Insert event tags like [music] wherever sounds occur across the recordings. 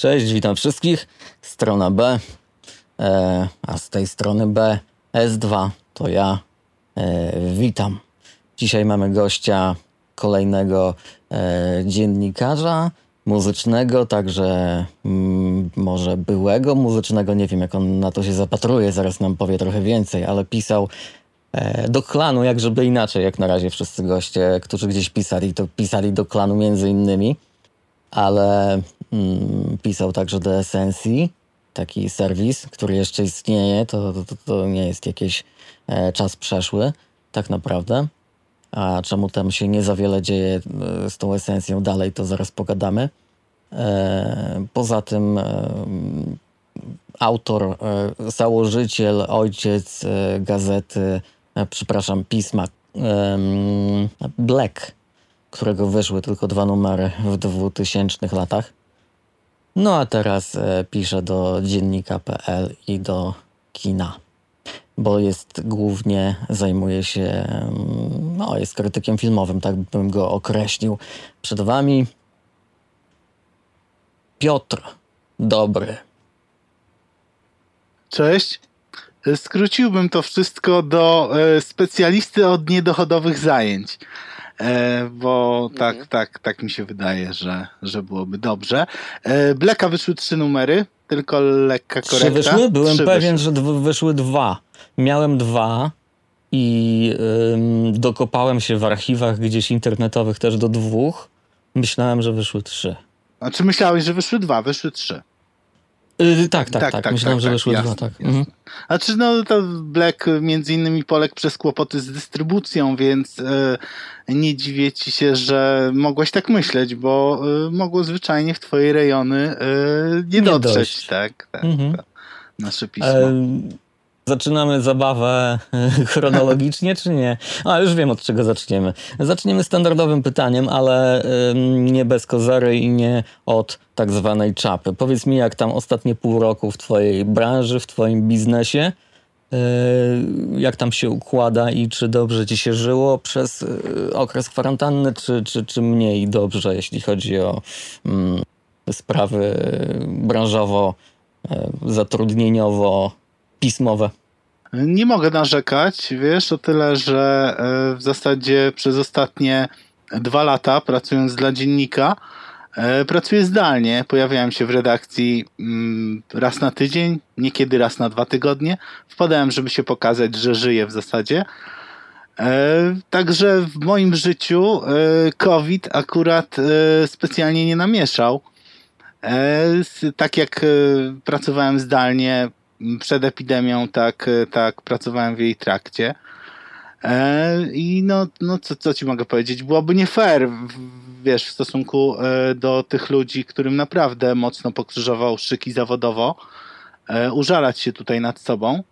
Cześć, witam wszystkich. Strona B, e, a z tej strony B S2 to ja. E, witam. Dzisiaj mamy gościa kolejnego e, dziennikarza muzycznego, także mm, może byłego muzycznego, nie wiem jak on na to się zapatruje, zaraz nam powie trochę więcej, ale pisał do klanu, jak żeby inaczej, jak na razie wszyscy goście, którzy gdzieś pisali, to pisali do klanu między innymi, ale mm, pisał także do Essencji, taki serwis, który jeszcze istnieje, to, to, to nie jest jakiś e, czas przeszły, tak naprawdę. A czemu tam się nie za wiele dzieje e, z tą esencją dalej, to zaraz pogadamy. E, poza tym e, autor, e, założyciel, ojciec e, gazety, przepraszam, pisma Black, którego wyszły tylko dwa numery w 2000 latach. No a teraz e, pisze do dziennika.pl i do kina, bo jest głównie, zajmuje się, mm, no jest krytykiem filmowym, tak bym go określił. Przed wami Piotr Dobry. Cześć. Skróciłbym to wszystko do e, specjalisty od niedochodowych zajęć. E, bo tak, tak, tak mi się wydaje, że, że byłoby dobrze. E, Bleka wyszły trzy numery, tylko lekka korekta. Trzy wyszły? Byłem Trzy pewien, wyszły. że wyszły dwa. Miałem dwa i ym, dokopałem się w archiwach gdzieś internetowych też do dwóch. Myślałem, że wyszły trzy. Znaczy myślałeś, że wyszły dwa, wyszły trzy. Yy, tak, tak, tak, Tak, tak, Myślałem, tak, że tak, wyszły jasne, dwa, tak. jasne. Mhm. Znaczy, no to Black między innymi poległ przez kłopoty z dystrybucją, więc e, nie dziwię ci się, że mogłeś tak myśleć, bo e, mogło zwyczajnie w twoje rejony e, nie, Nie dotrzeć, dojść. tak? tak Mhm. nasze pismo. Zaczynamy zabawę [laughs] chronologicznie, czy nie? A już wiem, od czego zaczniemy. Zaczniemy standardowym pytaniem, ale nie bez kozery i nie od tak zwanej czapy. Powiedz mi, jak tam ostatnie pół roku w twojej branży, w twoim biznesie, e, jak tam się układa i czy dobrze ci się żyło przez e, okres kwarantanny, czy, czy, czy mniej dobrze, jeśli chodzi o mm, sprawy branżowo, e, zatrudnieniowo, pismowe. Nie mogę narzekać, wiesz, o tyle, że e, w zasadzie przez ostatnie dwa lata pracując dla dziennika, e, pracuję zdalnie. Pojawiałem się w redakcji mm, raz na tydzień, niekiedy raz na dwa tygodnie. Wpadałem, żeby się pokazać, że żyję w zasadzie. E, Także w moim życiu COVID akurat specjalnie nie namieszał. Tak jak pracowałem zdalnie przed epidemią, tak, e, tak pracowałem w jej trakcie. E, I no, no co, co ci mogę powiedzieć? Byłoby nie fair, wiesz, w stosunku e, do tych ludzi, którym naprawdę mocno pokrzyżował szyki zawodowo, użalać się tutaj nad sobą.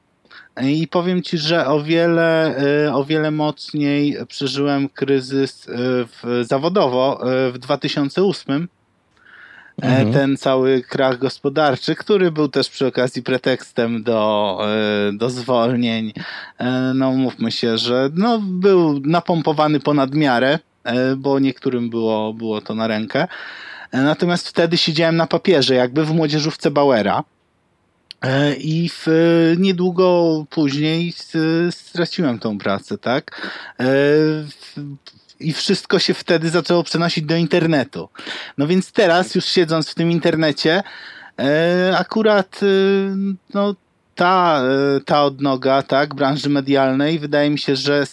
I powiem ci, że o wiele, o wiele mocniej przeżyłem kryzys w, zawodowo w 2008. E, Mhm. Ten cały krach gospodarczy, który był też przy okazji pretekstem do, e, do zwolnień. E, No mówmy się, że no, był napompowany ponad miarę, bo niektórym było, było to na rękę. Natomiast wtedy siedziałem na papierze, jakby w młodzieżówce Bauera. I w, niedługo później straciłem tą pracę, tak? I wszystko się wtedy zaczęło przenosić do internetu. No więc teraz, już siedząc w tym internecie, e, akurat e, no, ta, e, ta odnoga tak, branży medialnej wydaje mi się, że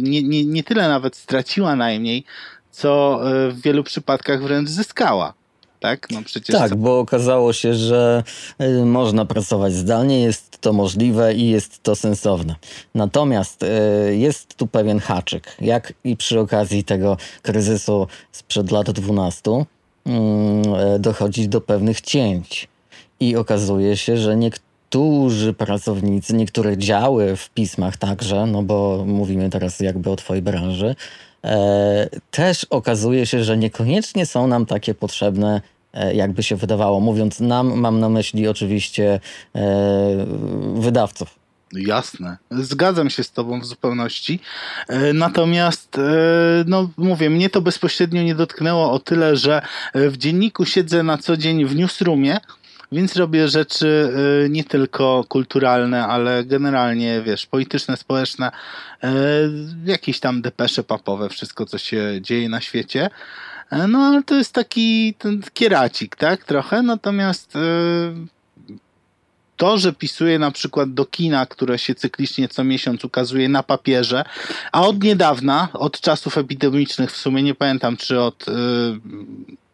nie, nie, nie tyle nawet straciła najmniej, co w wielu przypadkach wręcz zyskała. Tak, no przecież Tak, bo okazało się, że y, można pracować zdalnie, jest to możliwe i jest to sensowne. Natomiast y, jest tu pewien haczyk, jak i przy okazji tego kryzysu sprzed lat 12 mm, e, dochodzi do pewnych cięć. I okazuje się, że niektórzy pracownicy, niektóre działy w pismach także, no bo mówimy teraz jakby o twojej branży, e, też okazuje się, że niekoniecznie są nam takie potrzebne, jakby się wydawało. Mówiąc nam, mam na myśli oczywiście e, wydawców. Jasne. Zgadzam się z Tobą w zupełności. E, natomiast, e, no mówię, mnie to bezpośrednio nie dotknęło o tyle, że e, w dzienniku siedzę na co dzień w newsroomie, więc robię rzeczy nie tylko kulturalne, ale generalnie, wiesz, polityczne, społeczne, jakieś tam depesze papowe, wszystko co się dzieje na świecie. No ale to jest taki ten kieracik, tak? Trochę. Natomiast to, że pisuje na przykład do kina, które się cyklicznie co miesiąc ukazuje na papierze, a od niedawna, od czasów epidemicznych, w sumie nie pamiętam, czy od y,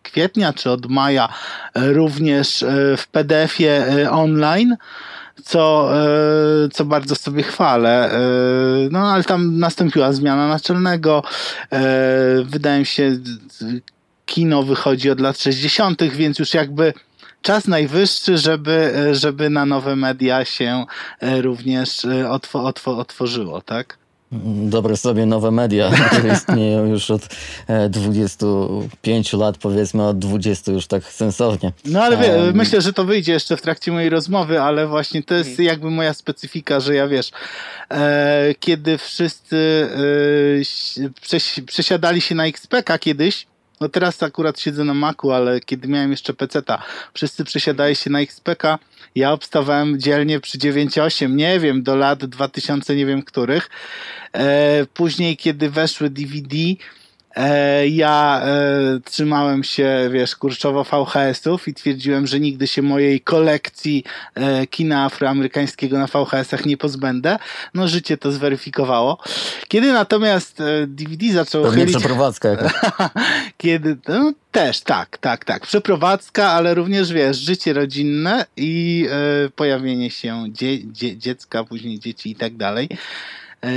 kwietnia, czy od maja, również w PDF-ie online, co, y, co bardzo sobie chwalę. Y, no ale tam nastąpiła zmiana naczelnego. Wydaje mi się, kino wychodzi od lat 60., więc już jakby czas najwyższy, żeby, żeby na nowe media się e, również e, otw otw otworzyło, tak? Dobre sobie nowe media, [laughs] które istnieją już od 25 e, lat, powiedzmy od 20 już tak sensownie. No ale wie, um, myślę, że to wyjdzie jeszcze w trakcie mojej rozmowy, ale właśnie to jest jakby moja specyfika, że ja wiesz, e, kiedy wszyscy e, przesiadali się na XPK kiedyś, no teraz akurat siedzę na Macu, ale kiedy miałem jeszcze peceta, wszyscy przesiadali się na XPK. Ja obstawałem dzielnie przy 9.8, nie wiem, do lat 2000, nie wiem których. E, później, kiedy weszły DVD, E, ja e, trzymałem się, wiesz, kurczowo VHS-ów i twierdziłem, że nigdy się mojej kolekcji e, kina afroamerykańskiego na VHS-ach nie pozbędę. No życie to zweryfikowało. Kiedy natomiast DVD zaczął Pewnie chylić... przeprowadzka [laughs] Kiedy... No, też, tak, tak, tak. Przeprowadzka, ale również, wiesz, życie rodzinne i pojawienie się dzie dzie dziecka, później dzieci i tak dalej. E,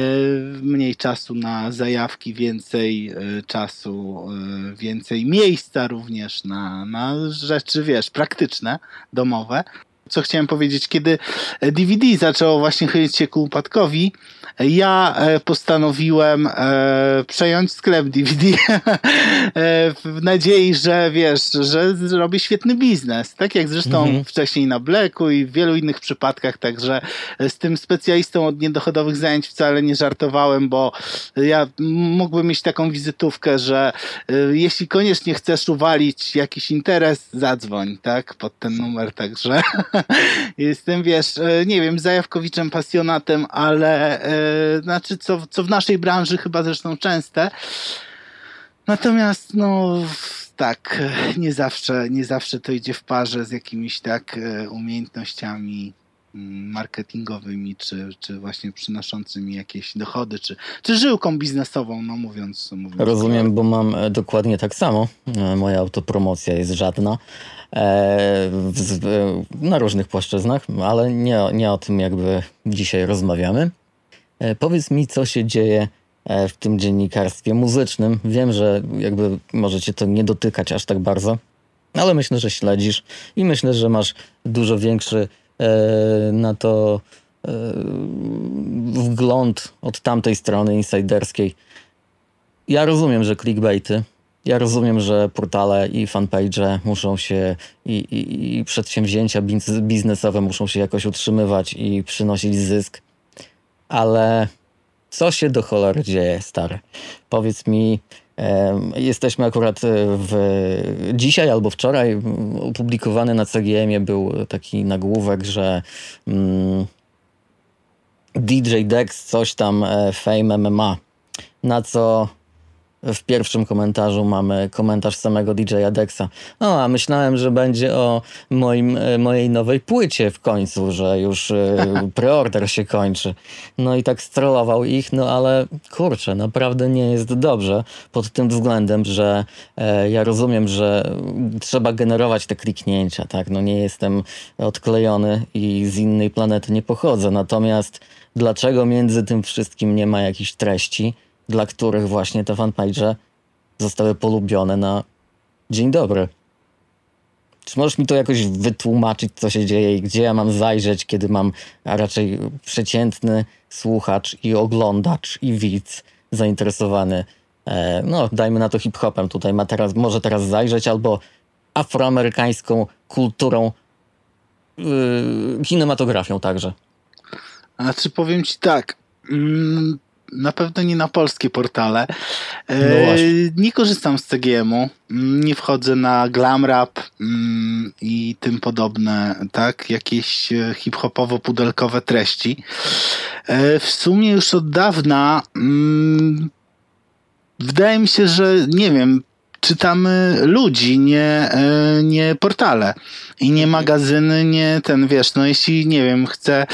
mniej czasu na zajawki, więcej e, czasu, e, więcej miejsca również na, na rzeczy, wiesz, praktyczne, domowe. Co chciałem powiedzieć, kiedy DVD zaczęło właśnie chylić się ku upadkowi, ja e, postanowiłem e, przejąć sklep DVD [laughs] e, w nadziei, że wiesz, że zrobię świetny biznes. Tak jak zresztą mhm. wcześniej na Blacku i w wielu innych przypadkach, także z tym specjalistą od niedochodowych zajęć wcale nie żartowałem, bo ja mógłbym mieć taką wizytówkę, że jeśli koniecznie chcesz uwalić jakiś interes, zadzwoń, tak, pod ten numer, także [laughs] [laughs] jestem, wiesz, nie wiem, zajawkowiczem, pasjonatem, ale E, znaczy co, co w naszej branży chyba zresztą częste. Natomiast no tak, nie zawsze, nie zawsze to idzie w parze z jakimiś tak e, umiejętnościami marketingowymi, czy, czy właśnie przynoszącymi jakieś dochody, czy, czy żyłką biznesową, no mówiąc. mówiąc Rozumiem, bo mam e, dokładnie tak samo. Moja autopromocja jest żadna. na różnych płaszczyznach, ale nie, nie o tym jakby dzisiaj rozmawiamy. E, powiedz mi, co się dzieje e, w tym dziennikarstwie muzycznym. Wiem, że jakby możecie to nie dotykać aż tak bardzo, ale myślę, że śledzisz i myślę, że masz dużo większy e, na to wgląd od tamtej strony insiderskiej. Ja rozumiem, że clickbaity, ja rozumiem, że portale i fanpage muszą się i, i, i przedsięwzięcia biznesowe muszą się jakoś utrzymywać i przynosić zysk ale co się do cholery dzieje, stary? Powiedz mi, jesteśmy akurat w dzisiaj albo wczoraj opublikowany na CGM-ie był taki nagłówek, że mm, DJ Dex coś tam e, Fame MMA, na co w pierwszym komentarzu mamy komentarz samego DJ-a Dexa. O, a myślałem, że będzie o moim, e, mojej nowej płycie w końcu, że już e, [laughs] preorder się kończy. No i tak strollował ich, no ale kurczę, naprawdę nie jest dobrze pod tym względem, że e, ja rozumiem, że trzeba generować te kliknięcia, tak? No nie jestem odklejony i z innej planety nie pochodzę. Natomiast dlaczego między tym wszystkim nie ma jakichś treści? Dla których właśnie te fanpage zostały polubione na dzień dobry. Czy możesz mi to jakoś wytłumaczyć, co się dzieje i gdzie ja mam zajrzeć, kiedy mam a raczej przeciętny słuchacz i oglądacz i widz zainteresowany, e, no dajmy na to hip-hopem tutaj, ma teraz, może teraz zajrzeć, albo afroamerykańską kulturą, yy, kinematografią także. Znaczy powiem ci tak, mm, na pewno nie na polskie portale. No E, właśnie. nie korzystam z CGM-u, mm, nie wchodzę na Glamrap mm, i tym podobne, tak, jakieś e, hip-hopowo-pudelkowe treści. E, w sumie już od dawna mm, wydaje mi się, że nie wiem, czytamy ludzi, nie, e, nie portale i nie magazyny, nie ten, wiesz, no jeśli, nie wiem, chcę,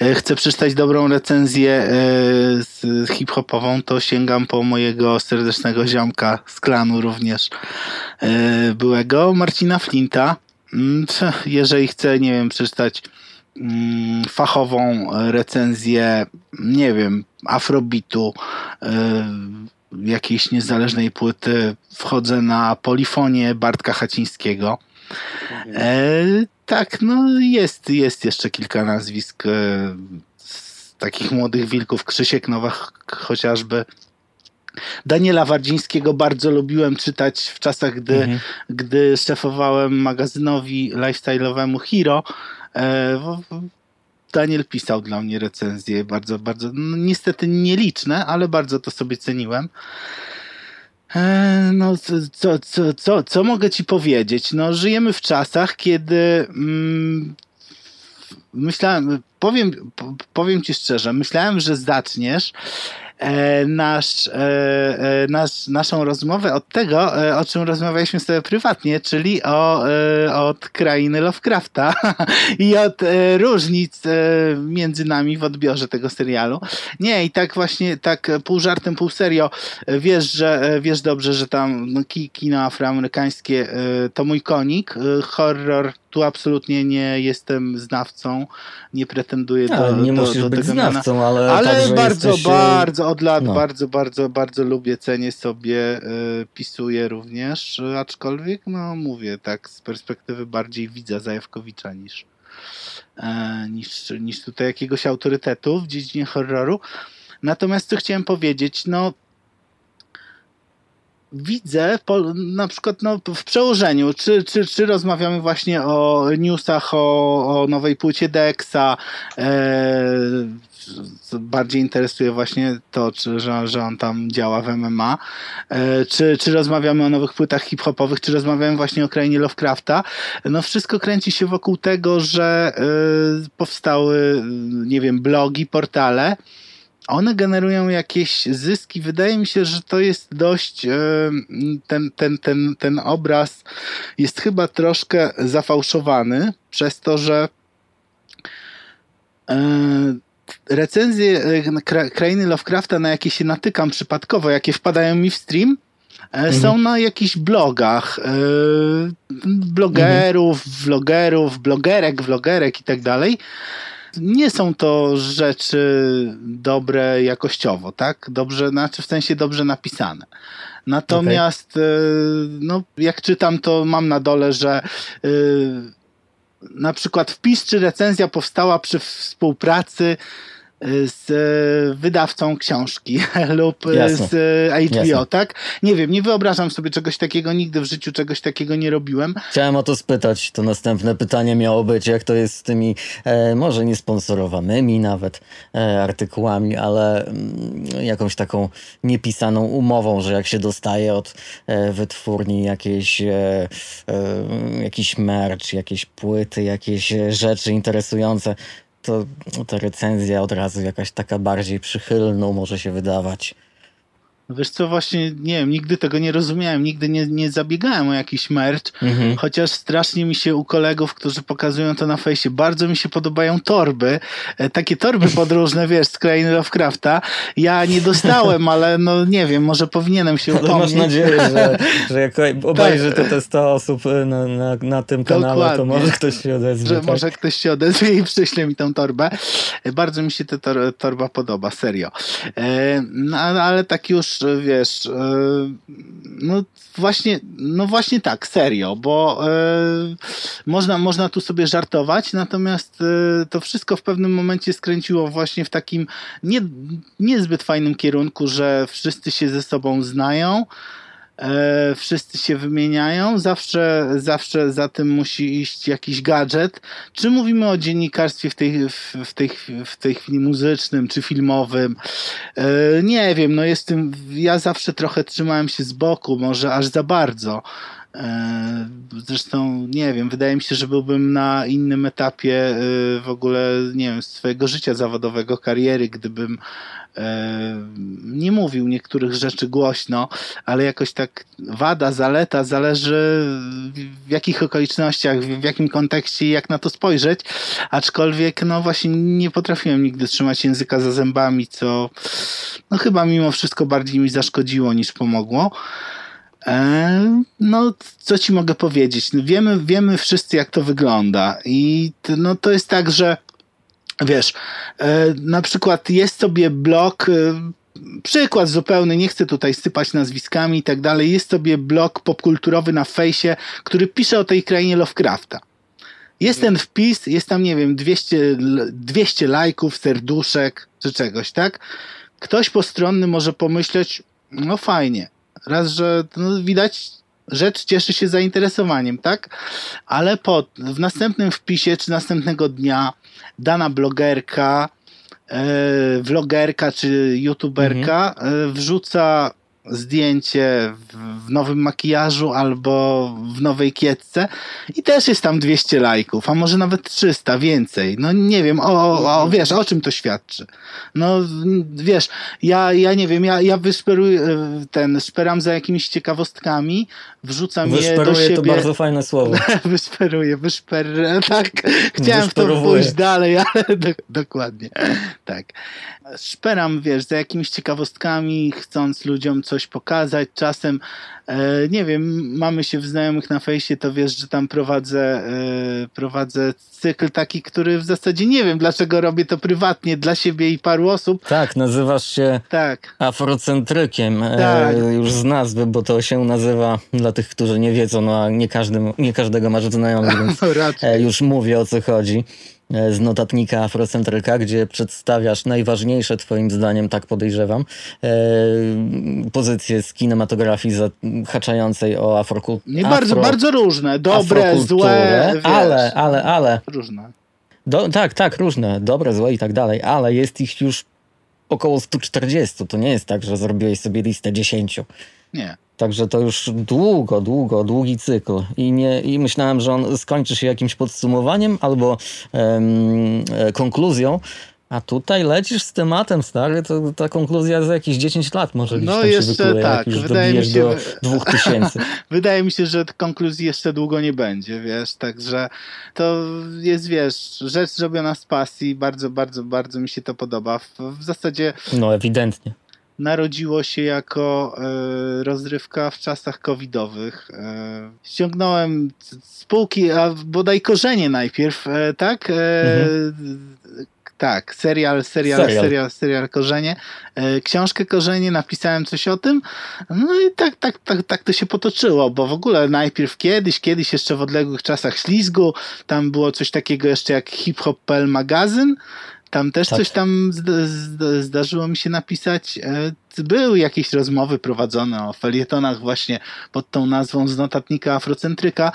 e, chcę przeczytać dobrą recenzję e, hip-hopową, to sięgam po mojego serdecznego ziomka z klanu również byłego, Marcina Flinta. Mm, Jeżeli chcę, nie wiem, przeczytać mm, fachową recenzję, nie wiem, afrobitu, jakiejś niezależnej płyty, wchodzę na polifonię Bartka Hacińskiego. E, tak, no jest, jest jeszcze kilka nazwisk e, z takich młodych wilków, Krzysiek Nowak chociażby. Daniela Wardzińskiego bardzo lubiłem czytać w czasach, gdy, Mhm. gdy szefowałem magazynowi lifestyle'owemu Hero. E, Daniel pisał dla mnie recenzje, bardzo, bardzo, no, niestety nieliczne, ale bardzo to sobie ceniłem. E, No, co, co, co, co, mogę ci powiedzieć? No, żyjemy w czasach, kiedy mm, myślałem, powiem, po- powiem ci szczerze, myślałem, że zaczniesz nasz, e, e, nasz, naszą rozmowę od tego, e, o czym rozmawialiśmy sobie prywatnie, czyli o, e, od krainy Lovecrafta [laughs] i od e, różnic e, między nami w odbiorze tego serialu. Nie, i tak właśnie, tak e, pół żartem, pół serio, e, wiesz, że e, wiesz dobrze, że tam no, ki, kino afroamerykańskie e, to mój konik. E, Horror tu absolutnie nie jestem znawcą, nie pretenduję Ale do, nie do, musisz do być tego miana. znawcą, ale, Ale także bardzo, jesteś, e, bardzo od lat, no. bardzo, bardzo, bardzo lubię, cenię sobie, y, pisuję również, y, aczkolwiek, no mówię, tak z perspektywy bardziej widza Zajawkowicza niż, e, niż, niż tutaj jakiegoś autorytetu w dziedzinie horroru. Natomiast co chciałem powiedzieć, no widzę po, na przykład no, w przełożeniu, czy, czy, czy rozmawiamy właśnie o newsach, o, o nowej płycie Dexa, e, bardziej interesuje właśnie to, czy, że, że on tam działa w MMA, e, czy, czy rozmawiamy o nowych płytach hip-hopowych, czy rozmawiamy właśnie o krainie Lovecrafta, no wszystko kręci się wokół tego, że e, powstały, nie wiem, blogi, portale, one generują jakieś zyski. Wydaje mi się, że to jest dość. e, Ten, ten, ten, ten obraz jest chyba troszkę zafałszowany przez to, że e, recenzje e, kra- krainy Lovecrafta, na jakie się natykam przypadkowo, jakie wpadają mi w stream, e, są na jakichś blogach blogerów, vlogerów, blogerek, vlogerek i tak dalej nie są to rzeczy dobre jakościowo, tak? Dobrze, znaczy w sensie dobrze napisane. Natomiast e, no, jak czytam, to mam na dole, że e, na przykład wpis czy recenzja powstała przy współpracy z e, wydawcą książki [laughs] lub e, Jasne. z HBO, Jasne. tak? Nie wiem, nie wyobrażam sobie czegoś takiego, nigdy w życiu czegoś takiego nie robiłem. Chciałem o to spytać. To następne pytanie miało być, jak to jest z tymi e, może niesponsorowanymi nawet e, artykułami, ale mm, jakąś taką niepisaną umową, że jak się dostaje od e, wytwórni jakieś, e, jakiś merch, jakieś płyty, jakieś rzeczy interesujące, to ta recenzja od razu jakaś taka bardziej przychylną może się wydawać. Wiesz co, właśnie nie wiem, nigdy tego nie rozumiałem, nigdy nie, nie zabiegałem o jakiś merch, Mhm. chociaż strasznie mi się u kolegów, którzy pokazują to na fejsie, bardzo mi się podobają torby, e, takie torby [laughs] podróżne, wiesz, z krainy Lovecrafta. Ja nie dostałem, ale no nie wiem, może powinienem się Ale masz upomnieć. nadzieję, że, [laughs] że jak obejrzy to te 100 osób e, na, na, na tym kanale, to może ktoś się odezwie. że tak? może ktoś się odezwie i przyśle mi tą torbę. E, Bardzo mi się ta tor torba podoba, serio. No, ale tak już, wiesz, e, no właśnie, no właśnie tak, serio, bo e, można, można tu sobie żartować, natomiast e, to wszystko w pewnym momencie skręciło właśnie w takim nie, niezbyt fajnym kierunku, że wszyscy się ze sobą znają, e, wszyscy się wymieniają, zawsze, zawsze za tym musi iść jakiś gadżet. Czy mówimy o dziennikarstwie w tej, w, w tej, w tej chwili muzycznym, czy filmowym? E, nie wiem, no jestem, ja zawsze trochę trzymałem się z boku, może aż za bardzo. E, Zresztą nie wiem, wydaje mi się, że byłbym na innym etapie e, w ogóle, nie wiem, swojego życia zawodowego, kariery, gdybym e, nie mówił niektórych rzeczy głośno, ale jakoś tak wada, zaleta zależy w jakich okolicznościach, w jakim kontekście jak na to spojrzeć. Aczkolwiek, no właśnie, nie potrafiłem nigdy trzymać języka za zębami, co no chyba mimo wszystko bardziej mi zaszkodziło niż pomogło. E, No, co ci mogę powiedzieć? No, wiemy, wiemy wszyscy, jak to wygląda. I no, to jest tak, że wiesz, e, na przykład jest sobie blog, e, przykład zupełny, nie chcę tutaj sypać nazwiskami i tak dalej, jest sobie blog popkulturowy na fejsie, który pisze o tej krainie Lovecrafta. Jest ten wpis, jest tam, nie wiem, 200, l- 200 lajków, serduszek czy czegoś, tak? Ktoś postronny może pomyśleć, no fajnie, raz, że no, widać, rzecz cieszy się zainteresowaniem, tak? Ale po, w następnym wpisie czy następnego dnia dana blogerka, e, vlogerka czy youtuberka e, wrzuca zdjęcie w, nowym makijażu albo w nowej kietce i też jest tam 200 lajków, a może nawet 300, więcej. No nie wiem, o, o, wiesz, o czym to świadczy? No wiesz, ja, ja nie wiem, ja, ja wyszperuję e, ten, szperam za jakimiś ciekawostkami, wrzucam je do siebie. to bardzo fajne słowo. [laughs] Wysperuję, wyszper... [laughs] Tak, chciałem w to pójść dalej, ale [laughs] do, dokładnie. Tak. Szperam, wiesz, za jakimiś ciekawostkami, chcąc ludziom coś pokazać. Czasem, nie wiem, mamy się w znajomych na fejsie, to wiesz, że tam prowadzę, e, prowadzę cykl taki, który w zasadzie nie wiem, dlaczego robię to prywatnie dla siebie i paru osób. Tak, nazywasz się Tak. afrocentrykiem Tak. e, już z nazwy, bo to się nazywa dla tych, którzy nie wiedzą, no a nie, każdy, nie każdego masz znajomych, [laughs] więc No e, już mówię o co chodzi. E, Z notatnika Afrocentryka, gdzie przedstawiasz najważniejsze, Twoim zdaniem, tak podejrzewam, e, pozycje z kinematografii zahaczającej o afrokulturę. Nie bardzo, bardzo różne. Dobre, złe. Wiesz, ale, ale, ale. Różne. Do, tak, tak, różne, dobre, złe i tak dalej, ale jest ich już około 140. To nie jest tak, że zrobiłeś sobie listę 10. Nie. Także to już długo, długo, długi cykl. I, nie, I myślałem, że on skończy się jakimś podsumowaniem albo em, e, konkluzją. A tutaj lecisz z tematem, stary, to ta konkluzja za jakieś 10 lat może gdzieś No tam jeszcze się wykuje, tak, już wydaje mi się, do że- 2000. [laughs] Wydaje mi się, że konkluzji jeszcze długo nie będzie, wiesz, także to jest, wiesz, rzecz zrobiona z pasji, bardzo, bardzo, bardzo mi się to podoba. W, w zasadzie No ewidentnie. Narodziło się jako e, rozrywka w czasach covidowych. E, ściągnąłem spółki, a bodaj korzenie najpierw, e, tak? E, Tak, serial, serial, Serial. serial, serial, Korzenie. Książkę Korzenie, napisałem coś o tym. No i tak, tak, tak, tak to się potoczyło, bo w ogóle najpierw kiedyś, kiedyś jeszcze w odległych czasach ślizgu, tam było coś takiego jeszcze jak Hip Hop PL magazyn. Tam też Tak. coś tam zd- zd- zdarzyło mi się napisać. E, Były jakieś rozmowy prowadzone o felietonach właśnie pod tą nazwą z notatnika Afrocentryka.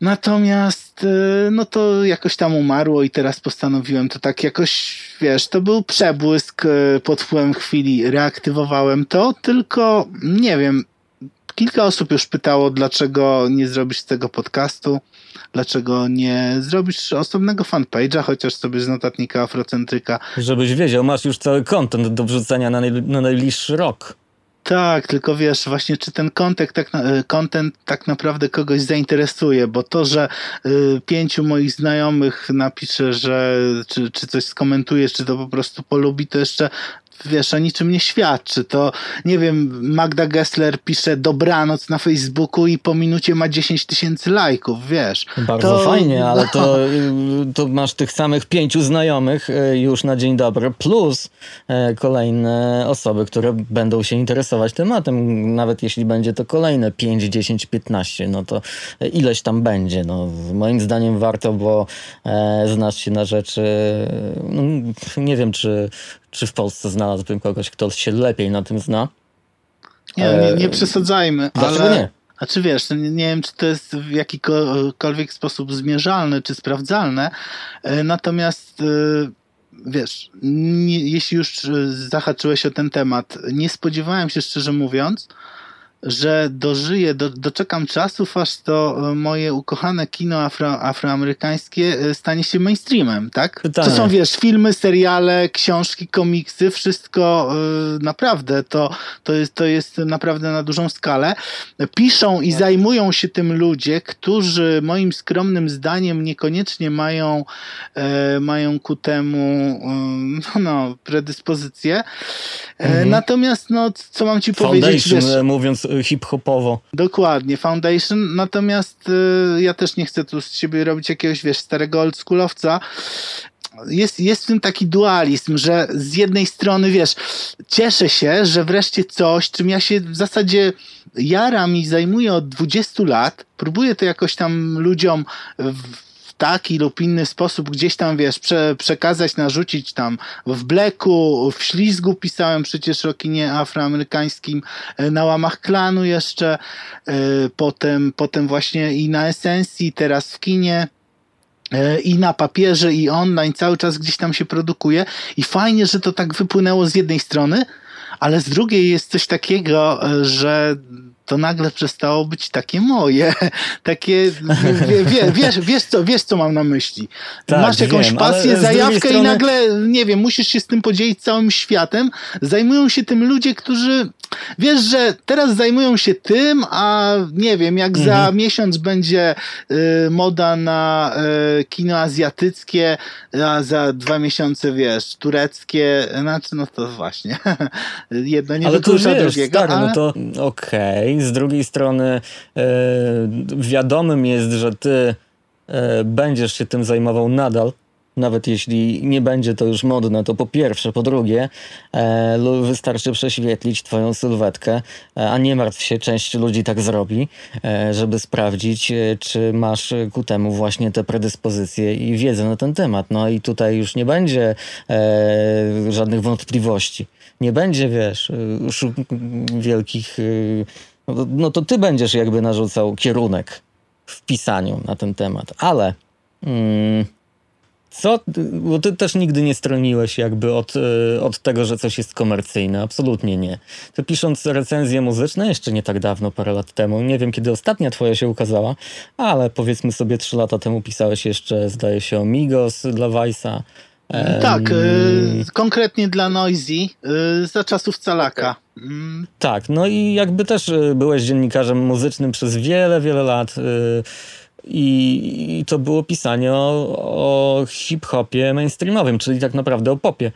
Natomiast e, no to jakoś tam umarło i teraz postanowiłem to tak jakoś, wiesz, to był przebłysk e, pod wpływem chwili, reaktywowałem to, tylko nie wiem, kilka osób już pytało, dlaczego nie zrobisz tego podcastu, dlaczego nie zrobisz osobnego fanpage'a, chociaż sobie z notatnika Afrocentryka Żebyś wiedział, masz już cały content do wrzucenia na, naj, na najbliższy rok. Tak, tylko wiesz, właśnie czy ten content tak, e, content tak naprawdę kogoś zainteresuje, bo to, że y, pięciu moich znajomych napisze, że czy, czy coś skomentuje, czy to po prostu polubi, to jeszcze wiesz, o niczym nie świadczy. To nie wiem, Magda Gessler pisze dobranoc na Facebooku i po minucie ma 10 tysięcy lajków, wiesz. Bardzo To- fajnie, [laughs] ale no. to, y, to masz tych samych pięciu znajomych y, już na dzień dobry, plus e, kolejne osoby, które będą się interesować tematem. Nawet jeśli będzie to kolejne 5, 10, 15, no to ileś tam będzie. No, moim zdaniem warto, bo e, znasz się na rzeczy. No, nie wiem, czy, czy w Polsce znalazłbym kogoś, kto się lepiej na tym zna. Nie, nie, nie przesadzajmy, Dlaczego ale... nie? A czy wiesz, nie, nie wiem, czy to jest w jakikolwiek sposób zmierzalne, czy sprawdzalne, e, natomiast e, wiesz, nie, jeśli już e, zahaczyłeś o ten temat, nie spodziewałem się, szczerze mówiąc, że dożyję, do, doczekam czasów, aż to e, moje ukochane kino afro, afroamerykańskie e, stanie się mainstreamem, tak? Pytanie. To są, wiesz, filmy, seriale, książki, komiksy, wszystko e, naprawdę, to, to, jest, to jest naprawdę na dużą skalę. Piszą i zajmują się tym ludzie, którzy moim skromnym zdaniem niekoniecznie mają, e, mają ku temu e, no, no, predyspozycję. E, Mhm. Natomiast, no, co mam ci powiedzieć, Foundation, wiesz, e, mówiąc hip-hopowo. Dokładnie, Foundation. Natomiast y, ja też nie chcę tu z siebie robić jakiegoś, wiesz, starego oldschoolowca. Jest, jest w tym taki dualizm, że z jednej strony, wiesz, cieszę się, że wreszcie coś, czym ja się w zasadzie jaram i zajmuję od 20 lat, próbuję to jakoś tam ludziom w taki lub inny sposób gdzieś tam, wiesz, prze, przekazać, narzucić tam w Blacku, w Ślizgu pisałem przecież o kinie afroamerykańskim, e, na łamach klanu jeszcze, e, potem, potem właśnie i na Esencji, teraz w kinie e, i na papierze, i online, cały czas gdzieś tam się produkuje. I fajnie, że to tak wypłynęło z jednej strony, ale z drugiej jest coś takiego, że to nagle przestało być takie moje. [laughs] Takie, wie, wie, wiesz, wiesz, co, wiesz, co mam na myśli. Tak, Masz jakąś wiem, pasję, zajawkę i strony- nagle, nie wiem, musisz się z tym podzielić całym światem. Zajmują się tym ludzie, którzy, wiesz, że teraz zajmują się tym, a nie wiem, jak za Mhm. miesiąc będzie y, moda na y, kino azjatyckie, a za dwa miesiące, wiesz, tureckie, znaczy, no to właśnie, [laughs] jedno nie ale wyklucza wiesz, drugiego, stary, ale... no to okej. Z drugiej strony e, wiadomym jest, że ty e, będziesz się tym zajmował nadal. Nawet jeśli nie będzie to już modne, to po pierwsze, po drugie, e, wystarczy prześwietlić twoją sylwetkę, e, a nie martw się, część ludzi tak zrobi, e, żeby sprawdzić, e, czy masz ku temu właśnie te predyspozycje i wiedzę na ten temat. No i tutaj już nie będzie żadnych wątpliwości. Nie będzie, wiesz, wielkich... no to- No to ty będziesz jakby narzucał kierunek w pisaniu na ten temat, ale... Mm, co, bo ty też nigdy nie stroniłeś jakby od, e, od tego, że coś jest komercyjne. Absolutnie nie. Ty pisząc recenzje muzyczne jeszcze nie tak dawno, parę lat temu, nie wiem kiedy ostatnia twoja się ukazała, ale powiedzmy sobie trzy lata temu pisałeś jeszcze, zdaje się, o Migos dla Vice'a. Tak, y, konkretnie dla Noisy, y, za czasów Calaka. Mm, Tak, no i jakby też y, byłeś dziennikarzem muzycznym przez wiele, wiele lat. I, I to było pisanie o, o hip-hopie mainstreamowym, czyli tak naprawdę o popie.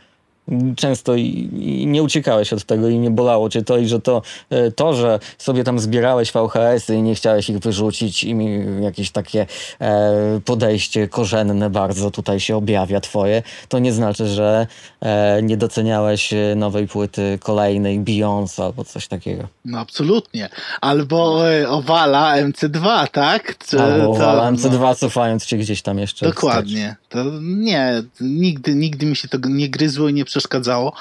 Często i, i nie uciekałeś od tego i nie bolało cię to, i że to, y, to, że sobie tam zbierałeś VHS-y i nie chciałeś ich wyrzucić i jakieś takie e, podejście korzenne bardzo tutaj się objawia twoje, to nie znaczy, że e, nie doceniałeś e, nowej płyty kolejnej Beyoncé albo coś takiego. No absolutnie. Albo y, Owala MC2, tak? Czy Albo to- ale no, MC2 cofając się gdzieś tam jeszcze. Dokładnie. To nie, nigdy, nigdy mi się to nie gryzło i nie przeszkadzało.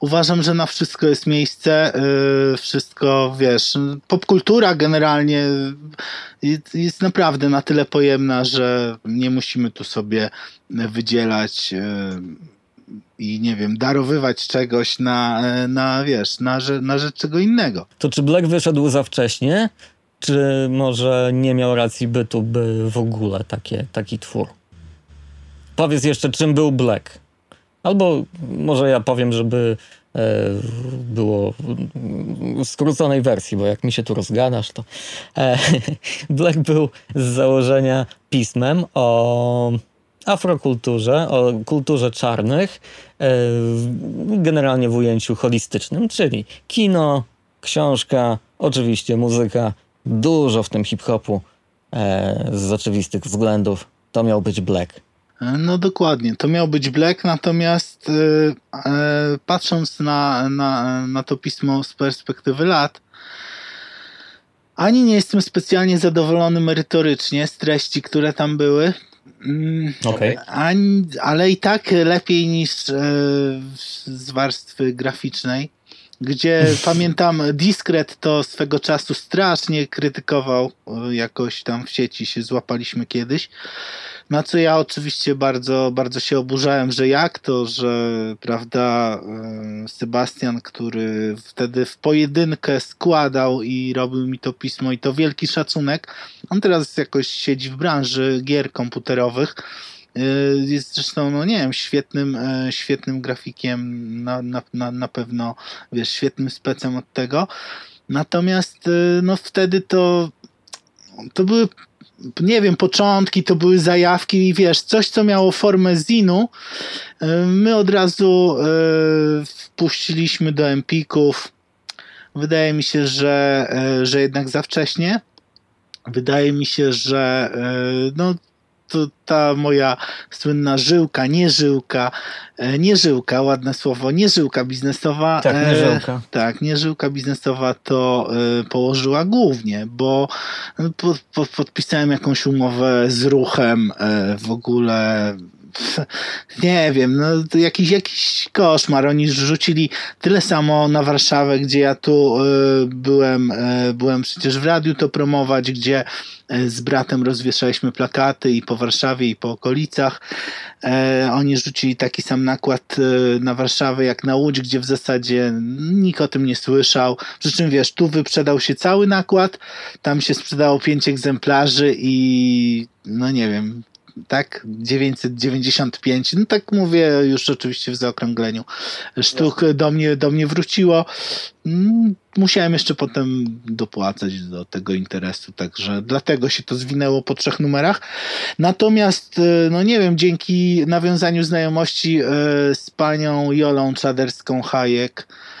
Uważam, że na wszystko jest miejsce, y, wszystko, wiesz, popkultura generalnie jest, naprawdę na tyle pojemna, że nie musimy tu sobie wydzielać y, i nie wiem, darowywać czegoś na, na wiesz, na, na rzecz czego innego. To czy Black wyszedł za wcześnie, czy może nie miał racji bytu, by w ogóle takie, taki twór? Powiedz jeszcze, czym był Black. Albo może ja powiem, żeby e, było w skróconej wersji, bo jak mi się tu rozgadasz, to e, [laughs] Black był z założenia pismem o afrokulturze, o kulturze czarnych, e, generalnie w ujęciu holistycznym, czyli kino, książka, oczywiście muzyka, dużo w tym hip-hopu e, z oczywistych względów. To miał być Black. No dokładnie, to miał być Black, natomiast e, e, patrząc na, na, na to pismo z perspektywy lat, ani nie jestem specjalnie zadowolony merytorycznie z treści, które tam były, mm, Okej. ani, ale i tak lepiej niż e, z warstwy graficznej. gdzie [laughs] pamiętam Discret to swego czasu strasznie krytykował e, jakoś tam w sieci się złapaliśmy kiedyś. Na co ja oczywiście bardzo, bardzo się oburzałem, że jak to, że prawda, e, Sebastian, który wtedy w pojedynkę składał i robił mi to pismo i to wielki szacunek, on teraz jakoś siedzi w branży gier komputerowych. E, jest zresztą, no nie wiem, świetnym, e, świetnym grafikiem, na, na, na, pewno, wiesz, świetnym specem od tego. Natomiast, no wtedy to to były nie wiem, początki, to były zajawki i wiesz, coś, co miało formę zinu, e, my od razu e, wpuściliśmy do Empików. Wydaje mi się, że, e, że jednak za wcześnie. Wydaje mi się, że no, to ta moja słynna żyłka, nie żyłka, e, nie żyłka, ładne słowo, nie żyłka biznesowa. Tak, nie żyłka. E, tak, nie żyłka biznesowa to e, położyła głównie, bo po, po, podpisałem jakąś umowę z ruchem e, w ogóle [laughs] nie wiem, no jakiś, jakiś koszmar. Oni rzucili tyle samo na Warszawę, gdzie ja tu y, byłem, y, byłem przecież w radiu to promować, gdzie y, z bratem rozwieszaliśmy plakaty i po Warszawie, i po okolicach. Oni rzucili taki sam nakład na Warszawę jak na Łódź, gdzie w zasadzie nikt o tym nie słyszał. Przy czym wiesz, tu wyprzedał się cały nakład, tam się sprzedało pięć egzemplarzy i no nie wiem, tak? 995, no tak mówię już oczywiście w zaokrągleniu. Sztuk do mnie, do mnie wróciło. Mm, musiałem jeszcze potem dopłacać do tego interesu, także dlatego się to zwinęło po trzech numerach. Natomiast, e, no nie wiem, dzięki nawiązaniu znajomości e, z panią Jolą Czaderską Hajek, E,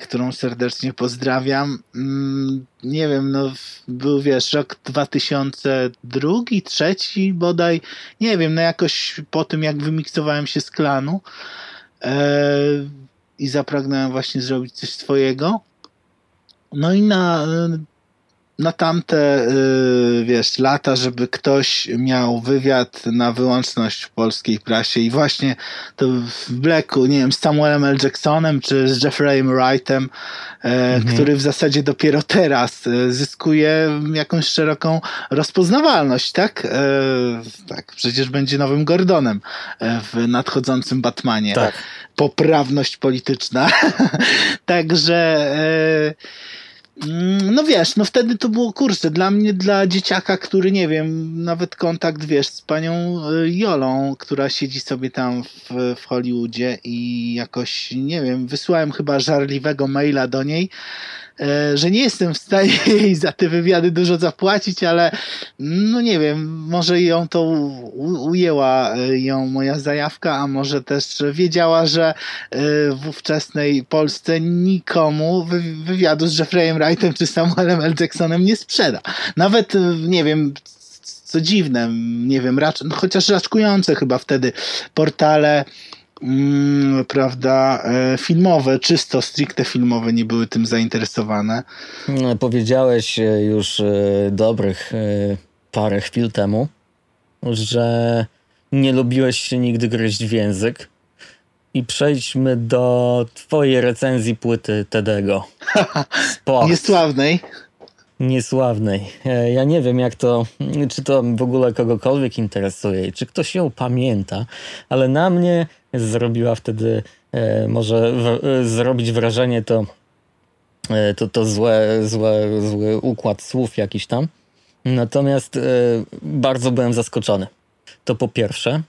którą serdecznie pozdrawiam. Mm, nie wiem, no był wiesz, rok 2002, trzeci bodaj, nie wiem, no jakoś po tym jak wymiksowałem się z klanu e, i zapragnąłem właśnie zrobić coś swojego. No i na na tamte, y, wiesz, lata, żeby ktoś miał wywiad na wyłączność w polskiej prasie i właśnie to w Blacku, nie wiem, z Samuelem L. Jacksonem czy z Jeffreyem Wrightem, e, mhm. który w zasadzie dopiero teraz e, zyskuje jakąś szeroką rozpoznawalność, tak? E, tak, przecież będzie nowym Gordonem w nadchodzącym Batmanie. Tak. Poprawność polityczna. [laughs] Także no wiesz, no wtedy to było kurczę, dla mnie, dla dzieciaka, który nie wiem, nawet kontakt, wiesz, z panią y, Jolą, która siedzi sobie tam w, w Hollywoodzie i jakoś, nie wiem, wysłałem chyba żarliwego maila do niej, że nie jestem w stanie [laughs] jej za te wywiady dużo zapłacić, ale no nie wiem, może ją to ujęła e, ją moja zajawka, a może też wiedziała, że e, w ówczesnej Polsce nikomu wywiadu z Jeffreyem Wrightem czy Samuelem L. Jacksonem nie sprzeda. Nawet, nie wiem, co dziwne, nie wiem, racz, no chociaż raczkujące chyba wtedy portale mm, prawda, e, filmowe, czysto, stricte filmowe nie były tym zainteresowane. No, powiedziałeś e, już e, dobrych parę chwil temu, że nie lubiłeś się nigdy gryźć w język. I przejdźmy do twojej recenzji płyty Tedego. [laughs] Niesławnej. Niesławnej. Ja nie wiem, jak to, czy to w ogóle kogokolwiek interesuje, czy ktoś ją pamięta, ale na mnie zrobiła wtedy, e, może w, e, zrobić wrażenie to, e, to, to złe, złe, zły układ słów jakiś tam. Natomiast e, bardzo byłem zaskoczony. To po pierwsze.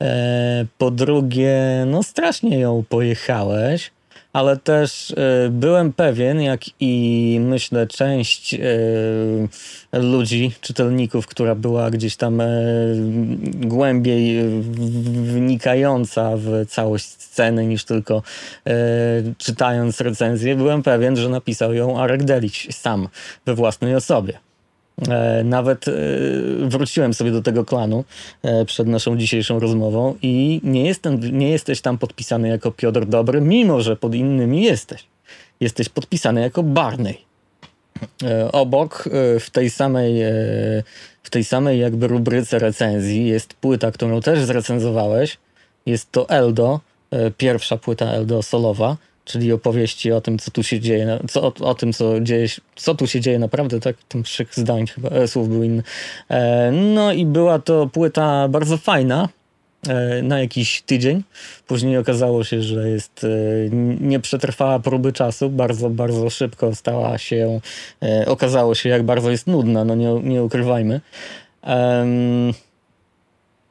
E, po drugie, no strasznie ją pojechałeś ale też y, byłem pewien, jak i myślę część y, ludzi, czytelników, która była gdzieś tam y, głębiej wnikająca w całość sceny niż tylko czytając recenzję, byłem pewien, że napisał ją Arek Delić sam we własnej osobie. E, nawet e, wróciłem sobie do tego klanu e, przed naszą dzisiejszą rozmową i nie, jestem, nie jesteś tam podpisany jako Piotr Dobry, mimo że pod innymi jesteś. Jesteś podpisany jako Barney. Obok w tej samej w tej samej jakby rubryce recenzji jest płyta, którą też zrecenzowałeś. Jest to Eldo, pierwsza płyta Eldo solowa, czyli opowieści o tym, co tu się dzieje, co, o, o tym, co, dzieje, co tu się dzieje naprawdę, tak? Szyk zdań chyba, e, słów był inny. E, no i była to płyta bardzo fajna, e, na jakiś tydzień. Później okazało się, że jest, e, nie przetrwała próby czasu, bardzo, bardzo szybko stała się, okazało się, jak bardzo jest nudna, no nie, nie ukrywajmy.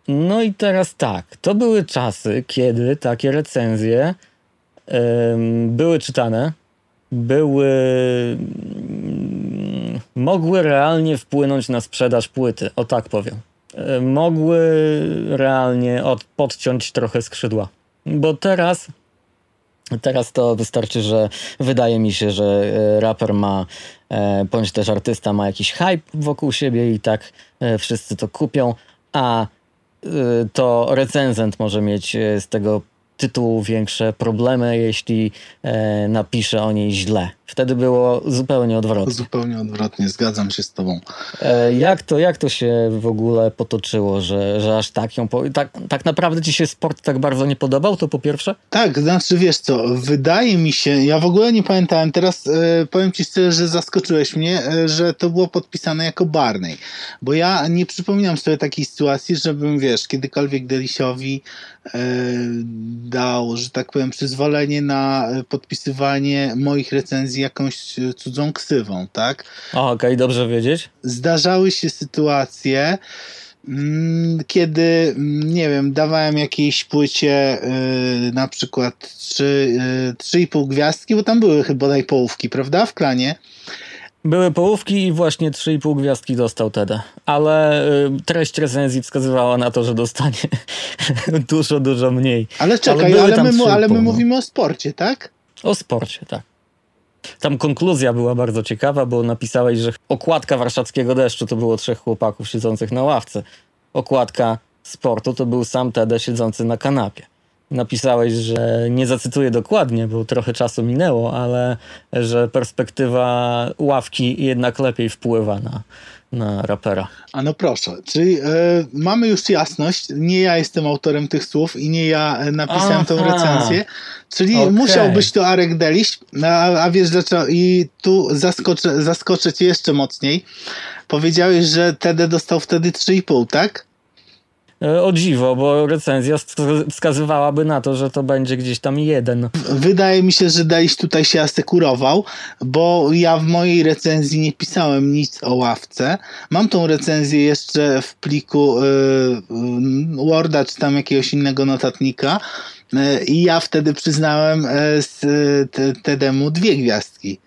No i teraz tak, to były czasy, kiedy takie recenzje były czytane, były. mm, mogły realnie wpłynąć na sprzedaż płyty, o tak powiem. Mogły realnie od, podciąć trochę skrzydła. Bo teraz. Teraz to wystarczy, że wydaje mi się, że e, raper ma, e, bądź też artysta ma jakiś hype wokół siebie i tak e, wszyscy to kupią, a y, to recenzent może mieć z tego tytułu większe problemy, jeśli e, napisze o niej źle. Wtedy było zupełnie odwrotnie. Zupełnie odwrotnie, zgadzam się z tobą. E, jak, to, jak to się w ogóle potoczyło, że, że aż tak ją... Po... Tak, tak naprawdę ci się sport tak bardzo nie podobał, to po pierwsze? Tak, znaczy wiesz co, wydaje mi się, ja w ogóle nie pamiętałem, teraz e, powiem ci szczerze, że zaskoczyłeś mnie, e, że to było podpisane jako Barney, bo ja nie przypominam sobie takiej sytuacji, żebym wiesz, kiedykolwiek Delisiowi e, dał, że tak powiem, przyzwolenie na podpisywanie moich recenzji jakąś e, cudzą ksywą, tak? Okej, dobrze wiedzieć. zdarzały się sytuacje, mm, kiedy, mm, nie wiem, dawałem jakiejś płycie y, na przykład trzy, y, trzy i pół gwiazdki, bo tam były chyba najpołówki, prawda, w klanie? Były połówki i właśnie 3,5 gwiazdki dostał Tede. Ale y, treść recenzji wskazywała na to, że dostanie [laughs] dużo, dużo mniej. Ale czekaj, ale, tam my, 3,5, ale my no. mówimy o sporcie, tak? O sporcie, tak. Tam konkluzja była bardzo ciekawa, bo napisałeś, że okładka warszawskiego deszczu to było trzech chłopaków siedzących na ławce. Okładka sportu to był sam Tede siedzący na kanapie. Napisałeś, że nie zacytuję dokładnie, bo trochę czasu minęło, ale że perspektywa ławki jednak lepiej wpływa na, na rapera. A no proszę, czyli e, mamy już jasność, nie ja jestem autorem tych słów i nie ja e, napisałem tą Aha. recenzję, czyli Okej. musiał być to Arek Deliś, a, a wiesz dlaczego, i tu zaskoczę, zaskoczę cię jeszcze mocniej. Powiedziałeś, że TD dostał wtedy 3,5, tak? E, O dziwo, bo recenzja wsk- wskazywałaby na to, że to będzie gdzieś tam jeden. Wydaje mi się, że Deliś tutaj się asekurował, bo ja w mojej recenzji nie pisałem nic o ławce. Mam tą recenzję jeszcze w pliku y, y, Worda czy tam jakiegoś innego notatnika i ja wtedy przyznałem te- Tedemu dwie gwiazdki.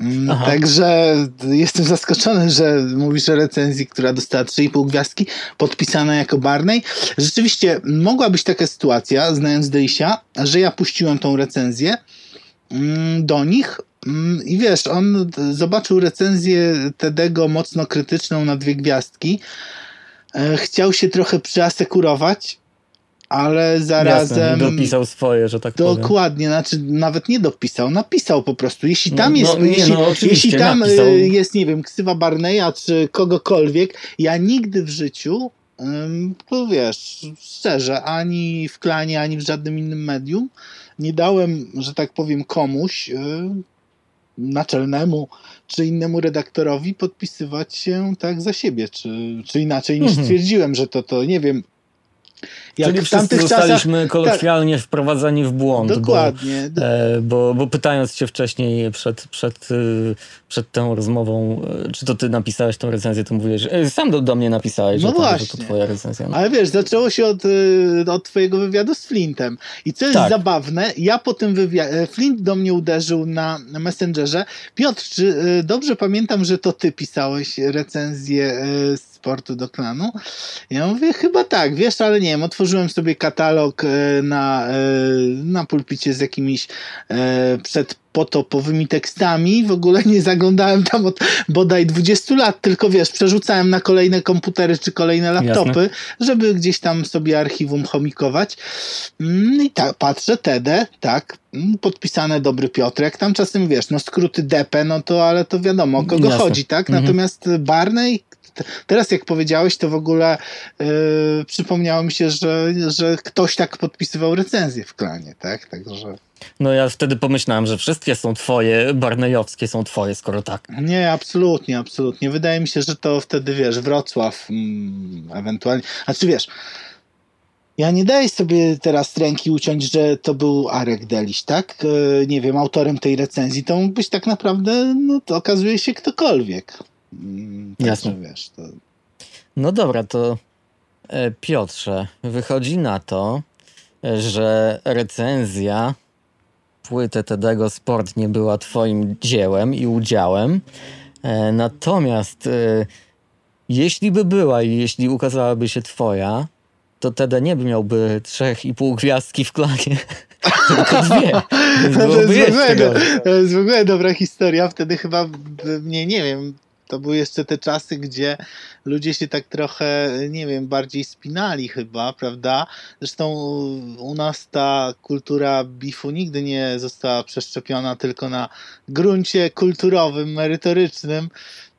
Mm, Aha. Także jestem zaskoczony, że mówisz o recenzji, która dostała 3,5 gwiazdki, podpisana jako Barney. Rzeczywiście mogła być taka sytuacja, znając Delisia, że ja puściłem tą recenzję mm, do nich mm, i wiesz, on zobaczył recenzję Tedego mocno krytyczną na dwie gwiazdki. E, Chciał się trochę przyasekurować, ale Jasne, zarazem... dopisał swoje, że tak powiem. Dokładnie, znaczy nawet nie dopisał, napisał po prostu. Jeśli No, tam no, jest, nie, jeśli, no, oczywiście, jeśli tam napisał. y, jest, nie wiem, ksywa Barneya czy kogokolwiek, ja nigdy w życiu, to wiesz, szczerze, ani w klanie, ani w żadnym innym medium nie dałem, że tak powiem, komuś y, naczelnemu czy innemu redaktorowi podpisywać się tak za siebie, czy, czy inaczej niż Mhm. stwierdziłem, że to, to nie wiem. Jak Czyli w tamtych czasach zostaliśmy kolokwialnie wprowadzani w błąd. Dokładnie. Bo, e, bo, bo pytając cię wcześniej przed, przed, y, przed tą rozmową, e, czy to ty napisałeś tą recenzję, to mówiłeś, e, sam do, do mnie napisałeś, No że, to, że to właśnie. twoja recenzja. No. Ale wiesz, zaczęło się od, y, od twojego wywiadu z Flintem. I co jest Tak. zabawne, ja po tym wywiadzie, Flint do mnie uderzył na Messengerze. Piotr, czy y, dobrze pamiętam, że to ty pisałeś recenzję y, sportu do klanu? Ja mówię, chyba tak, wiesz, ale nie wiem, otworzyłem sobie katalog y, na, y, na pulpicie z jakimiś y, przed potopowymi tekstami. W ogóle nie zaglądałem tam od bodaj 20 lat, tylko wiesz, przerzucałem na kolejne komputery czy kolejne laptopy, żeby gdzieś tam sobie archiwum chomikować. Mm, I tak, patrzę, TD, tak, mm, podpisane Dobry Piotrek, tam czasem wiesz, no skróty DP, no to ale to wiadomo, o kogo Jasne. chodzi, tak? Mhm. Natomiast Barney, Teraz jak powiedziałeś, to w ogóle yy, przypomniało mi się, że, że ktoś tak podpisywał recenzję w klanie, tak? Także No ja wtedy pomyślałem, że wszystkie są twoje, barnejowskie są twoje, skoro tak. nie, absolutnie, absolutnie. Wydaje mi się, że to wtedy, wiesz, Wrocław mm, ewentualnie. A czy wiesz, ja nie daję sobie teraz ręki uciąć, że to był Arek Deliś, tak? E, nie wiem, autorem tej recenzji. To mógł być tak naprawdę, no to okazuje się ktokolwiek. Mm, także, Jasne. Wiesz, to... No dobra, to e, Piotrze, wychodzi na to, że recenzja płyty Tedego Sport nie była twoim dziełem i udziałem. E, Natomiast e, jeśli by była i jeśli ukazałaby się twoja, to Tede nie miałby trzech i pół gwiazdki w klanie, [laughs] tylko dwie. To jest, w ogóle, to jest w ogóle dobra historia. Wtedy chyba mnie, nie wiem, to były jeszcze te czasy, gdzie ludzie się tak trochę, nie wiem, bardziej spinali chyba, prawda? Zresztą u nas ta kultura bifu nigdy nie została przeszczepiona tylko na gruncie kulturowym, merytorycznym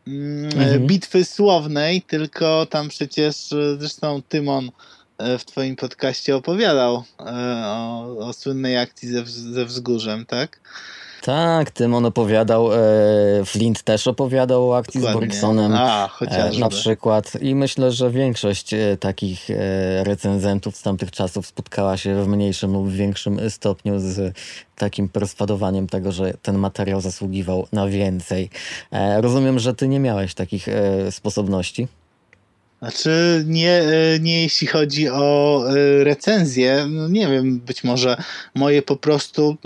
mm, Mhm. bitwy słownej, tylko tam przecież zresztą Tymon e, w twoim podcaście opowiadał e, o, o słynnej akcji ze, ze wzgórzem, tak? Tak, Tymon opowiadał, e, Flint też opowiadał o akcji z Dokładnie. Borgsonem. A, E, na przykład. I myślę, że większość e, takich e, recenzentów z tamtych czasów spotkała się w mniejszym lub większym stopniu z takim perswadowaniem tego, że ten materiał zasługiwał na więcej. E, rozumiem, że ty nie miałeś takich e, sposobności. Znaczy, nie, nie jeśli chodzi o recenzję, no nie wiem, być może moje po prostu.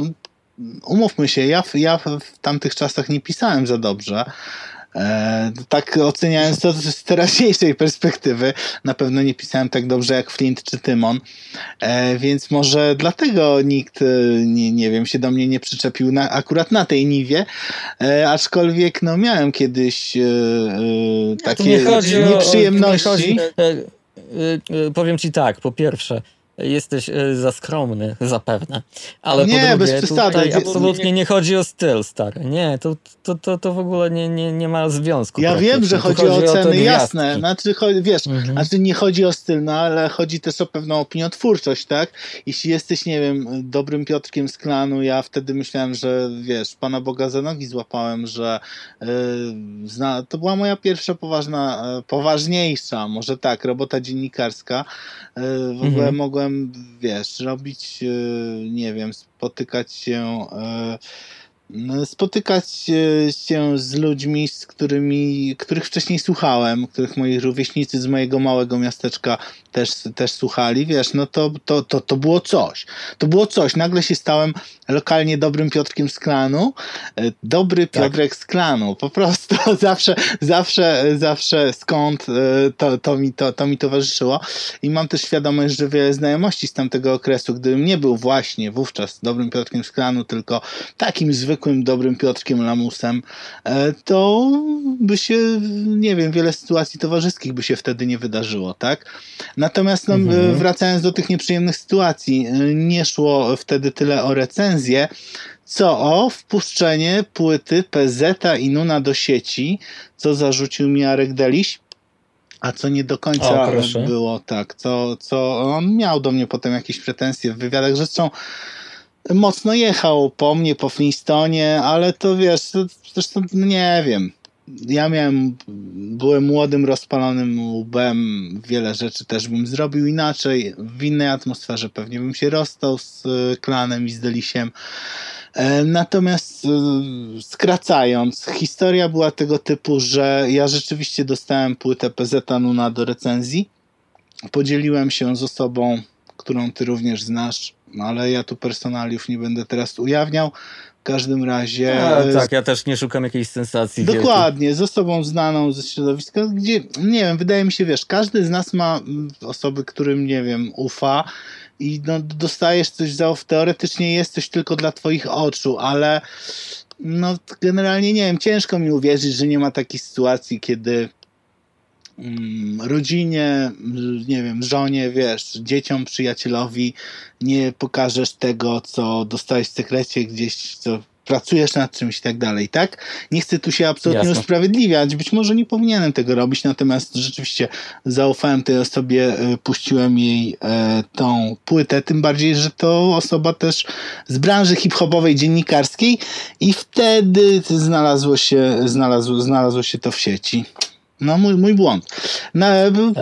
Umówmy się, ja, w- ja w tamtych czasach nie pisałem za dobrze. E, tak oceniając to z teraźniejszej perspektywy, na pewno nie pisałem tak dobrze jak Flint czy Tymon, e, więc może dlatego nikt, e, nie, nie wiem, się do mnie nie przyczepił na, akurat na tej niwie, e, aczkolwiek no miałem kiedyś e, e, takie nie chodzi o- nie nieprzyjemności. chodzi- powiem ci tak, po pierwsze, jesteś e, za skromny, zapewne. Ale Nie, po bez drugie, przesady. tutaj To- absolutnie nie chodzi o styl, stary. Nie, to, to, to, to w ogóle nie, nie, nie ma związku. Ja wiem, że Tu chodzi o oceny, gwiazdki. jasne. Znaczy, wiesz, Mhm. znaczy nie chodzi o styl, no ale chodzi też o pewną opiniotwórczość, tak? Jeśli jesteś, nie wiem, dobrym Piotrkiem z klanu, ja wtedy myślałem, że wiesz, Pana Boga za nogi złapałem, że yy, zna, to była moja pierwsza poważna, e, poważniejsza, może tak, robota dziennikarska. Yy, w ogóle Mhm. mogłem, wiesz, robić, yy, nie wiem, spotykać się. No, spotykać e, się z ludźmi, z którymi, których wcześniej słuchałem, których moi rówieśnicy z mojego małego miasteczka też, też słuchali, wiesz, no to, to, to, to było coś. To było coś. Nagle się stałem lokalnie dobrym Piotrkiem z klanu. E, Dobry Tak. Piotrek z klanu. Po prostu [laughs] zawsze, zawsze, zawsze skąd e, to, to, mi, to, to mi towarzyszyło. I mam też świadomość, że wiele znajomości z tamtego okresu, gdybym nie był właśnie wówczas dobrym Piotrkiem z klanu, tylko takim zwykłym, dobrym Piotrkiem Lamusem, e, to by się, nie wiem, wiele sytuacji towarzyskich by się wtedy nie wydarzyło, tak? Natomiast no, Mhm. e, wracając do tych nieprzyjemnych sytuacji, e, nie szło wtedy tyle o recenzję, co o wpuszczenie płyty PZ i Nuna do sieci, co zarzucił mi Arek Deliś. A co nie do końca O, było tak, co, co on miał do mnie potem jakieś pretensje w wywiadach, zresztą mocno jechał po mnie, po Flintstonie, ale to wiesz, to, zresztą nie wiem. Ja miałem, byłem młodym, rozpalonym łbem, wiele rzeczy też bym zrobił inaczej, w innej atmosferze pewnie bym się rozstał z y, klanem i z Delisiem. E, Natomiast y, skracając, historia była tego typu, że ja rzeczywiście dostałem płytę PZ Nuna do recenzji. Podzieliłem się z osobą, którą ty również znasz, ale ja tu personaliów nie będę teraz ujawniał. W każdym razie. A, tak, ja też nie szukam jakiejś sensacji. wielkiej. Dokładnie, z osobą znaną ze środowiska, gdzie, nie wiem, wydaje mi się, wiesz, każdy z nas ma osoby, którym, nie wiem, ufa i no, dostajesz coś za, teoretycznie jest coś tylko dla twoich oczu, ale no generalnie, nie wiem, ciężko mi uwierzyć, że nie ma takiej sytuacji, kiedy rodzinie, mm, nie wiem, żonie, wiesz, dzieciom, przyjacielowi nie pokażesz tego, co dostałeś w sekrecie gdzieś, co pracujesz nad czymś i tak dalej, tak? Nie chcę tu się absolutnie Jasne. usprawiedliwiać, być może nie powinienem tego robić, natomiast rzeczywiście zaufałem tej osobie, e, puściłem jej e, tą płytę, tym bardziej, że to osoba też z branży hip-hopowej, dziennikarskiej i wtedy znalazło się, znalazło, znalazło się to w sieci. No mój, mój błąd. Na,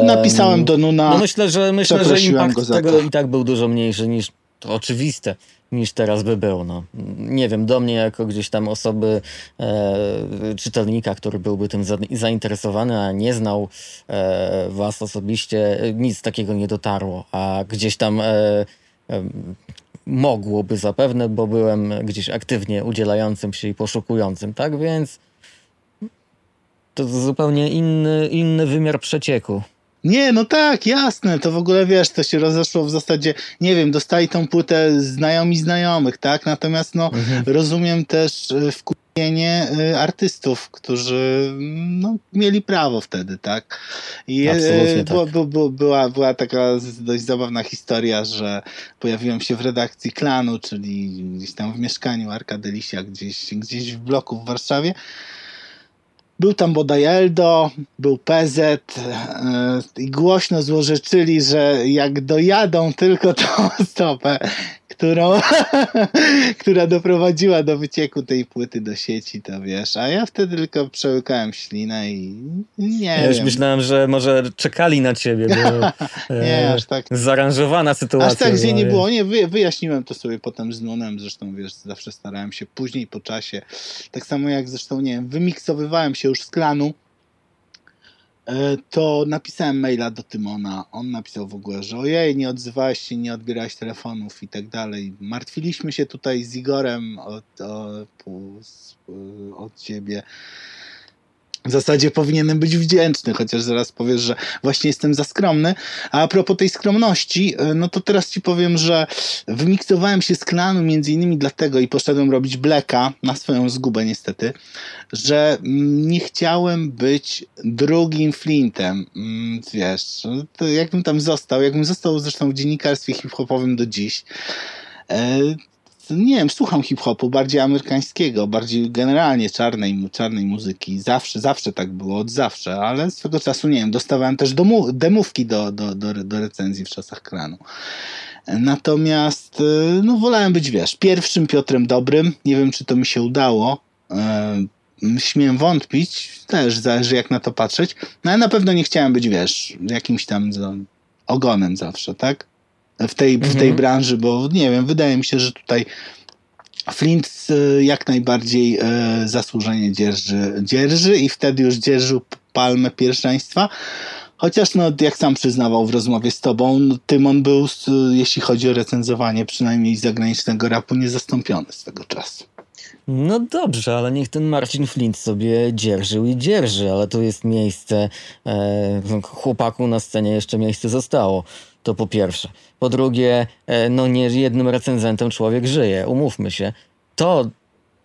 napisałem do Nuna. No myślę, że myślę, że impact tego i tak był dużo mniejszy niż to oczywiste niż teraz by był. No. Nie wiem, do mnie jako gdzieś tam osoby, e, czytelnika, który byłby tym za, zainteresowany, a nie znał e, was osobiście, nic takiego nie dotarło, a gdzieś tam e, mogłoby zapewne, bo byłem gdzieś aktywnie udzielającym się i poszukującym, tak więc to zupełnie inny, inny wymiar przecieku. Nie, no tak, jasne, to w ogóle wiesz, to się rozeszło w zasadzie, nie wiem, dostali tą płytę znajomi znajomych, tak? Natomiast no, Mhm. rozumiem też y, wkupienie y, artystów, którzy no, mieli prawo wtedy, tak? I y, Absolutnie było- tak. bu- bu- była, była taka dość zabawna historia, że pojawiłem się w redakcji klanu, czyli gdzieś tam w mieszkaniu Arkadelisia, gdzieś, gdzieś w bloku w Warszawie. Był tam bodaj Eldo, był PZ e, i głośno złorzeczyli, że jak dojadą tylko tą [laughs] stopę, którą, [laughs] która doprowadziła do wycieku tej płyty do sieci, to wiesz. A ja wtedy tylko przełykałem ślinę i nie Ja już wiem. myślałem, że może czekali na ciebie, bo [laughs] Nie, e, aż tak. zaaranżowana sytuacja. Aż tak, gdzie nie było. Nie, wy, wyjaśniłem to sobie potem z Nunem, zresztą wiesz, zawsze starałem się później po czasie. Tak samo jak zresztą, nie wiem, wymiksowywałem się już z klanu, e, to napisałem maila do Tymona. On napisał w ogóle, że ojej, nie odzywałeś się, nie odbierałeś telefonów i tak dalej. Martwiliśmy się tutaj z Igorem od, o, pół- z- od ciebie. W zasadzie powinienem być wdzięczny, chociaż zaraz powiesz, że właśnie jestem za skromny. A a propos tej skromności, y, no to teraz ci powiem, że wymiksowałem się z klanu między innymi dlatego i poszedłem robić Blacka, na swoją zgubę niestety, że mm, nie chciałem być drugim Flintem. Mm, Wiesz, to jakbym tam został, jakbym został zresztą w dziennikarstwie hip-hopowym do dziś, e, nie wiem, słucham hip-hopu bardziej amerykańskiego, bardziej generalnie czarnej, czarnej muzyki. Zawsze, zawsze tak było, od zawsze, ale swego czasu, nie wiem, dostawałem też domu, demówki do, do, do, do recenzji w czasach klanu. Natomiast, y, no, wolałem być, wiesz, pierwszym Piotrem Dobrym. Nie wiem, czy to mi się udało. E, Śmiem wątpić, też zależy jak na to patrzeć. No ale na pewno nie chciałem być, wiesz, jakimś tam ogonem zawsze, tak? W tej, w tej Mhm. branży, bo nie wiem, wydaje mi się, że tutaj Flint e, jak najbardziej e, zasłużenie dzierży, dzierży i wtedy już dzierżył palmę pierwszeństwa. Chociaż, no, jak sam przyznawał w rozmowie z tobą, no, Tymon był, jeśli chodzi o recenzowanie przynajmniej zagranicznego rapu, niezastąpiony swego czasu. No dobrze, ale niech ten Marcin Flint sobie dzierżył i dzierży, ale tu jest miejsce, e, chłopaku na scenie jeszcze miejsce zostało. To po pierwsze. Po drugie, e, no nie jednym recenzentem człowiek żyje, umówmy się. To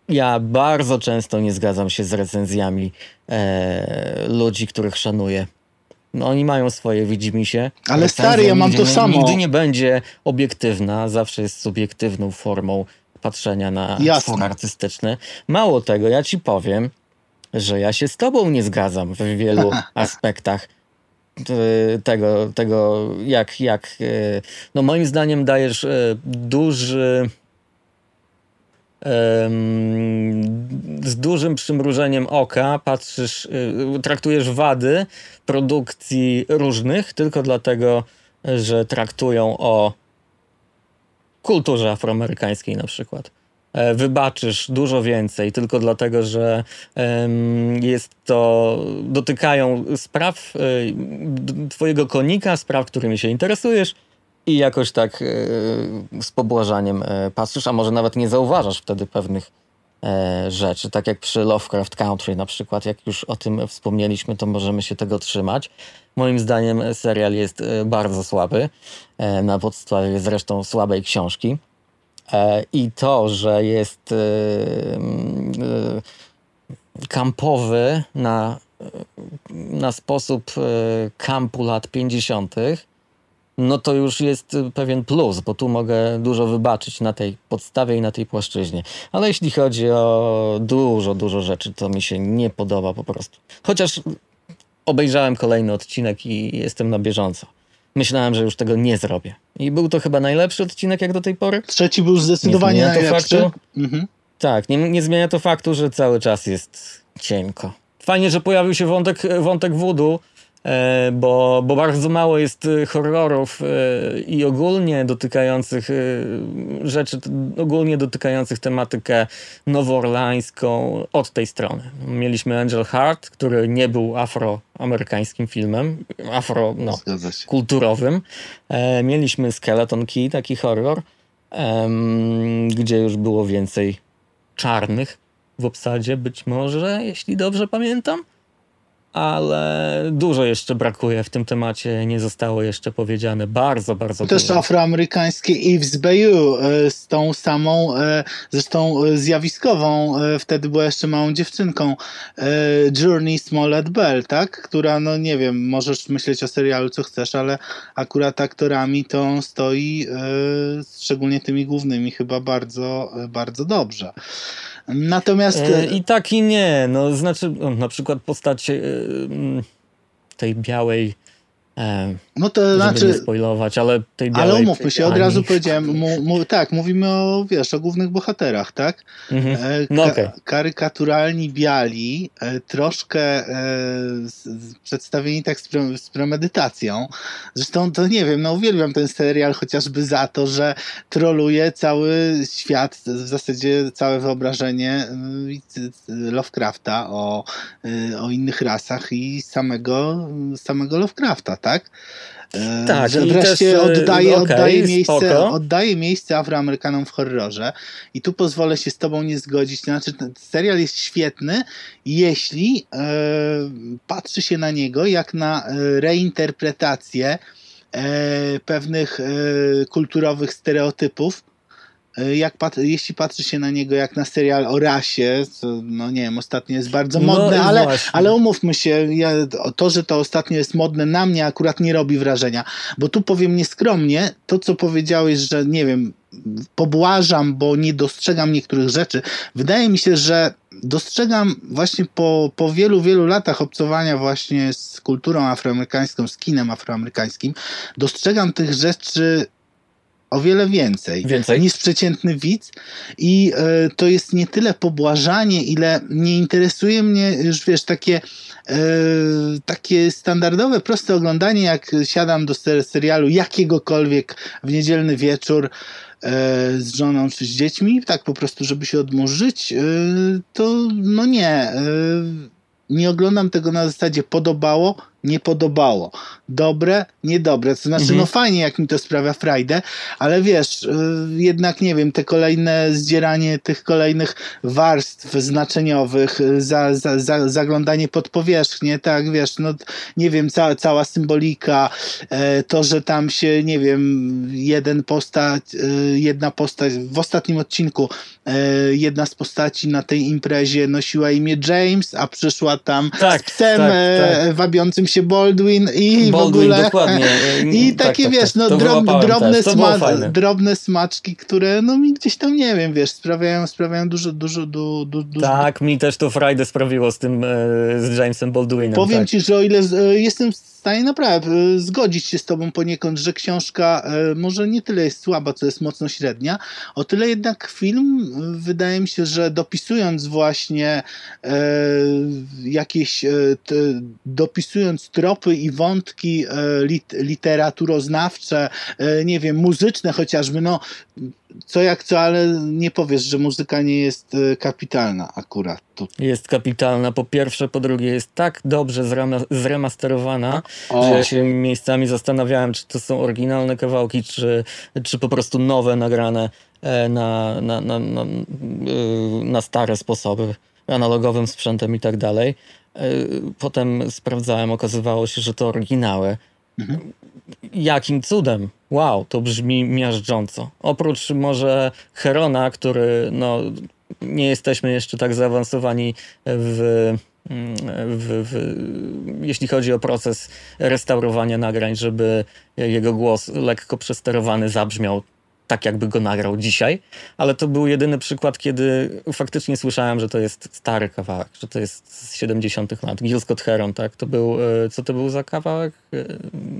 ja bardzo często nie zgadzam się z recenzjami e, ludzi, których szanuję. No oni mają swoje widzimisię. Ale Recenzja stary, ja mam to nie, samo. Nigdy nie będzie obiektywna, zawsze jest subiektywną formą patrzenia na Jasne. twór artystyczny. Mało tego, ja ci powiem, że ja się z tobą nie zgadzam w wielu [laughs] aspektach tego, tego jak, jak e, no moim zdaniem dajesz e, duży z dużym przymrużeniem oka patrzysz, y, traktujesz wady produkcji różnych tylko dlatego, że traktują o kulturze afroamerykańskiej na przykład. E, Wybaczysz dużo więcej tylko dlatego, że jest to, dotykają spraw e, twojego konika, spraw, którymi się interesujesz i jakoś tak e, z pobłażaniem patrzysz, a może nawet nie zauważasz wtedy pewnych rzeczy, tak jak przy Lovecraft Country na przykład, jak już o tym wspomnieliśmy, to możemy się tego trzymać. Moim zdaniem serial jest bardzo słaby, na podstawie zresztą słabej książki. E, I to, że jest e, e, kampowy na, na sposób kampu lat 50., no to już jest pewien plus, bo tu mogę dużo wybaczyć na tej podstawie i na tej płaszczyźnie. Ale jeśli chodzi o dużo, dużo rzeczy, to mi się nie podoba po prostu. Chociaż obejrzałem kolejny odcinek i jestem na bieżąco. Myślałem, że już tego nie zrobię. I był to chyba najlepszy odcinek jak do tej pory. Trzeci był zdecydowanie Nie najlepszy. faktu? Mhm. Tak, nie, nie zmienia to faktu, że cały czas jest cienko. Fajnie, że pojawił się wątek, wątek e, bo, bo bardzo mało jest e, horrorów e, i ogólnie dotykających e, rzeczy, ogólnie dotykających tematykę nowoorlańską od tej strony. Mieliśmy Angel Heart, który nie był afroamerykańskim filmem, afro, no, kulturowym. E, mieliśmy Skeleton Key, taki horror, gdzie już było więcej czarnych w obsadzie, być może, jeśli dobrze pamiętam. Ale dużo jeszcze brakuje w tym temacie, nie zostało jeszcze powiedziane. Bardzo, bardzo Też dużo. afroamerykańskie Yves Bayou e, z tą samą, e, zresztą e, zjawiskową, wtedy była jeszcze małą dziewczynką, Journey Smollett Bell, tak? Która, no nie wiem, możesz myśleć o serialu co chcesz, ale akurat aktorami to stoi, szczególnie tymi głównymi, chyba bardzo, bardzo dobrze. Natomiast... E, I tak i nie. No, znaczy, na przykład postać e, tej białej, e, no to żeby znaczy... nie spoilować, ale tej białej Ale umówmy się, od razu powiedziałem, mu, mu, tak, mówimy o, wiesz, o głównych bohaterach, tak? Mhm. E, No ka- okej. Karykaturalni biali, e, troszkę e, przedstawieni tak z, pre, z premedytacją. Zresztą to nie wiem, no uwielbiam ten serial chociażby za to, że troluje cały świat, w zasadzie całe wyobrażenie y, Lovecrafta o, y, o innych rasach i samego, samego Lovecrafta, tak? Tak, że wreszcie też, oddaje, okej, oddaje, miejsce, spoko. oddaje miejsce Afroamerykanom w horrorze. I tu pozwolę się z tobą nie zgodzić. Znaczy, ten serial jest świetny, jeśli e, patrzy się na niego jak na e, reinterpretację e, pewnych e, kulturowych stereotypów. E, Jak pat- jeśli patrzy się na niego jak na serial o rasie, co, no nie wiem, ostatnio jest bardzo No modne, i ale, właśnie. ale umówmy się, ja, to, że to ostatnio jest modne na mnie akurat nie robi wrażenia, bo tu powiem nieskromnie, to co powiedziałeś, że nie wiem, pobłażam, bo nie dostrzegam niektórych rzeczy. Wydaje mi się, że dostrzegam właśnie po, po wielu, wielu latach obcowania właśnie z kulturą afroamerykańską, z kinem afroamerykańskim, dostrzegam tych rzeczy o wiele więcej, Więcej? niż przeciętny widz i e, to jest nie tyle pobłażanie, ile nie interesuje mnie już wiesz takie e, takie standardowe, proste oglądanie, jak siadam do ser- serialu jakiegokolwiek w niedzielny wieczór e, z żoną czy z dziećmi, tak po prostu, żeby się odmurzyć, to no nie. Nie oglądam tego na zasadzie podobało, nie podobało. Dobre, niedobre. To znaczy, Mhm. no fajnie, jak mi to sprawia frajdę, ale wiesz, y, jednak nie wiem, te kolejne zdzieranie tych kolejnych warstw znaczeniowych, y, za, za, za, zaglądanie pod powierzchnię, tak, wiesz, no nie wiem, cała, cała symbolika, e, to, że tam się, nie wiem, jeden postać, y, jedna postać, w ostatnim odcinku e, jedna z postaci na tej imprezie nosiła imię James, a przyszła tam Tak, z psem tak, e, wabiącym się Baldwin i w Baldwin, ogóle... dokładnie. [laughs] I Tak, takie, tak, wiesz, tak. no drob, wyłapałem drobne, było sma- drobne smaczki, które no mi gdzieś tam, nie wiem, wiesz, sprawiają, sprawiają dużo, dużo, du, du, dużo. Tak, mi też to Friday sprawiło z tym, e, z Jamesem Baldwinem. Powiem tak. ci, że o ile z- e, jestem w stanie naprawdę e, zgodzić się z tobą poniekąd, że książka e, może nie tyle jest słaba, co jest mocno średnia, o tyle jednak film e, wydaje mi się, że dopisując właśnie jakieś, dopisując tropy i wątki lit, literaturoznawcze, nie wiem, muzyczne chociażby, no co jak co, ale nie powiesz, że muzyka nie jest kapitalna akurat. Tu. Jest kapitalna. Po pierwsze, po drugie jest tak dobrze zrema- zremasterowana, O. że ja się miejscami zastanawiałem, czy to są oryginalne kawałki, czy, czy po prostu nowe nagrane e, na, na, na, na, y, na stare sposoby, analogowym sprzętem i tak dalej. E, Potem sprawdzałem, okazywało się, że to oryginały. Mhm. Jakim cudem? Wow, to brzmi miażdżąco. Oprócz może Herona, który no, nie jesteśmy jeszcze tak zaawansowani w w, w, jeśli chodzi o proces restaurowania nagrań, żeby jego głos lekko przesterowany zabrzmiał tak, jakby go nagrał dzisiaj, ale to był jedyny przykład, kiedy faktycznie słyszałem, że to jest stary kawałek, że to jest z 70 lat. Gil Scott Heron, tak? To był, e, co to był za kawałek? E,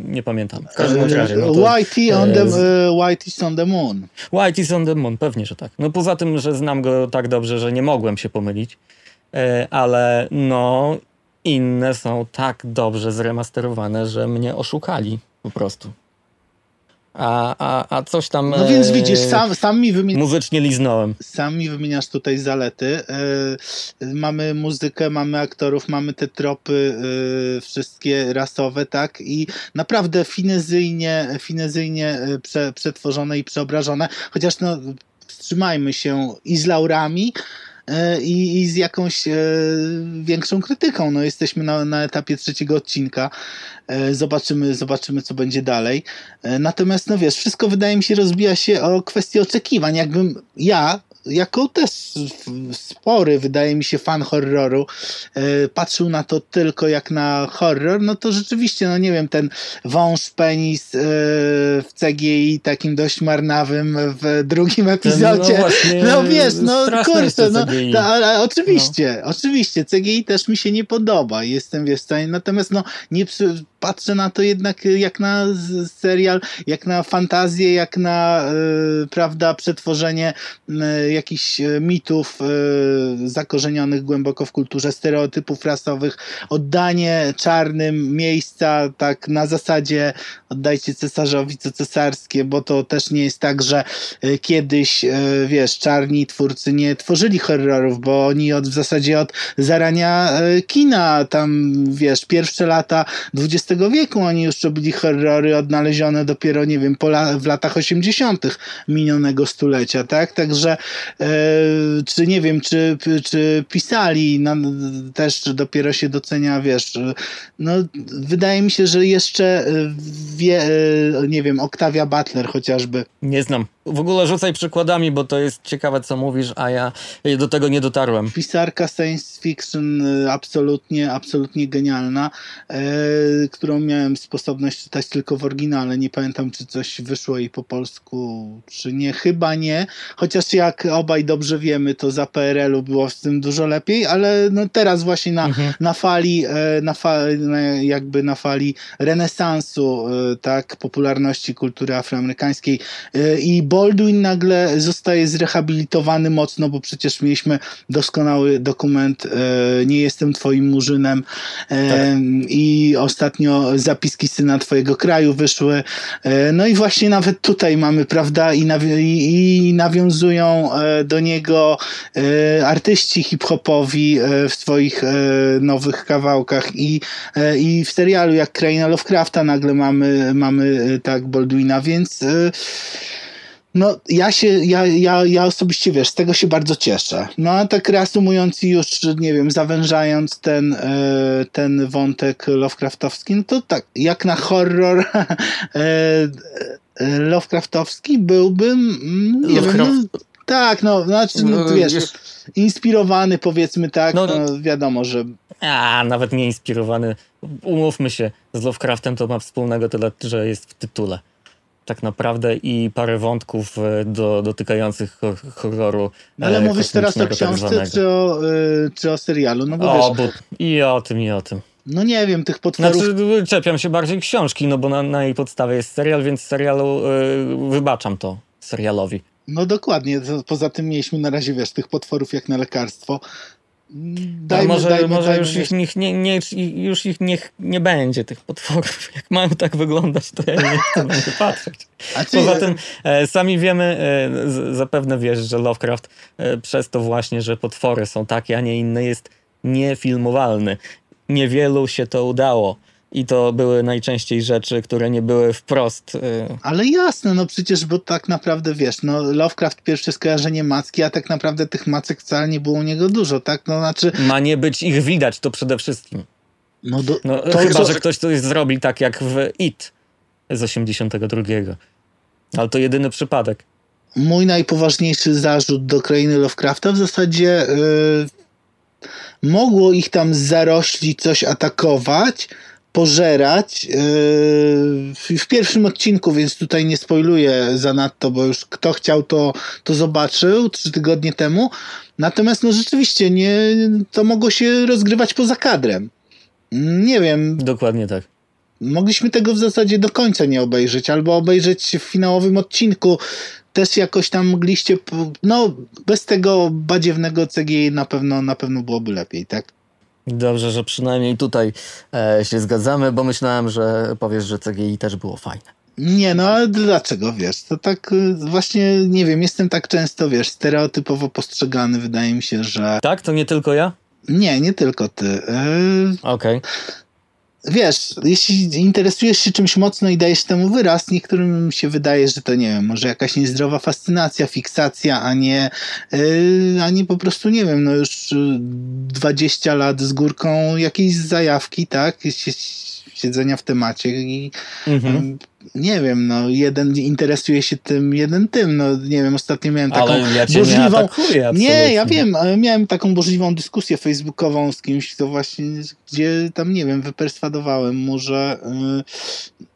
Nie pamiętam. W każdym bądź razie. No to, Whitey on the, e, z- e, Whitey's on the moon. White is on the moon, pewnie, że tak. No poza tym, że znam go tak dobrze, że nie mogłem się pomylić, e, ale no inne są tak dobrze zremasterowane, że mnie oszukali po prostu. A, a, a coś tam No więc e, widzisz, sam, sam mi wymieniasz muzycznie liznąłem. sam mi wymieniasz tutaj zalety. Yy, mamy muzykę, mamy aktorów, mamy te tropy yy, wszystkie rasowe, tak? I naprawdę finezyjnie, finezyjnie prze, przetworzone i przeobrażone. Chociaż no, wstrzymajmy się i z laurami, i, i z jakąś yy, większą krytyką. No, jesteśmy na, na etapie trzeciego odcinka. Yy, Zobaczymy, zobaczymy, co będzie dalej. E, Natomiast, no wiesz, wszystko wydaje mi się rozbija się o kwestię oczekiwań. Jakbym ja, jako też spory, wydaje mi się, fan horroru, e, patrzył na to tylko jak na horror, no to rzeczywiście, no nie wiem, ten wąż penis e, w CGI takim dość marnawym w drugim epizodzie. no właśnie, No wiesz, no kurczę, no, to, ale oczywiście, oczywiście, CGI też mi się nie podoba, jestem wiesz, w stanie, natomiast no nie przy, patrzę na to jednak jak na serial, jak na fantazję, jak na, e, prawda, przetworzenie e, jakichś e, mitów e, zakorzenionych głęboko w kulturze, stereotypów rasowych, oddanie czarnym miejsca tak na zasadzie oddajcie cesarzowi co cesarskie, bo to też nie jest tak, że e, kiedyś, wiesz, czarni twórcy nie tworzyli horrorów, bo oni od, w zasadzie od zarania kina, tam, wiesz, pierwsze lata Wieku oni już robili horrory odnalezione dopiero, nie wiem, la, w latach 80. minionego stulecia, tak? Także, e, czy nie wiem, czy, czy pisali, no, też dopiero się docenia, wiesz, no, wydaje mi się, że jeszcze e, wie, e, nie wiem, Octavia Butler chociażby, Nie znam. W ogóle rzucaj przykładami, bo to jest ciekawe, co mówisz, a ja do tego nie dotarłem. pisarka science fiction y, absolutnie, absolutnie genialna, e, którą miałem sposobność czytać tylko w oryginale. Nie pamiętam, czy coś wyszło jej po polsku, czy nie. Chyba nie. Chociaż jak obaj dobrze wiemy, to za PRL-u było z tym dużo lepiej, ale no teraz właśnie na, Mhm. na fali, e, na fa, na, jakby na fali renesansu, e, tak, popularności kultury afroamerykańskiej e, i Baldwin nagle zostaje zrehabilitowany mocno, bo przecież mieliśmy doskonały dokument e, Nie jestem twoim murzynem e, Tak. i ostatnio zapiski syna twojego kraju wyszły. E, no i właśnie nawet tutaj mamy, prawda, i, nawi- i, nawiązują do niego artyści hip-hopowi w swoich nowych kawałkach i, i w serialu jak Kraina Lovecrafta nagle mamy, mamy tak Baldwina, więc no, ja się, ja, ja, ja osobiście, wiesz, z tego się bardzo cieszę. No, a tak reasumując i już, nie wiem, zawężając ten, e, ten wątek Lovecraftowski, no to tak, jak na horror [laughs] e, e, Lovecraftowski byłbym, mm, nie wiem, no, Lovecraft- tak, no, znaczy, no, No, wiesz, inspirowany powiedzmy tak, no, No, wiadomo, że A, nawet nie inspirowany. Umówmy się, z Lovecraftem to ma wspólnego tyle, że jest w tytule. Tak naprawdę i parę wątków e, do, dotykających hor- horroru. no, ale e, mówisz teraz o tak książce czy o, y, czy o serialu, no bo O, wiesz, bo i o tym, i o tym. no nie wiem, tych potworów Znaczy, czepiam się bardziej książki, no bo na, na jej podstawie jest serial, więc serialu e, wybaczam to serialowi. No dokładnie. Poza tym mieliśmy na razie, wiesz, tych potworów jak na lekarstwo. A może dajmy, może dajmy, już, ich, niech, nie, nie, już ich niech nie będzie, tych potworów. [laughs] Jak mają tak wyglądać, to ja nie chcę na nie patrzeć. Poza tym e, sami wiemy, e, z, zapewne wiesz, że Lovecraft e, przez to właśnie, że potwory są takie, a nie inne, jest niefilmowalny. Niewielu się to udało. I to były najczęściej rzeczy, które nie były wprost. E, Ale jasne, no przecież, bo tak naprawdę, wiesz, no Lovecraft pierwsze skojarzenie macki, a tak naprawdę tych macek wcale nie było u niego dużo, tak? No znaczy, ma nie być ich widać, to przede wszystkim. no, do, No, to, chyba, co- że ktoś coś zrobi tak jak w It z 82. Ale to jedyny przypadek. mój najpoważniejszy zarzut do krainy Lovecrafta w zasadzie yy, mogło ich tam zarośli coś atakować, pożerać yy, w- pierwszym odcinku, więc tutaj nie spoiluję zanadto, bo już kto chciał to, to zobaczył trzy tygodnie temu. Natomiast no rzeczywiście nie, to mogło się rozgrywać poza kadrem. Nie wiem, Dokładnie tak. mogliśmy tego w zasadzie do końca nie obejrzeć, albo obejrzeć w finałowym odcinku. Też jakoś tam mogliście, no bez tego badziewnego CGI na pewno, na pewno byłoby lepiej, tak? Dobrze, że przynajmniej tutaj e, się zgadzamy, bo myślałem, że powiesz, że CGI też było fajne. Nie, no ale dlaczego, wiesz, to tak y, właśnie, nie wiem, jestem tak często, wiesz, stereotypowo postrzegany, wydaje mi się, że... Tak? To nie tylko ja? Nie, nie tylko ty. Yy, Okej. Wiesz, jeśli interesujesz się czymś mocno i dajesz temu wyraz, niektórym się wydaje, że to nie wiem, może jakaś niezdrowa fascynacja, fiksacja, a nie, yy, a nie po prostu, nie wiem, no już yy, 20 lat z górką jakiejś zajawki, tak? Sie- Siedzenia w temacie i Mhm. nie wiem, no jeden interesuje się tym, jeden tym, no nie wiem, ostatnio miałem taką Ale ja cię nie burzliwą... atakuję Nie, ja wiem, ale miałem taką burzliwą dyskusję facebookową z kimś, to właśnie, gdzie tam, nie wiem, wyperswadowałem mu, że y,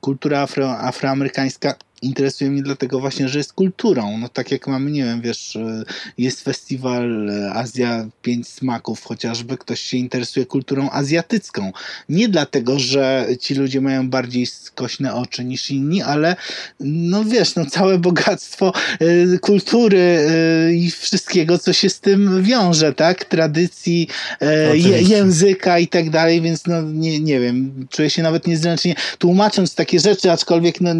kultura afro, afroamerykańska interesuje mnie dlatego właśnie, że jest kulturą. No tak jak mamy, nie wiem, wiesz, y, jest festiwal y, Azja Pięć Smaków, chociażby ktoś się interesuje kulturą azjatycką. Nie dlatego, że ci ludzie mają bardziej skośne oczy niż inni, ale no wiesz, no całe [laughs] bogactwo y, kultury y, i wszystkiego, co się z tym wiąże, tak? Tradycji, y, je, języka i tak dalej, więc no nie, nie wiem, czuję się nawet niezręcznie tłumacząc takie rzeczy, aczkolwiek no,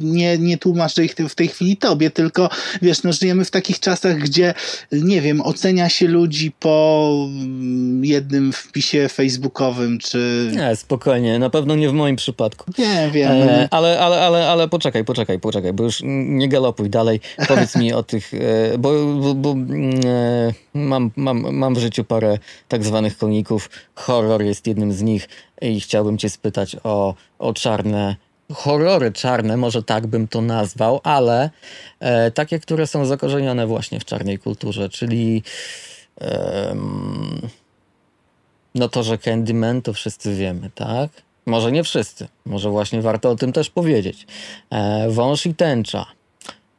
nie, nie tłumaczę ich w tej chwili tobie, tylko wiesz, no żyjemy w takich czasach, gdzie nie wiem, ocenia się ludzi po mm, jednym wpisie facebookowym, czy Nie, spokojnie, na pewno nie w moim przypadku. nie wiem, E, ale, ale, ale, ale poczekaj, poczekaj, poczekaj, bo już nie galopuj dalej. Powiedz mi o tych, e, bo, bo, bo mm, e, mam, mam, mam w życiu parę tak zwanych koników. Horror jest jednym z nich i chciałbym cię spytać o, o czarne, horrory czarne, może tak bym to nazwał, ale e, takie, które są zakorzenione właśnie w czarnej kulturze, czyli em, no to, że Candyman to wszyscy wiemy, tak? Może nie wszyscy, może właśnie warto o tym też powiedzieć. E, wąż i tęcza.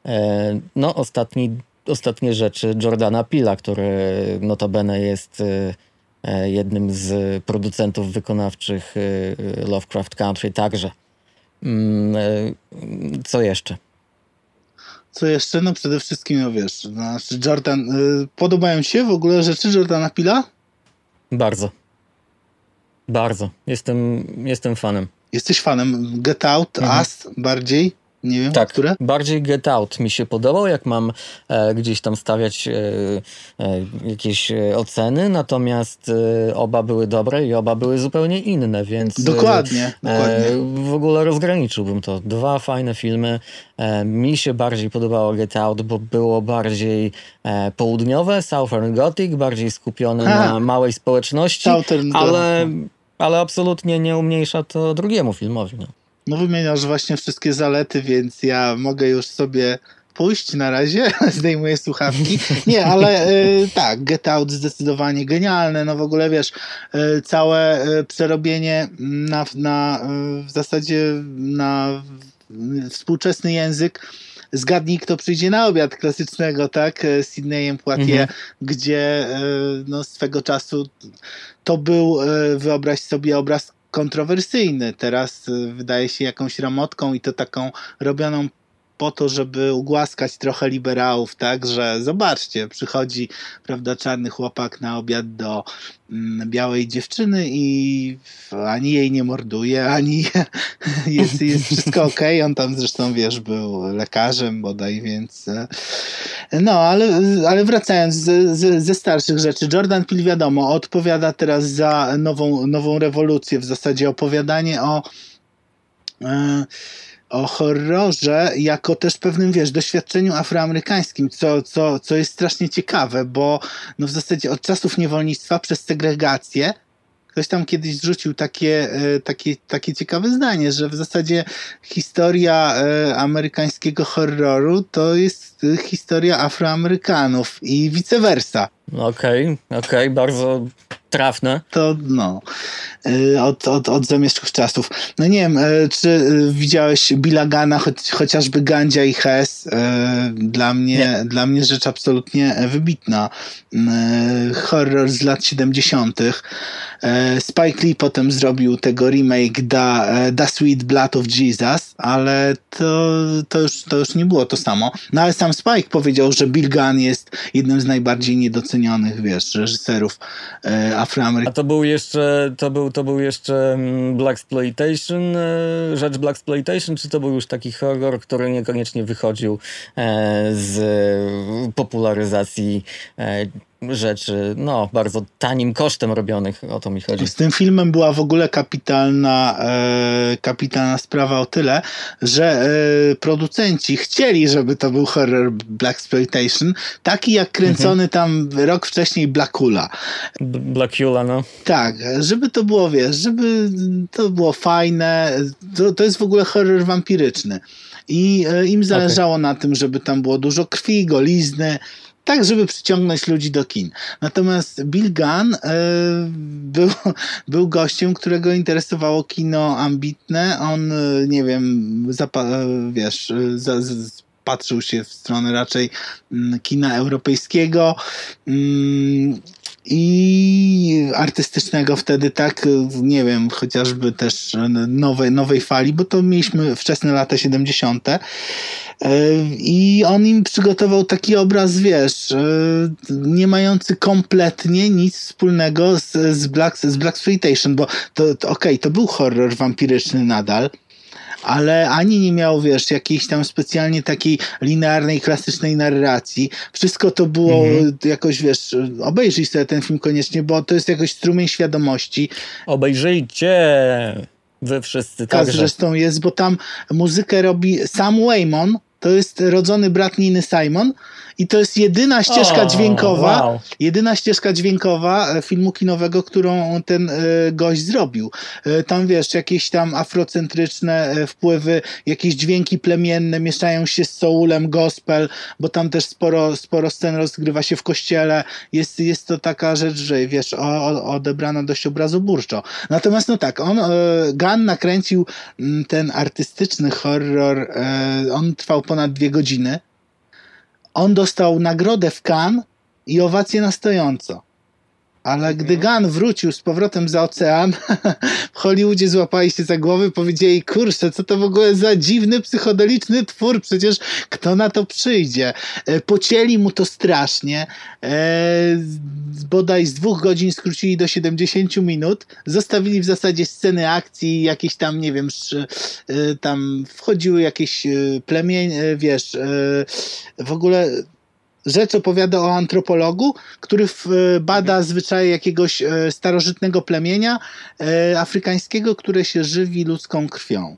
E, no, ostatni, ostatnie rzeczy Jordana Pila, który notabene jest e, e, jednym z producentów wykonawczych e, e, Lovecraft Country także. Mm, e, co jeszcze? Co jeszcze? No przede wszystkim, no wiesz, znaczy Jordan, y, podobają ci się w ogóle rzeczy Jordana Pila? Bardzo. Bardzo. Jestem, jestem fanem. Jesteś fanem Get Out, Mhm. Us bardziej? Nie wiem, Tak, które? bardziej Get Out mi się podobał, jak mam e, gdzieś tam stawiać e, e, jakieś e, oceny, natomiast e, oba były dobre i oba były zupełnie inne, więc... e, Dokładnie, dokładnie. W ogóle rozgraniczyłbym to. Dwa fajne filmy. Mi się bardziej podobało Get Out, bo było bardziej południowe, Southern Gothic, bardziej skupione Ha. na małej społeczności, Southern ale, ale absolutnie nie umniejsza to drugiemu filmowi. No. No wymieniasz właśnie wszystkie zalety, więc ja mogę już sobie pójść na razie, [laughs] zdejmuję słuchawki. Nie, ale y, tak, Get Out zdecydowanie genialne, no w ogóle wiesz, y, całe y, przerobienie na, na y, w zasadzie na współczesny język Zgadnij, kto przyjdzie na obiad klasycznego, tak? y, Z Sydneyem Poitier, Mhm. gdzie y, no, swego czasu to był, wyobraź sobie, obraz kontrowersyjny. Teraz y, wydaje się jakąś ramotką i to taką robioną po to, żeby ugłaskać trochę liberałów, tak, że zobaczcie, przychodzi, prawda, czarny chłopak na obiad do mm, białej dziewczyny i ani jej nie morduje, ani [laughs] jest, jest wszystko okej. On tam zresztą, wiesz, był lekarzem bodaj, więc e, no, ale, ale wracając z, z, ze starszych rzeczy, Jordan Peele wiadomo, odpowiada teraz za nową, nową rewolucję, w zasadzie opowiadanie o e, o horrorze jako też pewnym, wiesz, doświadczeniu afroamerykańskim, co, co, co jest strasznie ciekawe, bo no w zasadzie od czasów niewolnictwa przez segregację ktoś tam kiedyś zrzucił takie, e, takie, takie ciekawe zdanie, że w zasadzie historia e, amerykańskiego horroru to jest e, historia Afroamerykanów i vice versa. Okej, okay, okej, okay, bardzo trafne. To no, y, od, od, od zamieszków czasów. No nie wiem, y, czy y, widziałeś Bilagana, choć, chociażby Gandzia i Hes. Dla mnie, dla mnie rzecz absolutnie wybitna. Horror z lat 70. Spike Lee potem zrobił tego remake da, da Sweet Blood of Jesus, ale to, to, już, to już nie było to samo. No ale sam Spike powiedział, że Bill Gunn jest jednym z najbardziej niedocenionych, wiesz, reżyserów afroamerykańskich. A to był jeszcze, to był, to był jeszcze mm, Black Exploitation, e, rzecz Black Exploitation, czy to był już taki horror, który niekoniecznie wychodził e, z popularyzacji e, rzeczy, no, bardzo tanim kosztem robionych, o to mi chodzi. Z tym filmem była w ogóle kapitalna, e, kapitalna sprawa o tyle, że e, producenci chcieli, żeby to był horror Black Exploitation, taki jak kręcony mhm. tam rok wcześniej Blackula. Blackula, no. Tak, żeby to było, wiesz, żeby to było fajne, to, to jest w ogóle horror wampiryczny. I e, im zależało okay. na tym, żeby tam było dużo krwi, golizny, tak, żeby przyciągnąć ludzi do kin. Natomiast Bill Gunn e, był, [laughs] był gościem, którego interesowało kino ambitne. On, e, nie wiem, e, wiesz, za, z, patrzył się w stronę raczej mm, kina europejskiego. I artystycznego wtedy tak, nie wiem, chociażby też nowej, nowej fali, bo to mieliśmy wczesne lata 70. E, I on im przygotował taki obraz, wiesz, e, nie mający kompletnie nic wspólnego z, z, Black, z Black bo to, to okej, okay, to był horror wampiryczny nadal, ale ani nie miał, wiesz, jakiejś tam specjalnie takiej linearnej, klasycznej narracji. Wszystko to było mhm. jakoś, wiesz, obejrzyj sobie ten film koniecznie, bo to jest jakoś strumień świadomości. Obejrzyjcie! Wy wszyscy tak. zresztą jest, bo tam muzykę robi Sam Waymon, to jest rodzony brat Niny Simon, i to jest jedyna ścieżka dźwiękowa, wow. jedyna ścieżka dźwiękowa e, filmu kinowego, którą ten e, gość zrobił. E, tam wiesz, jakieś tam afrocentryczne wpływy, jakieś dźwięki plemienne mieszają się z soulem, gospel, bo tam też sporo, sporo scen rozgrywa się w kościele. Jest, jest to taka rzecz, że wiesz, odebrana dość obrazoburczo. Natomiast no tak, on, Gunn nakręcił mm, ten artystyczny horror, on trwał ponad dwie godziny. On dostał nagrodę w Cannes i owację na stojąco. Ale gdy mhm. Gunn wrócił z powrotem za ocean, [laughs] w Hollywoodzie złapali się za głowy, powiedzieli, kurczę, co to w ogóle za dziwny, psychodeliczny twór, przecież kto na to przyjdzie? E, pocięli mu to strasznie, e, bodaj z dwóch godzin skrócili do 70 minut, zostawili w zasadzie sceny akcji, jakieś tam, nie wiem, e, tam wchodziły jakieś plemienie, wiesz, w ogóle rzecz opowiada o antropologu, który bada zwyczaje jakiegoś e, starożytnego plemienia e, afrykańskiego, które się żywi ludzką krwią.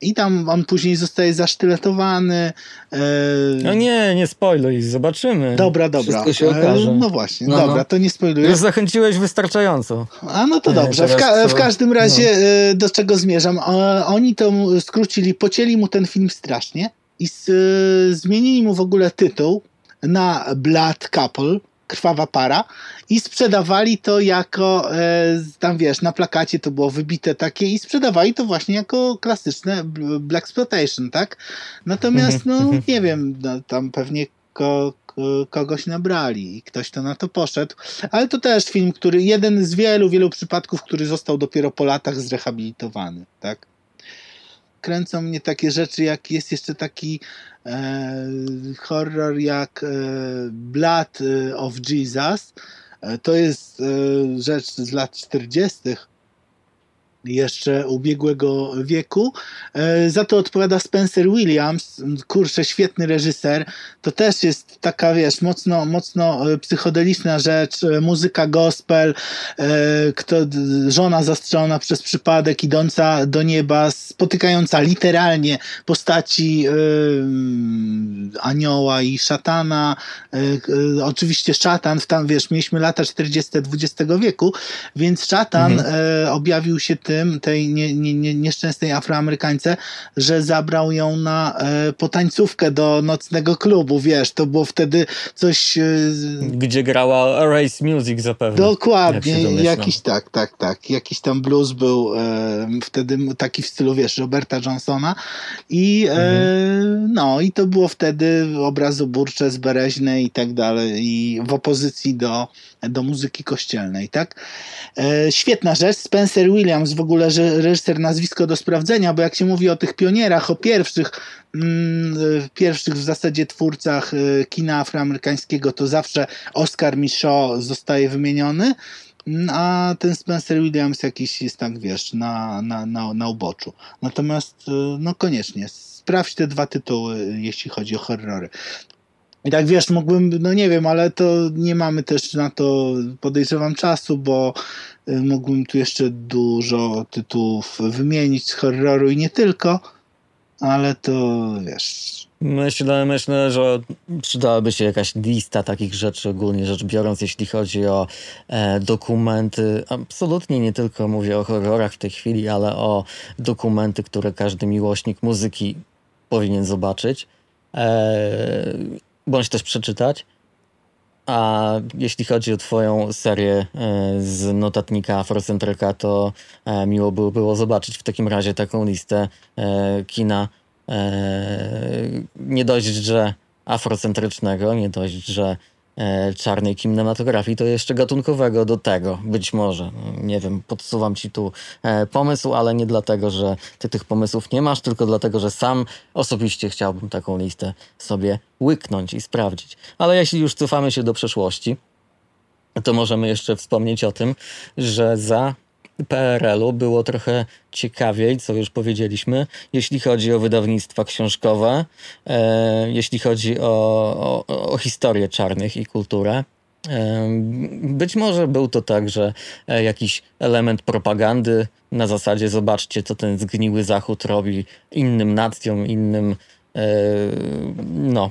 I tam on później zostaje zasztyletowany. E... No nie, nie spoiluj, zobaczymy. Dobra, dobra. Wszystko się okaże. No właśnie, no, dobra, no. to nie spoiluję. Już zachęciłeś wystarczająco. A no to dobrze. W, ka w, każdym razie no. do czego zmierzam? Oni to skrócili, pocięli mu ten film strasznie i zmienili mu w ogóle tytuł na Blood Couple, krwawa para i sprzedawali to jako e, tam wiesz, na plakacie to było wybite takie i sprzedawali to właśnie jako klasyczne Black Exploitation, tak? Natomiast no nie wiem, no, tam pewnie ko, kogoś nabrali i ktoś to na to poszedł, ale to też film, który jeden z wielu, wielu przypadków, który został dopiero po latach zrehabilitowany, tak? Kręcą mnie takie rzeczy, jak jest jeszcze taki e, horror jak e, Blood of Jesus. E, to jest e, rzecz z lat 40 jeszcze ubiegłego wieku. E, za to odpowiada Spencer Williams, kurczę, świetny reżyser. To też jest taka, wiesz, mocno, mocno e, psychodeliczna rzecz, e, muzyka gospel, kto, żona zastrzelona przez przypadek, idąca do nieba, spotykająca literalnie postaci anioła i szatana. Oczywiście szatan, w tam, wiesz, mieliśmy lata 40 XX wieku, więc szatan mhm. objawił się tym tym, tej nie, nie, nie, nieszczęsnej Afroamerykance, że zabrał ją na e, potańcówkę do nocnego klubu, wiesz, to było wtedy coś... E, Gdzie grała Race Music zapewne. dokładnie, jakiś tak, tak, tak, jakiś tam blues był e, wtedy taki w stylu, wiesz, Roberta Johnsona i e, no i to było wtedy obrazoburcze, zbereźne i tak dalej i w opozycji do, do muzyki kościelnej, tak? E, świetna rzecz, Spencer Williams, w ogóle reżyser nazwisko do sprawdzenia, bo jak się mówi o tych pionierach, o pierwszych, mm, e, pierwszych w zasadzie twórcach e, kina afroamerykańskiego, to zawsze Oscar Michaud zostaje wymieniony, mm, a ten Spencer Williams jakiś jest tak, wiesz, na, na, na, na uboczu. Natomiast, e, no koniecznie, sprawdź te dwa tytuły, jeśli chodzi o horrory. I tak wiesz, mógłbym, no nie wiem, ale to nie mamy też na to, podejrzewam, czasu, bo y, mógłbym tu jeszcze dużo tytułów wymienić z horroru i nie tylko, ale to wiesz. Myślę, myślę, że przydałaby się jakaś lista takich rzeczy, ogólnie rzecz biorąc, jeśli chodzi o e, dokumenty. Absolutnie nie tylko mówię o horrorach w tej chwili, ale o dokumenty, które każdy miłośnik muzyki powinien zobaczyć. E, bądź też przeczytać. A jeśli chodzi o Twoją serię e, z notatnika Afrocentryka, to e, miło by było zobaczyć w takim razie taką listę e, kina nie dość, że afrocentrycznego, nie dość, że czarnej kinematografii, to jeszcze gatunkowego do tego, być może. Nie wiem, podsuwam ci tu e, pomysł, ale nie dlatego, że ty tych pomysłów nie masz, tylko dlatego, że sam osobiście chciałbym taką listę sobie łyknąć i sprawdzić. Ale jeśli już cofamy się do przeszłości, to możemy jeszcze wspomnieć o tym, że za PRL-u było trochę ciekawiej, co już powiedzieliśmy, jeśli chodzi o wydawnictwa książkowe, e, jeśli chodzi o, o, o historię czarnych i kulturę. E, Być może był to także e, jakiś element propagandy na zasadzie zobaczcie, co ten zgniły Zachód robi innym nacjom, innym e, no,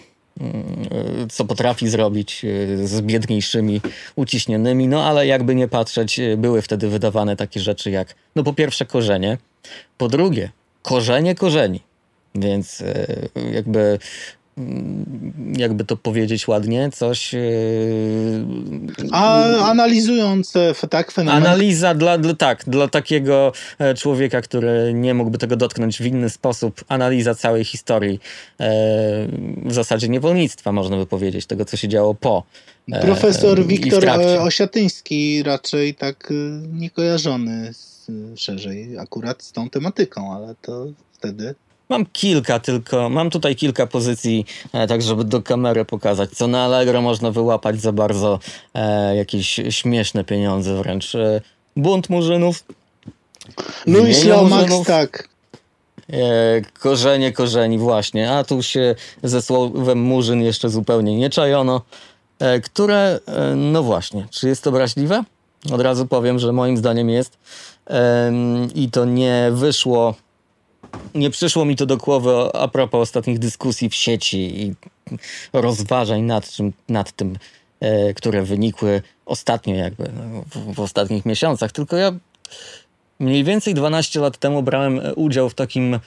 co potrafi zrobić e, z biedniejszymi, uciśnionymi, no ale jakby nie patrzeć, e, były wtedy wydawane takie rzeczy jak, no po pierwsze korzenie, po drugie korzenie korzeni, więc e, jakby jakby to powiedzieć ładnie, coś... e, A analizując e, tak fenomen Analiza dla, dla, tak, dla takiego e, człowieka, który nie mógłby tego dotknąć w inny sposób, analiza całej historii, e, w zasadzie niewolnictwa, można by powiedzieć, tego, co się działo po. Profesor Wiktor Osiatyński raczej tak niekojarzony z, szerzej akurat z tą tematyką, ale to wtedy Mam kilka tylko, mam tutaj kilka pozycji, e, tak żeby do kamery pokazać, co na Allegro można wyłapać za bardzo e, jakieś śmieszne pieniądze wręcz. E, bunt murzynów, Louis Lomax, tak. E, korzenie korzeni, właśnie. A tu się ze słowem murzyn jeszcze zupełnie nie czajono. E, które, e, no właśnie, czy jest obraźliwe? Od razu powiem, że moim zdaniem jest. I to nie wyszło, nie przyszło mi to do głowy a- propos ostatnich dyskusji w sieci i rozważań nad, czym, nad tym, e, które wynikły ostatnio jakby, no, w, w ostatnich miesiącach. Tylko ja Mniej więcej 12 lat temu brałem udział w takim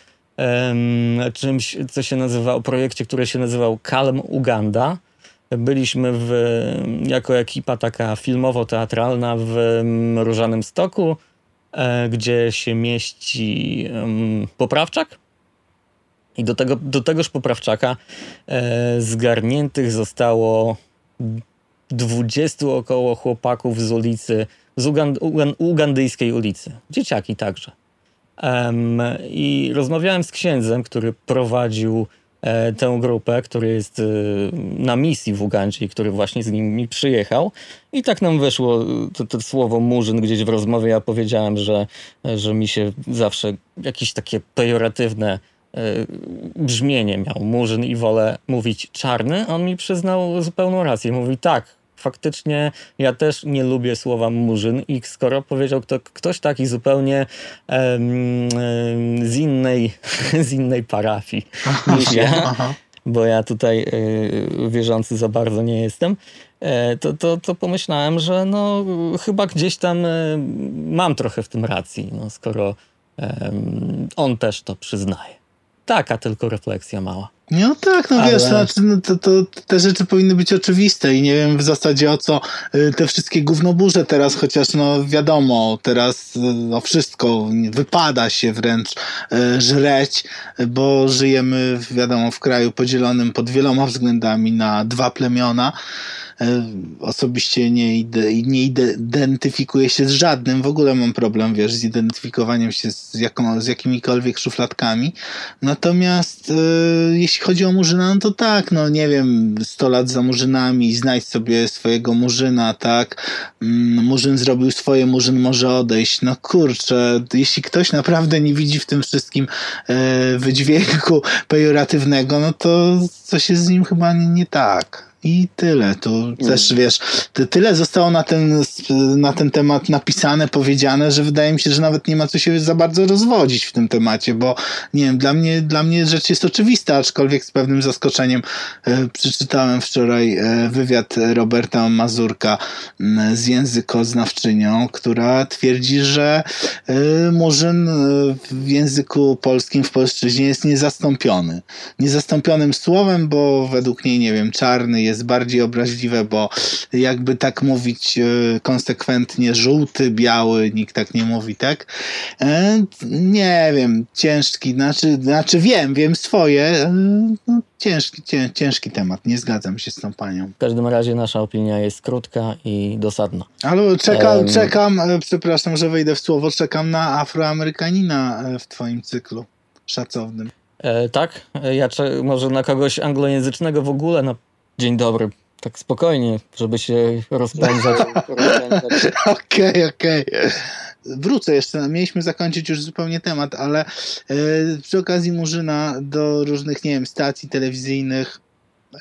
czymś, co się nazywa, projekcie, który się nazywał Calm Uganda. Byliśmy w, jako ekipa taka filmowo-teatralna w Różanym Stoku, gdzie się mieści poprawczak. I do, tego, do tegoż poprawczaka e, zgarniętych zostało 20 około chłopaków z ulicy, z Ugan, Ugan, ugandyjskiej ulicy. Dzieciaki także. I rozmawiałem z księdzem, który prowadził e, tę grupę, który jest e, na misji w Ugandzie i który właśnie z nimi przyjechał. I tak nam wyszło e, to, to słowo murzyn gdzieś w rozmowie. Ja powiedziałem, że, że mi się zawsze jakieś takie pejoratywne e, brzmienie miał murzyn i wolę mówić czarny. On mi przyznał zupełną rację. Mówi tak, faktycznie ja też nie lubię słowa murzyn i skoro powiedział kto, ktoś taki zupełnie em, em, z, innej, [laughs] z innej parafii niż ja, bo ja tutaj y, wierzący za bardzo nie jestem, e, to, to, to pomyślałem, że no chyba gdzieś tam y, mam trochę w tym racji, no, skoro on też to przyznaje. Taka tylko refleksja mała. No tak, no Ale... wiesz, znaczy, no, to, to, te rzeczy powinny być oczywiste i nie wiem w zasadzie o co y, te wszystkie gównoburze teraz, chociaż no wiadomo, teraz y, o wszystko wypada się wręcz y, żreć, bo żyjemy wiadomo w kraju podzielonym pod wieloma względami na dwa plemiona. E, osobiście nie, ide, nie identyfikuję się z żadnym. W ogóle mam problem, wiesz, z identyfikowaniem się z, jaką, z jakimikolwiek szufladkami. Natomiast e, jeśli chodzi o Murzyna, no to tak, no nie wiem, 100 lat za Murzynami, znajdź sobie swojego Murzyna, tak? Mm, Murzyn zrobił swoje, Murzyn może odejść. No kurczę, jeśli ktoś naprawdę nie widzi w tym wszystkim e, wydźwięku pejoratywnego, no to coś jest z nim chyba nie tak. I tyle. To mm. też wiesz, tyle zostało na ten, na ten temat napisane, powiedziane, że wydaje mi się, że nawet nie ma co się za bardzo rozwodzić w tym temacie, bo nie wiem, dla mnie, dla mnie rzecz jest oczywista, aczkolwiek z pewnym zaskoczeniem e, przeczytałem wczoraj e, wywiad Roberta Mazurka z językoznawczynią, która twierdzi, że e, Murzyn e, w języku polskim w polszczyźnie jest niezastąpiony. Niezastąpionym słowem, bo według niej, nie wiem, czarny jest jest bardziej obraźliwe, bo jakby tak mówić e, konsekwentnie żółty, biały, nikt tak nie mówi, tak? E, nie wiem, ciężki, znaczy, znaczy wiem, wiem swoje, e, no, ciężki, cię, ciężki temat, nie zgadzam się z tą panią. W każdym razie nasza opinia jest krótka i dosadna. Ale czekam, um, czekam, przepraszam, że wejdę w słowo, czekam na Afroamerykanina w twoim cyklu szacownym. E, tak? Ja może na kogoś anglojęzycznego w ogóle, na Dzień dobry. Tak spokojnie, żeby się rozpędzać. [laughs] Okej, okej. Okay, Wrócę jeszcze, mieliśmy zakończyć już zupełnie temat, ale yy, przy okazji Murzyna do różnych, nie wiem, stacji telewizyjnych,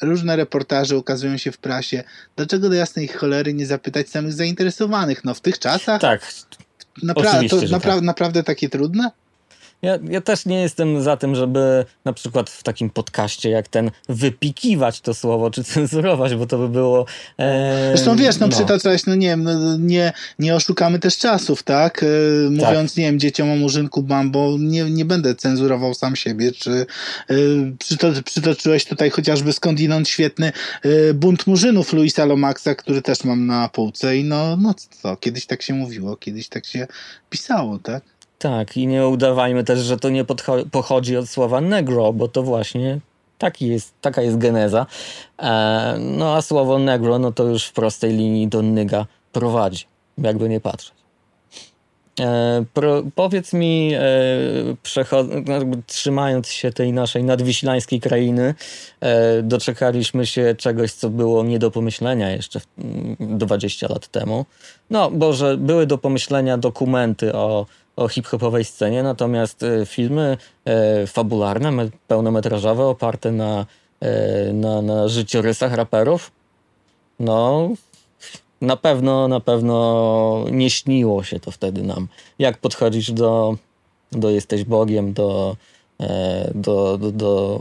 różne reportaże ukazują się w prasie. Dlaczego do jasnej cholery nie zapytać samych zainteresowanych? No w tych czasach? Tak. Napra to napra tak. naprawdę takie trudne? Ja, ja też nie jestem za tym, żeby na przykład w takim podcaście jak ten wypikiwać to słowo, czy [laughs] cenzurować, bo to by było... E, Zresztą wiesz, no, no. przytaczałeś, no nie wiem, no, nie, nie oszukamy też czasów, tak? E, mówiąc, tak. nie wiem, dzieciom o murzynku Bambo, nie, nie będę cenzurował sam siebie, czy e, przyto, przytoczyłeś tutaj chociażby skądinąd świetny e, bunt murzynów Luisa Lomaxa, który też mam na półce i no, no co, kiedyś tak się mówiło, kiedyś tak się pisało, tak? Tak, i nie udawajmy też, że to nie pochodzi od słowa negro, bo to właśnie taki jest, taka jest geneza. E, no a słowo negro, no to już w prostej linii do nyga prowadzi, jakby nie patrzeć. E, pro, powiedz mi, e, jakby trzymając się tej naszej nadwiślańskiej krainy, e, doczekaliśmy się czegoś, co było nie do pomyślenia jeszcze w, 20 lat temu. No, bo że były do pomyślenia dokumenty o o hip-hopowej scenie, natomiast e, filmy e, fabularne, pełnometrażowe, oparte na, e, na, na życiorysach raperów, no na pewno, na pewno nie śniło się to wtedy nam. Jak podchodzisz do, do jesteś Bogiem, do, do, do, do,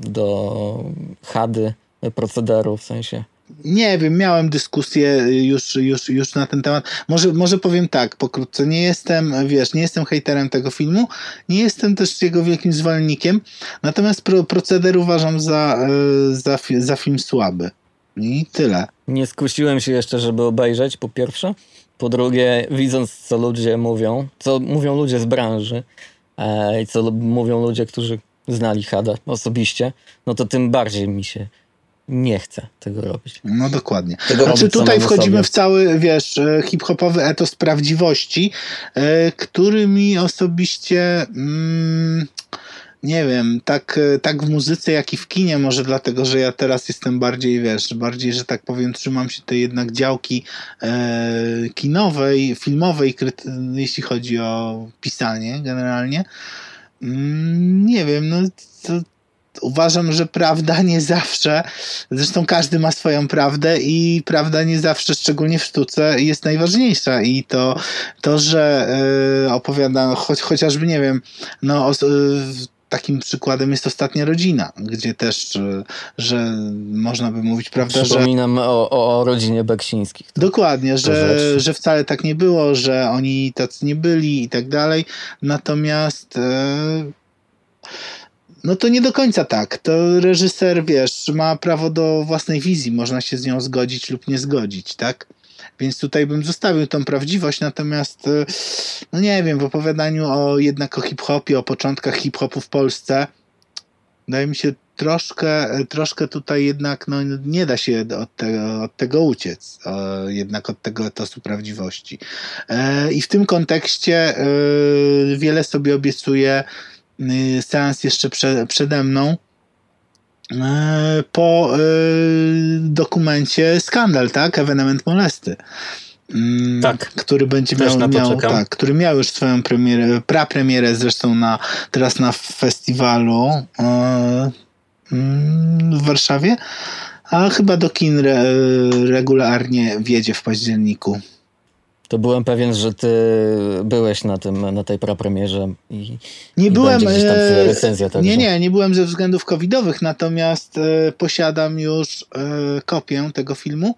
do chady procederu, w sensie nie wiem, miałem dyskusję już, już, już na ten temat. Może, może powiem tak, pokrótce. Nie jestem, wiesz, nie jestem hejterem tego filmu, nie jestem też jego wielkim zwolennikiem, natomiast pro, proceder uważam za, e, za, za film słaby. I tyle. Nie skusiłem się jeszcze, żeby obejrzeć, po pierwsze. Po drugie, widząc, co ludzie mówią, co mówią ludzie z branży e, i co mówią ludzie, którzy znali Hada osobiście, no to tym bardziej mi się nie chcę tego robić. No dokładnie. Tego znaczy tutaj wchodzimy sobie. w cały, wiesz, e, hip-hopowy etos prawdziwości, e, który mi osobiście mm, nie wiem, tak, e, tak w muzyce, jak i w kinie, może dlatego, że ja teraz jestem bardziej, wiesz, bardziej, że tak powiem, trzymam się tej jednak działki e, kinowej, filmowej, jeśli chodzi o pisanie generalnie. Mm, nie wiem, no to, uważam, że prawda nie zawsze, zresztą każdy ma swoją prawdę i prawda nie zawsze, szczególnie w sztuce, jest najważniejsza i to, to że yy, opowiada choć, chociażby, nie wiem, no, o, takim przykładem jest Ostatnia Rodzina, gdzie też, e, że można by mówić, prawda, że... Przypominam o, o, o rodzinie Beksińskich. Dokładnie, że, rzecz. że wcale tak nie było, że oni tacy nie byli i tak dalej. Natomiast e, no to nie do końca tak. To reżyser, wiesz, ma prawo do własnej wizji, można się z nią zgodzić lub nie zgodzić, tak? Więc tutaj bym zostawił tą prawdziwość, natomiast e, no nie wiem, w opowiadaniu o jednak o hip-hopie, o początkach hip-hopu w Polsce wydaje mi się troszkę, troszkę tutaj jednak no, nie da się od tego, od tego uciec, e, jednak od tego etosu prawdziwości. E, I w tym kontekście e, wiele sobie obiecuję seans jeszcze prze, przede mną e, po e, dokumencie Skandal, tak? Ewenement molesty. Mm, Tak. Który będzie miał, miał tak, który miał już swoją premierę, prapremierę zresztą na, teraz na festiwalu e, mm, w Warszawie, a chyba do kin re, regularnie wjedzie w październiku. To byłem pewien, że ty byłeś na tym, na tej prapremierze i Nie I byłem. e, recenzja także. nie, nie, nie byłem ze względów covidowych, natomiast e, posiadam już e, kopię tego filmu,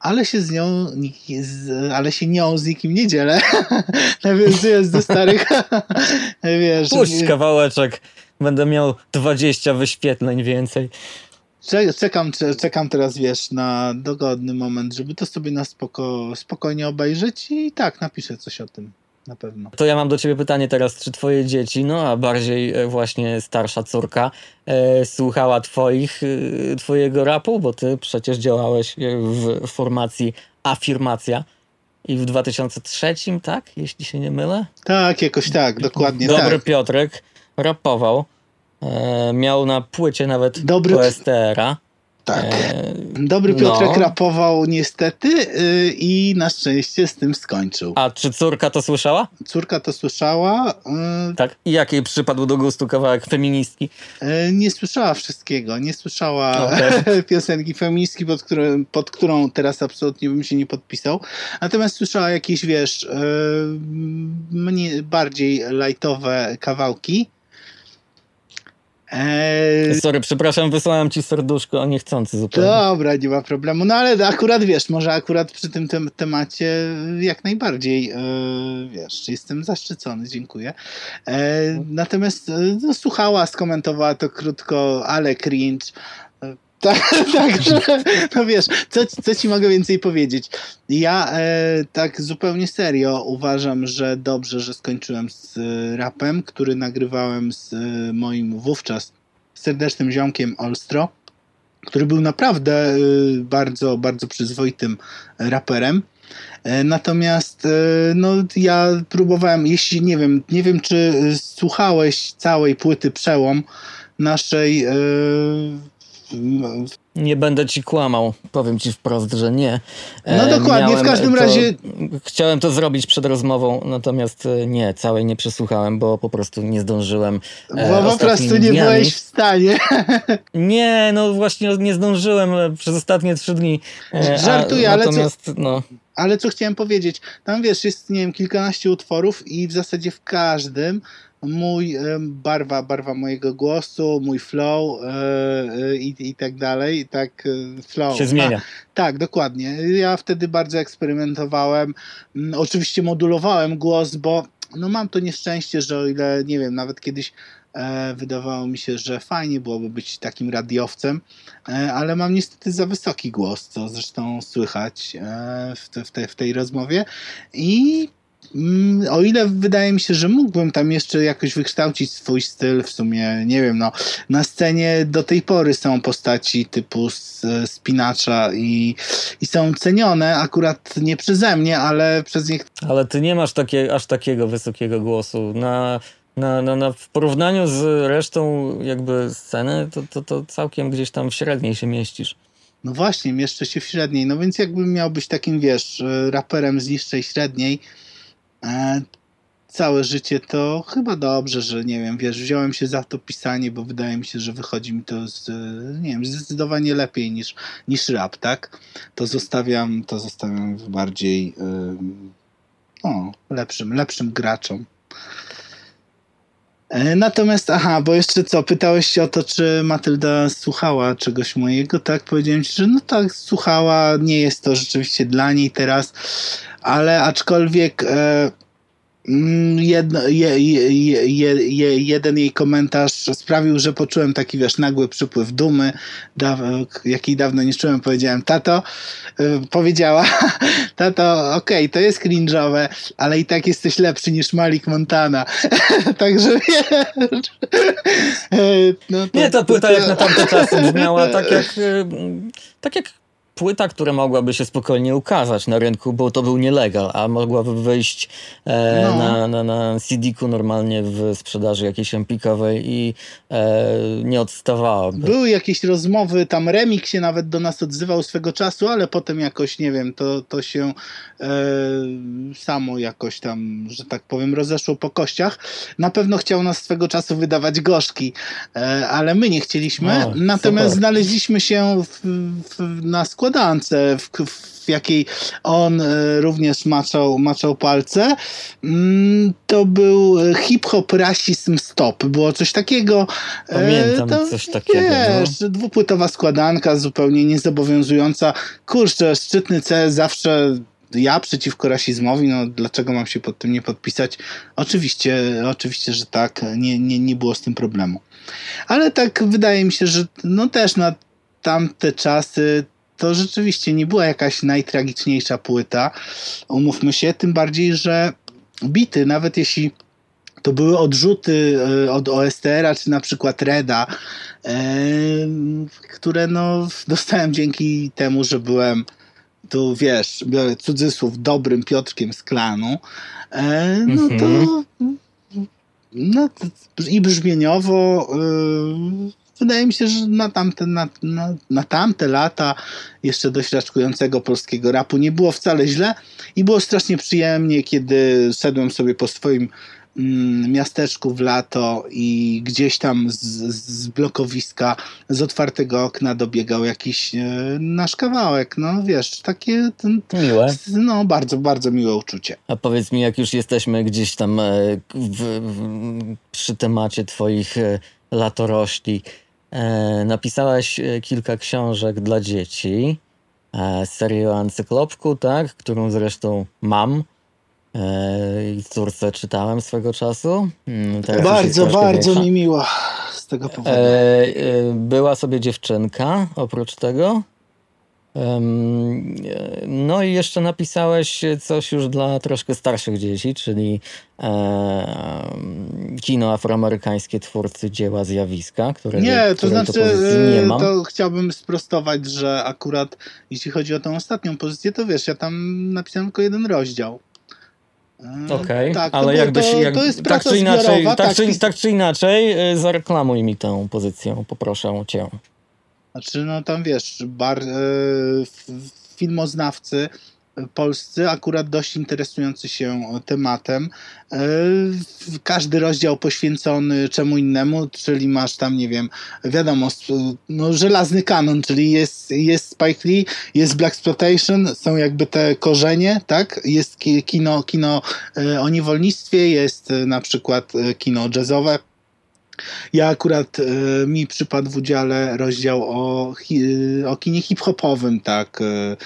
ale się z nią, z, ale się nią z nikim nie dzielę. [laughs] Nawiązując do starych, [laughs] wiesz, puść kawałeczek. Będę miał 20 wyświetleń więcej. Cze- czekam, cze- czekam teraz, wiesz, na dogodny moment, żeby to sobie na spoko, spokojnie obejrzeć i tak, napiszę coś o tym, na pewno. To ja mam do ciebie pytanie teraz, czy twoje dzieci, no a bardziej e, właśnie starsza córka, e, słuchała twoich, e, twojego rapu, bo ty przecież działałeś e, w formacji Afirmacja i w 2003, tak? Jeśli się nie mylę? Tak, jakoś tak, dokładnie Dobry tak. Piotrek rapował. E, miał na płycie nawet Dobry- OSTR-a. tak. E, Dobry Piotrek no. rapował niestety yy, i na szczęście z tym skończył. a czy córka to słyszała? Córka to słyszała, yy, Tak. I jak jej przypadł do gustu kawałek feministki? yy, nie słyszała wszystkiego, nie słyszała [laughs] Okej. piosenki feministki, pod, którą- pod którą teraz absolutnie bym się nie podpisał. Natomiast słyszała jakieś, wiesz, yy, mnie bardziej lightowe kawałki. Eee, Sorry, przepraszam, wysłałem ci serduszko niechcący zupełnie. Dobra, nie ma problemu. No ale akurat wiesz, może akurat przy tym tem temacie jak najbardziej e, wiesz, jestem zaszczycony, dziękuję. E, natomiast e, no, słuchała, skomentowała to krótko, ale cringe. E, Tak, [laughs] także, [laughs] no wiesz, co, co ci mogę więcej powiedzieć? Ja e, tak zupełnie serio uważam, że dobrze, że skończyłem z e, rapem, który nagrywałem z e, moim wówczas serdecznym ziomkiem Olstro który był naprawdę y, bardzo, bardzo przyzwoitym raperem. E, Natomiast e, no, ja próbowałem, jeśli nie wiem, nie wiem, czy słuchałeś całej płyty Przełom naszej. e, w- Nie będę ci kłamał, powiem ci wprost, że nie. No dokładnie, w każdym to, razie- Chciałem to zrobić przed rozmową, natomiast e, nie, całej nie przesłuchałem, bo po prostu nie zdążyłem. e, Bo po prostu nie dniami. byłeś w stanie. [laughs] Nie, no właśnie nie zdążyłem e, przez ostatnie trzy dni. e, Żartuję, ale co- Natomiast, no, Ale co chciałem powiedzieć, tam wiesz, jest, nie wiem, kilkanaście utworów i w zasadzie w każdym mój barwa, barwa mojego głosu, mój flow e, i, i tak dalej, i tak e, flow. się zmienia. A, tak, dokładnie. Ja wtedy bardzo eksperymentowałem. Oczywiście modulowałem głos, bo no mam to nieszczęście, że o ile, nie wiem, nawet kiedyś e, wydawało mi się, że fajnie byłoby być takim radiowcem, e, ale mam niestety za wysoki głos, co zresztą słychać e, w, te, w, te, w tej rozmowie i o ile wydaje mi się, że mógłbym tam jeszcze jakoś wykształcić swój styl, w sumie nie wiem, no na scenie do tej pory są postaci typu Spinacza i, i są cenione akurat nie przeze mnie, ale przez niech Ale ty nie masz takie, aż takiego wysokiego głosu. Na, na, na, na, w porównaniu z resztą jakby sceny, to, to, to całkiem gdzieś tam w średniej się mieścisz. No właśnie, mieszczę się w średniej. No więc jakbym miał być takim, wiesz, raperem z niższej średniej całe życie, to chyba dobrze, że nie wiem, wiesz, wziąłem się za to pisanie, bo wydaje mi się, że wychodzi mi to z, e, nie wiem, zdecydowanie lepiej niż, niż rap, tak? To zostawiam, to zostawiam bardziej e, no, lepszym, lepszym graczom. E, Natomiast, aha, bo jeszcze co, pytałeś się o to, czy Matylda słuchała czegoś mojego, tak? Powiedziałem ci, że no tak, słuchała, nie jest to rzeczywiście dla niej teraz, ale aczkolwiek e, jedno, je, je, je, je, je, jeden jej komentarz sprawił, że poczułem taki, wiesz, nagły przypływ dumy, da, jakiej dawno nie czułem. Powiedziałem, tato, e, powiedziała, [laughs] tato, okej, to jest cringe'owe, ale i tak jesteś lepszy niż Malik Montana. [laughs] Także wiesz. e, [laughs] No Nie, ta płyta jak na tamte czasy brzmiała tak jak, e, tak jak płyta, która mogłaby się spokojnie ukazać na rynku, bo to był nielegal, a mogłaby wyjść e, No. na, na, na CD-ku normalnie w sprzedaży jakiejś empikowej i e, nie odstawałaby. Były jakieś rozmowy, tam Remik się nawet do nas odzywał swego czasu, ale potem jakoś, nie wiem, to, to się e, samo jakoś tam, że tak powiem, rozeszło po kościach. Na pewno chciał nas swego czasu wydawać gorzki, e, ale my nie chcieliśmy. Natomiast super. znaleźliśmy się w, w, na w, w jakiej on e, również maczał, maczał palce. Mm, To był e, hip-hop rasizm stop. Było coś takiego. E, Pamiętam to, coś takiego, Wiesz, dwupłytowa składanka, zupełnie niezobowiązująca. Kurczę, szczytny cel zawsze ja przeciwko rasizmowi, no dlaczego mam się pod tym nie podpisać? Oczywiście, oczywiście, że tak, nie, nie, nie było z tym problemu. Ale tak wydaje mi się, że no też na tamte czasy to rzeczywiście nie była jakaś najtragiczniejsza płyta. Umówmy się, tym bardziej, że bity, nawet jeśli to były odrzuty e, od OSTR-a, czy na przykład Reda, e, które no dostałem dzięki temu, że byłem tu, wiesz, biorę cudzysłów, dobrym Piotrkiem z klanu, e, no to no, to- i brzmieniowo wydaje mi się, że na tamte, na, na, na tamte lata jeszcze dość raczkującego polskiego rapu nie było wcale źle i było strasznie przyjemnie, kiedy szedłem sobie po swoim mm, miasteczku w lato i gdzieś tam z, z blokowiska, z otwartego okna dobiegał jakiś e, nasz kawałek. No wiesz, takie ten, Miłe. no bardzo, bardzo miłe uczucie. A powiedz mi, jak już jesteśmy gdzieś tam e, w, w, przy temacie twoich e, latorośli, napisałeś e, kilka książek dla dzieci, e, serię o Ancyklopku, tak, którą zresztą mam e, i córce czytałem swego czasu. Mm, teraz bardzo, bardzo większa. mi miło z tego powodu. E, e, była sobie dziewczynka oprócz tego. No i jeszcze napisałeś coś już dla troszkę starszych dzieci, czyli kino afroamerykańskie twórcy dzieła zjawiska, które Nie, to której znaczy, nie mam. to chciałbym sprostować, że akurat jeśli chodzi o tą ostatnią pozycję, to wiesz, ja tam napisałem tylko jeden rozdział. Okej, tak, to ale było- jakbyś, to, jak, to jest tak, czy inaczej, zbiorowa, tak, czy, tak czy inaczej, e, zareklamuj mi tę pozycję, poproszę cię. Znaczy, no tam wiesz, bar, e, filmoznawcy polscy, akurat dość interesujący się tematem. E, Każdy rozdział poświęcony czemu innemu, czyli masz tam, nie wiem, wiadomo, no, żelazny kanon, czyli jest, jest Spike Lee, jest Black Exploitation, są jakby te korzenie, tak? Jest ki- kino, kino e, o niewolnictwie, jest na przykład kino jazzowe, ja akurat e, mi przypadł w udziale rozdział o, hi, o kinie hip-hopowym, tak. E,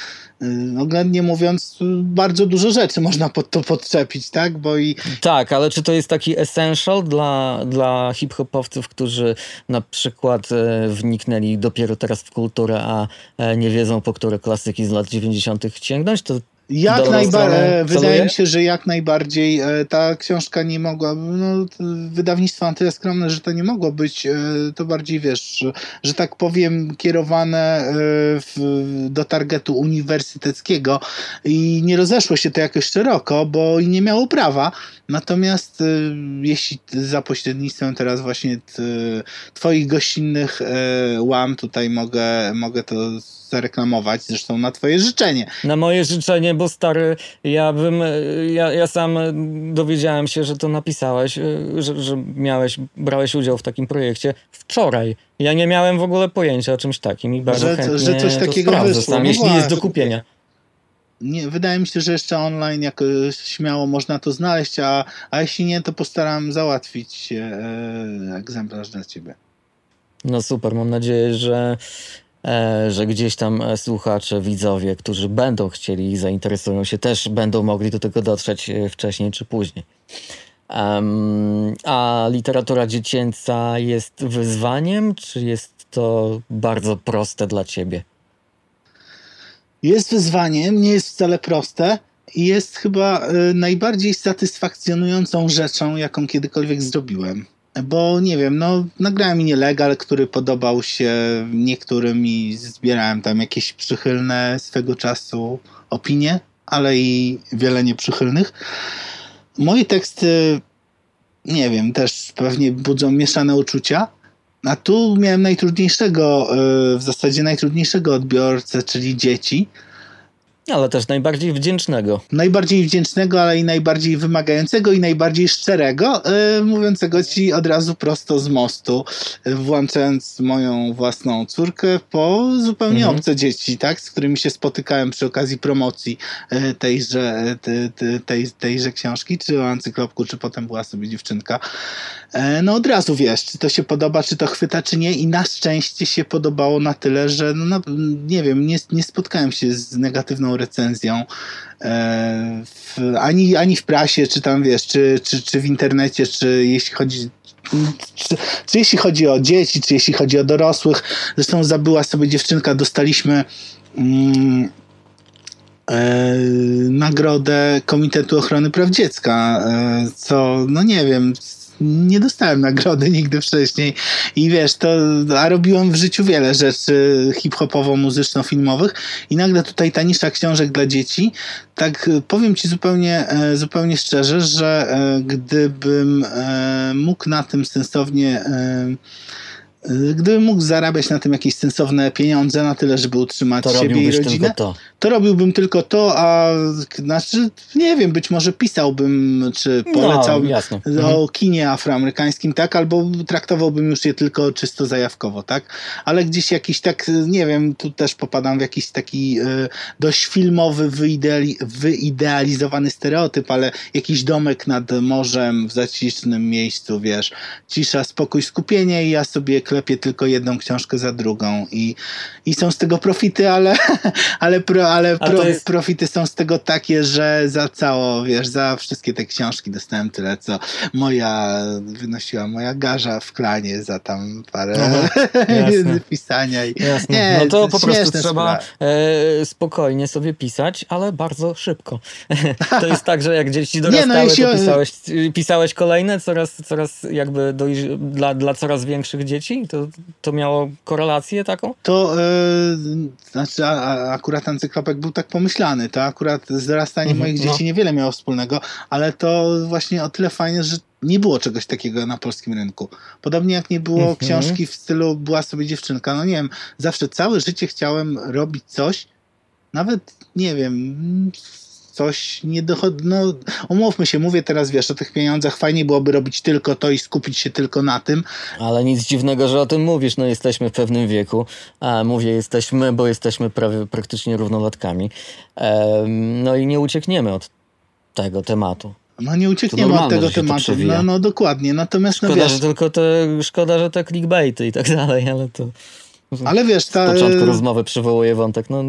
e, oględnie mówiąc, bardzo dużo rzeczy można pod to podczepić, tak? Bo i Tak, ale czy to jest taki essential dla, dla hip-hopowców, którzy na przykład e, wniknęli dopiero teraz w kulturę, a e, nie wiedzą, po które klasyki z lat 90. sięgnąć? To jak najbardziej, wydaje mi się, że jak najbardziej e, ta książka nie mogła, no, wydawnictwo na tyle skromne, że to nie mogło być, e, to bardziej wiesz, że, tak powiem, kierowane e, w, do targetu uniwersyteckiego i nie rozeszło się to jakoś szeroko, bo i nie miało prawa. Natomiast jeśli za pośrednictwem teraz właśnie twoich gościnnych łam tutaj mogę, mogę to zareklamować, zresztą na twoje życzenie. na moje życzenie, bo stary, ja bym, ja, ja sam dowiedziałem się, że to napisałeś, że, że miałeś, brałeś udział w takim projekcie wczoraj. Ja nie miałem w ogóle pojęcia o czymś takim i bardzo Że- chętnie że coś to takiego sprawdzę wyszło. sam, No jeśli jest do kupienia. nie, wydaje mi się, że jeszcze online jakoś śmiało można to znaleźć, a, a jeśli nie, to postaram załatwić e, egzemplarz dla ciebie. No super, mam nadzieję, że, że gdzieś tam e, słuchacze, widzowie, którzy będą chcieli i zainteresują się, też będą mogli do tego dotrzeć e, wcześniej czy później. A literatura dziecięca jest wyzwaniem, czy jest to bardzo proste dla ciebie? Jest wyzwaniem, nie jest wcale proste i jest chyba e, najbardziej satysfakcjonującą rzeczą, jaką kiedykolwiek zrobiłem. Bo nie wiem, no nagrałem nielegal, który podobał się niektórym i zbierałem tam jakieś przychylne swego czasu opinie, ale i wiele nieprzychylnych. Moje teksty, nie wiem, też pewnie budzą mieszane uczucia. A tu miałem najtrudniejszego, e, w zasadzie najtrudniejszego odbiorcę, czyli dzieci. Ale też najbardziej wdzięcznego. Najbardziej wdzięcznego, ale i najbardziej wymagającego i najbardziej szczerego, yy, mówiącego ci od razu prosto z mostu, yy, włączając moją własną córkę po zupełnie Mhm. obce dzieci, tak, z którymi się spotykałem przy okazji promocji yy, tejże, te, te, tej, tejże książki, czy o ancyklopku, czy potem była sobie dziewczynka. E, No od razu wiesz, czy to się podoba, czy to chwyta, czy nie i na szczęście się podobało na tyle, że no, nie wiem, nie, nie spotkałem się z negatywną recenzją e, w, ani, ani w prasie, czy tam wiesz, czy, czy, czy w internecie, czy jeśli chodzi czy, czy jeśli chodzi o dzieci, czy jeśli chodzi o dorosłych. Zresztą zabyła sobie dziewczynka, dostaliśmy mm, e, nagrodę Komitetu Ochrony Praw Dziecka, e, co, no nie wiem, nie dostałem nagrody [laughs] nigdy wcześniej. I wiesz, to, a robiłem w życiu wiele rzeczy hip-hopowo-muzyczno-filmowych i nagle tutaj ta nisza książek dla dzieci, tak e, powiem ci zupełnie, e, zupełnie szczerze, że e, gdybym mógł na tym sensownie Gdybym mógł zarabiać na tym jakieś sensowne pieniądze na tyle, żeby utrzymać To siebie i rodzinę, to. to robiłbym tylko to, a znaczy, nie wiem, być może pisałbym, czy polecałbym No, jasne. Mhm. o kinie afroamerykańskim, tak, albo traktowałbym już je tylko czysto zajawkowo, tak, ale gdzieś jakiś tak, nie wiem, tu też popadam w jakiś taki e, dość filmowy, wyideali, wyidealizowany stereotyp, ale jakiś domek nad morzem w zacisznym miejscu, wiesz, cisza, spokój, skupienie i ja sobie klepię tylko jedną książkę za drugą i, i są z tego profity, ale, [laughs] ale, pro, ale pro, jest- profity są z tego takie, że za cało, wiesz, za wszystkie te książki dostałem tyle, co moja wynosiła moja garza w klanie za tam parę Aha, [laughs] pisania i Jasne. Nie, no to po prostu trzeba e, spokojnie sobie pisać, ale bardzo szybko. [laughs] to jest tak, że jak dzieci dorastały, no, jeśli to pisałeś, pisałeś kolejne, coraz, coraz jakby dojrz- dla, dla coraz większych dzieci? To, to miało korelację taką? To e, znaczy, a, a, akurat encyklopek był tak pomyślany. To akurat z dorastaniem Mhm, moich no. dzieci niewiele miało wspólnego, ale to właśnie o tyle fajne, że nie było czegoś takiego na polskim rynku. Podobnie jak nie było Mhm. książki w stylu była sobie dziewczynka. No nie wiem, zawsze całe życie chciałem robić coś, nawet nie wiem, coś nie dochodzi. No, umówmy się, mówię teraz, wiesz, o tych pieniądzach. Fajnie byłoby robić tylko to i skupić się tylko na tym, Ale nic dziwnego, że o tym mówisz. No jesteśmy w pewnym wieku. A mówię jesteśmy, bo jesteśmy prawie praktycznie równolatkami. Em, no i nie uciekniemy od tego tematu. No nie uciekniemy od tego tematu. No, no dokładnie. Natomiast no Szkoda, wiesz, że tylko te, szkoda, że te clickbaity i tak dalej, ale to... ale wiesz, Z ta, początku rozmowy przywołuję wątek. No,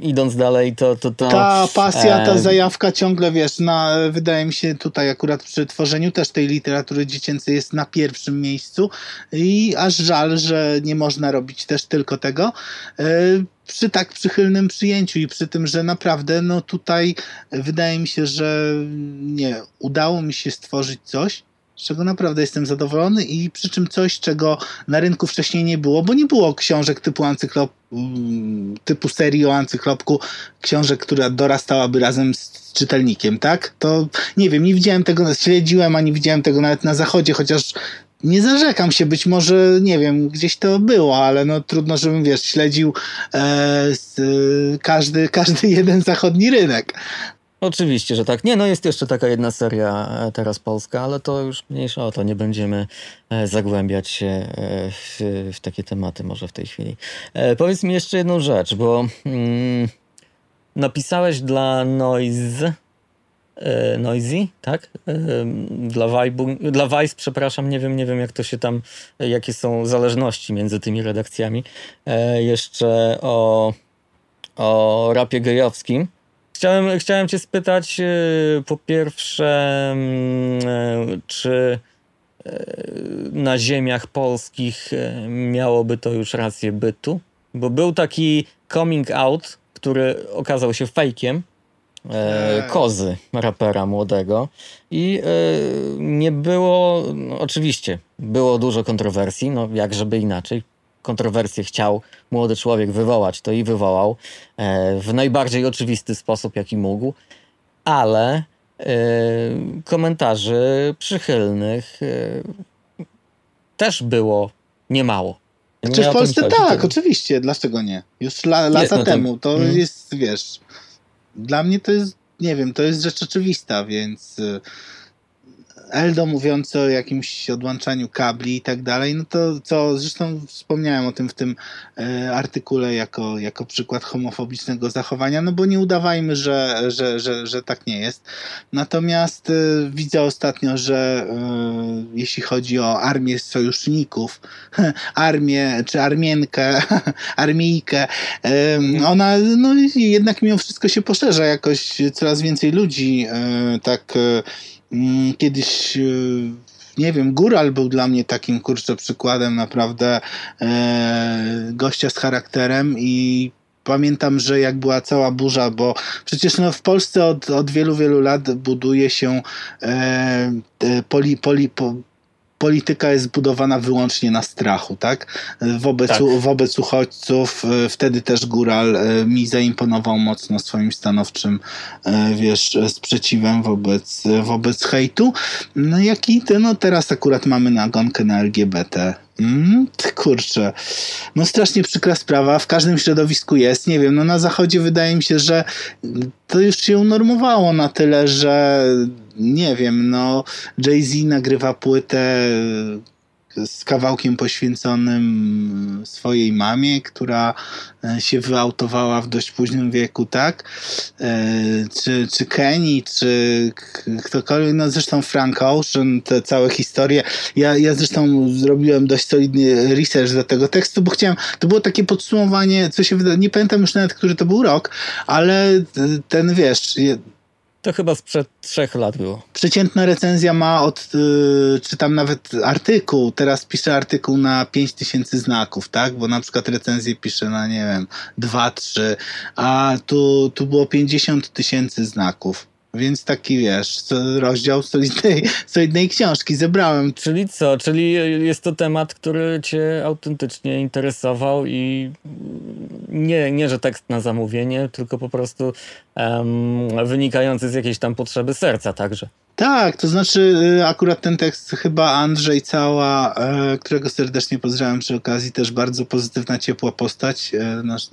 idąc dalej, to. to, to ta pasja, ta e, zajawka ciągle, wiesz, na, wydaje mi się tutaj akurat przy tworzeniu też tej literatury dziecięcej jest na pierwszym miejscu i aż żal, że nie można robić też tylko tego. E, Przy tak przychylnym przyjęciu i przy tym, że naprawdę, no tutaj wydaje mi się, że nie, udało mi się stworzyć coś, z czego naprawdę jestem zadowolony i przy czym coś, czego na rynku wcześniej nie było, bo nie było książek typu ancyklop, mm, typu serii o ancyklopku, książek, która dorastałaby razem z czytelnikiem, tak? To nie wiem, nie widziałem tego, śledziłem, ani widziałem tego nawet na zachodzie, chociaż nie zarzekam się, być może, nie wiem, gdzieś to było, ale no trudno, żebym, wiesz, śledził e, z, każdy, każdy [laughs] jeden zachodni rynek. Oczywiście, że tak. Nie, no jest jeszcze taka jedna seria e, teraz polska, ale to już mniejsza o to. Nie będziemy e, zagłębiać się e, w, w takie tematy może w tej chwili. Powiedz mi jeszcze jedną rzecz, bo mm, napisałeś dla Noise, Noisy, tak? Dla, Vibe, dla Vice, przepraszam, nie wiem, nie wiem jak to się tam, jakie są zależności między tymi redakcjami. Jeszcze o, o rapie gejowskim. Chciałem, chciałem cię spytać e, po pierwsze, mm, e, czy e, na ziemiach polskich miałoby to już rację bytu? Bo był taki coming out, który okazał się fejkiem, e, kozy rapera młodego i e, nie było, no, oczywiście było dużo kontrowersji, no jak żeby inaczej. Kontrowersje chciał młody człowiek wywołać, to i wywołał e, w najbardziej oczywisty sposób, jaki mógł, ale e, komentarzy przychylnych e, też było niemało. Nie Czy w Polsce chodzi, tak, to- oczywiście, dlaczego nie? Już la, lata no to- temu, to mm. jest, wiesz, dla mnie to jest, nie wiem, to jest rzecz oczywista, więc y, Eldo mówiący o jakimś odłączaniu kabli i tak dalej, no to co, zresztą wspomniałem o tym w tym e, artykule jako, jako przykład homofobicznego zachowania, no bo nie udawajmy, że, że, że, że tak nie jest. Natomiast e, widzę ostatnio, że e, jeśli chodzi o armię sojuszników, [laughs] armię czy armienkę, [laughs] armijkę, em, ona no, jednak mimo wszystko się poszerza jakoś coraz więcej ludzi e, tak e, kiedyś e, nie wiem, Góral był dla mnie takim kurczę przykładem naprawdę e, gościa z charakterem i pamiętam, że jak była cała burza, bo przecież no, w Polsce od, od wielu, wielu lat buduje się e, poli, poli, po, polityka jest budowana wyłącznie na strachu, tak? Wobec, Tak. wobec uchodźców. e, Wtedy też Góral e, mi zaimponował mocno swoim stanowczym, e, wiesz, sprzeciwem wobec, wobec hejtu. No jak i ty, no teraz akurat mamy nagonkę na LGBT. Mm, kurczę. No strasznie przykra sprawa, w każdym środowisku jest, nie wiem, no na zachodzie wydaje mi się, że to już się unormowało na tyle, że nie wiem, no Jay-Z nagrywa płytę z kawałkiem poświęconym swojej mamie, która e, się wyautowała w dość późnym wieku, tak? E, Czy, czy Kenny, czy ktokolwiek, no zresztą Frank Ocean, te całe historie. Ja, ja zresztą zrobiłem dość solidny research do tego tekstu, bo chciałem, to było takie podsumowanie, co się wyda, nie pamiętam już nawet, który to był rok, ale e, ten, wiesz, To chyba sprzed trzech lat było. przeciętna recenzja ma od, y, czy tam nawet artykuł, teraz pisze artykuł na 5000 znaków, tak? Bo na przykład recenzję pisze na, nie wiem, 2-3, a tu, tu było 50 tysięcy znaków. Więc taki, wiesz, rozdział solidnej, [laughs] solidnej książki zebrałem. Czyli co? Czyli jest to temat, który cię autentycznie interesował i nie, nie że tekst na zamówienie, tylko po prostu em, wynikający z jakiejś tam potrzeby serca także. Tak, to znaczy y, akurat ten tekst chyba Andrzej Cała, e, którego serdecznie pozdrawiam przy okazji, też bardzo pozytywna, ciepła postać e, nasz,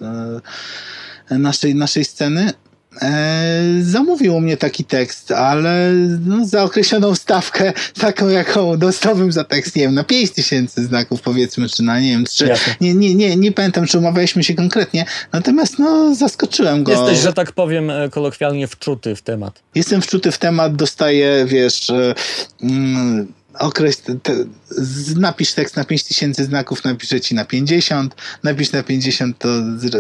e, naszej, naszej sceny. E, zamówił u mnie taki tekst, ale no, za określoną stawkę, taką jaką dostałbym za tekst, nie wiem, na 5 tysięcy znaków powiedzmy, czy na nie wiem. Jasne. Nie, nie, nie, nie pamiętam, czy umawialiśmy się konkretnie, natomiast no zaskoczyłem go. Jesteś, że tak powiem, e, kolokwialnie wczuty w temat. Jestem wczuty w temat, dostaję, wiesz, e, mm, okres, te, napisz tekst na 5000 znaków, napiszę ci na 50, napisz na 50, to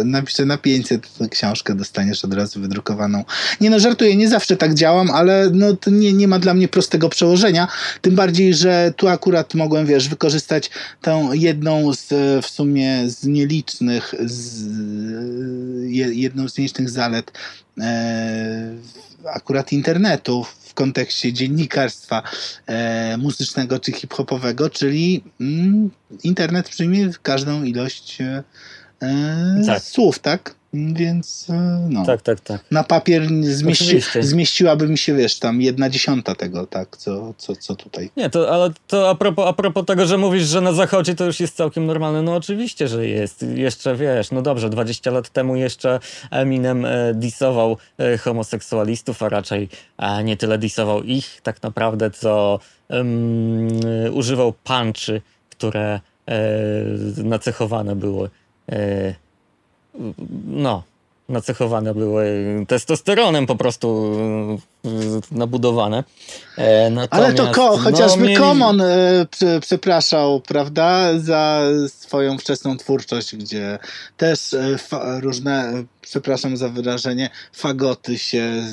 napiszę na 500, to książkę dostaniesz od razu wydrukowaną. Nie no, żartuję, nie zawsze tak działam, ale no, to nie, nie ma dla mnie prostego przełożenia, tym bardziej, że tu akurat mogłem, wiesz, wykorzystać tą jedną z, e, w sumie z nielicznych, z, je, jedną z nielicznych zalet e, akurat internetu w kontekście dziennikarstwa e, muzycznego czy hip-hopowego, czyli mm, internet przyjmie każdą ilość e, Tak. słów, tak? Więc e, no. Tak, tak, tak. Na papier zmieści, zmieściłaby mi się, wiesz, tam jedna dziesiąta tego, tak, co, co, co tutaj. Nie, to, ale to a propos, a propos tego, że mówisz, że na zachodzie to już jest całkiem normalne, no oczywiście, że jest. Jeszcze wiesz, no dobrze, 20 lat temu jeszcze Eminem e, disował e, homoseksualistów, a raczej e, nie tyle disował ich tak naprawdę, co używał punchy, które e, nacechowane były e, no, nacechowane były testosteronem po prostu y, nabudowane. E, Ale to ko, natomiast, chociażby no, mieli- Common prze- przepraszał, prawda, za swoją wczesną twórczość, gdzie też fa, różne, przepraszam za wyrażenie, fagoty się